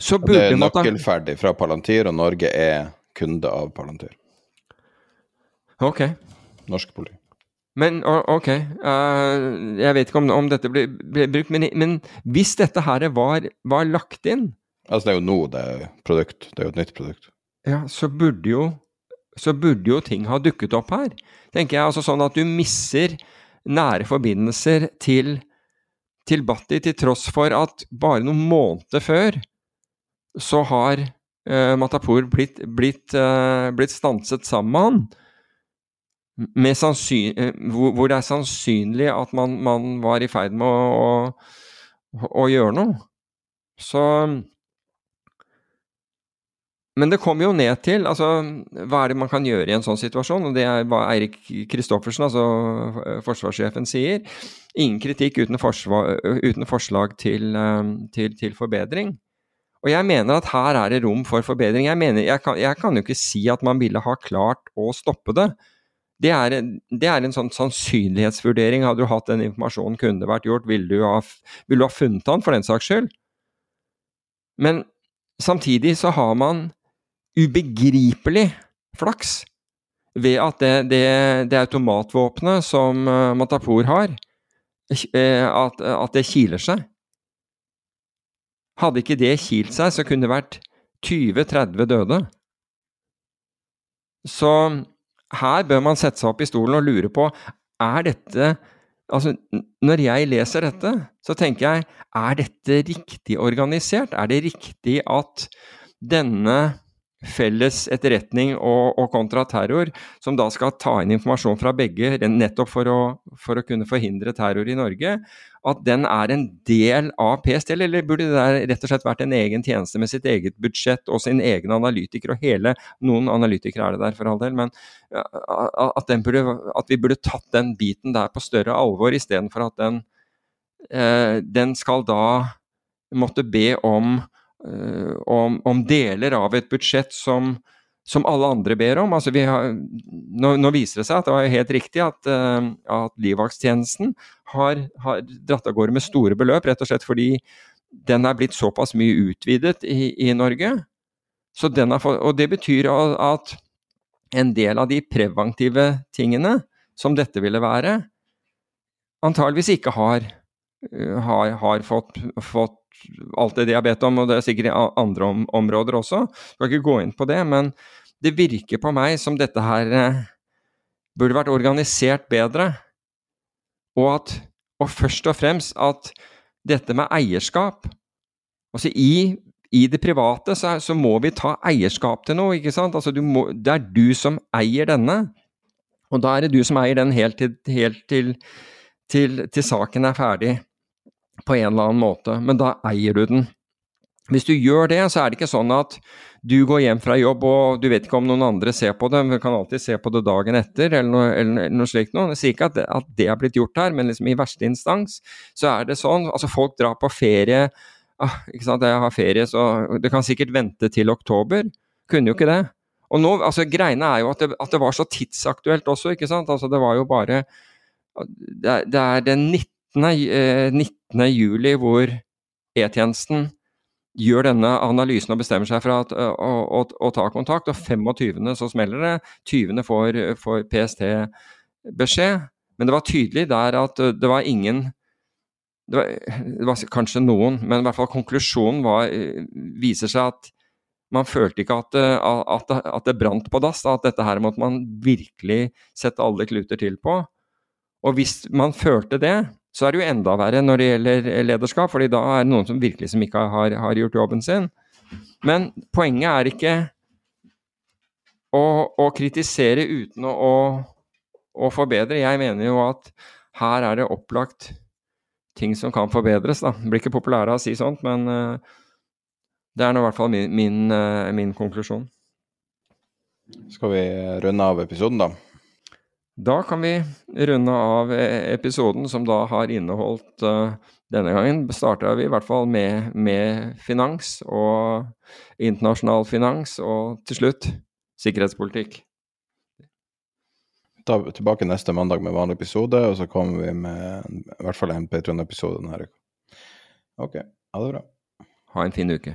så burde Det er nøkkelferdig fra Palantir, og Norge er kunde av Palantir. Ok. Norsk politi. Men ok, uh, jeg vet ikke om, om dette ble, ble brukt, men, men, hvis dette her var, var, lagt inn Altså det er jo nå det er produkt, det er jo et nytt produkt. Ja, så burde jo, så burde jo ting ha dukket opp her. Tenker jeg, altså Sånn at du misser nære forbindelser til, til Batti, til tross for at bare noen måneder før så har uh, Matapour blitt, blitt, uh, blitt stanset sammen med han. uh, hvor, hvor, det er sannsynlig at man, man var i ferd med å, å, å, gjøre noe. Så men det kommer jo ned til altså, hva er det man kan gjøre i en sånn situasjon. og Det er hva Eirik Kristoffersen, altså forsvarssjefen, sier. Ingen kritikk uten, forsvar, uten forslag til, til, til, forbedring. Og jeg mener at her er det rom for forbedring. Jeg, mener, jeg, kan, jeg kan jo ikke si at man ville ha klart å stoppe det. Det er, det er, en sånn sannsynlighetsvurdering. Hadde du hatt den informasjonen kunne det vært gjort, ville du, ha, du ha funnet han for den saks skyld? Men samtidig så har man ubegripelig flaks ved at det, det, det automatvåpenet som uh, Matapour har, uh, at, at, det kiler seg. Hadde ikke det kilt seg, så kunne det vært 20-30 døde. Så her bør man sette seg opp i stolen og lure på er dette Altså, når jeg leser dette, så tenker jeg er dette riktig organisert? Er det riktig at denne felles etterretning og, og kontraterror, som da skal ta inn informasjon fra begge nettopp for å, for å, kunne forhindre terror i Norge, at den er en del av PST, eller burde det der rett og slett vært en egen tjeneste med sitt eget budsjett og sin egen analytiker og hele Noen analytikere er det der, for all del, men at, burde, at vi burde tatt den biten der på større alvor, istedenfor at den, eh, den skal da måtte be om om, om, deler av et budsjett som, som alle andre ber om. Altså har, nå, nå, viser det seg at det var helt riktig at, uh, at livvaktstjenesten har, har, dratt av gårde med store beløp, rett og slett fordi den er blitt såpass mye utvidet i, i Norge. Fått, og det betyr at en del av de preventive tingene som dette ville være, antageligvis ikke har, eh, har, har fått, fått alt det de har bedt om, og det er sikkert i andre om, områder også. Skal ikke gå inn på det, men det virker på meg som dette her eh, burde vært organisert bedre. Og at Og først og fremst at dette med eierskap Altså i, i det private så, så, må vi ta eierskap til noe, ikke sant? Altså må, det er du som eier denne. Og da er det du som eier den helt til, helt til, til, til saken er ferdig på en eller annen måte, men da eier du den. Hvis du gjør det, så er det ikke sånn at du går hjem fra jobb og du vet ikke om noen andre ser på det, men du kan alltid se på det dagen etter, eller noe, eller noe slikt noe. Jeg sier ikke at det, at det er blitt gjort her, men liksom i verste instans så er det sånn. Altså, folk drar på ferie. Ah, ikke sant, jeg har ferie, så du kan sikkert vente til oktober. Kunne jo ikke det. Og nå, altså Greiene er jo at det, at det var så tidsaktuelt også, ikke sant. Altså, det var jo bare Det, det er den 19. 19. Eh, juli hvor E-tjenesten gjør denne analysen og bestemmer seg for at, å, å, å, ta kontakt, og 25. så smeller det. 20. får, får PST beskjed. Men det var tydelig der at det var ingen det var, det var, kanskje noen, men i hvert fall konklusjonen var, viser seg at man følte ikke at, at, at det brant på dass. At dette her måtte man virkelig sette alle kluter til på. Og hvis man følte det, så er det jo enda verre når det gjelder lederskap, fordi da er det noen som virkelig som ikke har, har gjort jobben sin. Men poenget er ikke å, å kritisere uten å, å, å, forbedre. Jeg mener jo at her er det opplagt ting som kan forbedres. Da. Det blir ikke populære å si sånt, men uh, det er nå i hvert fall min, min, uh, min konklusjon. Skal vi runde av episoden, da? Da kan vi runde av eh, episoden, som da har inneholdt uh, Denne gangen starta vi i hvert fall med, med, finans og internasjonal finans, og til slutt sikkerhetspolitikk. Da er vi tilbake neste mandag med vanlig episode, og så kommer vi med i hvert fall en Patron-episode denne uka. Ok, ha det bra. Ha en fin uke.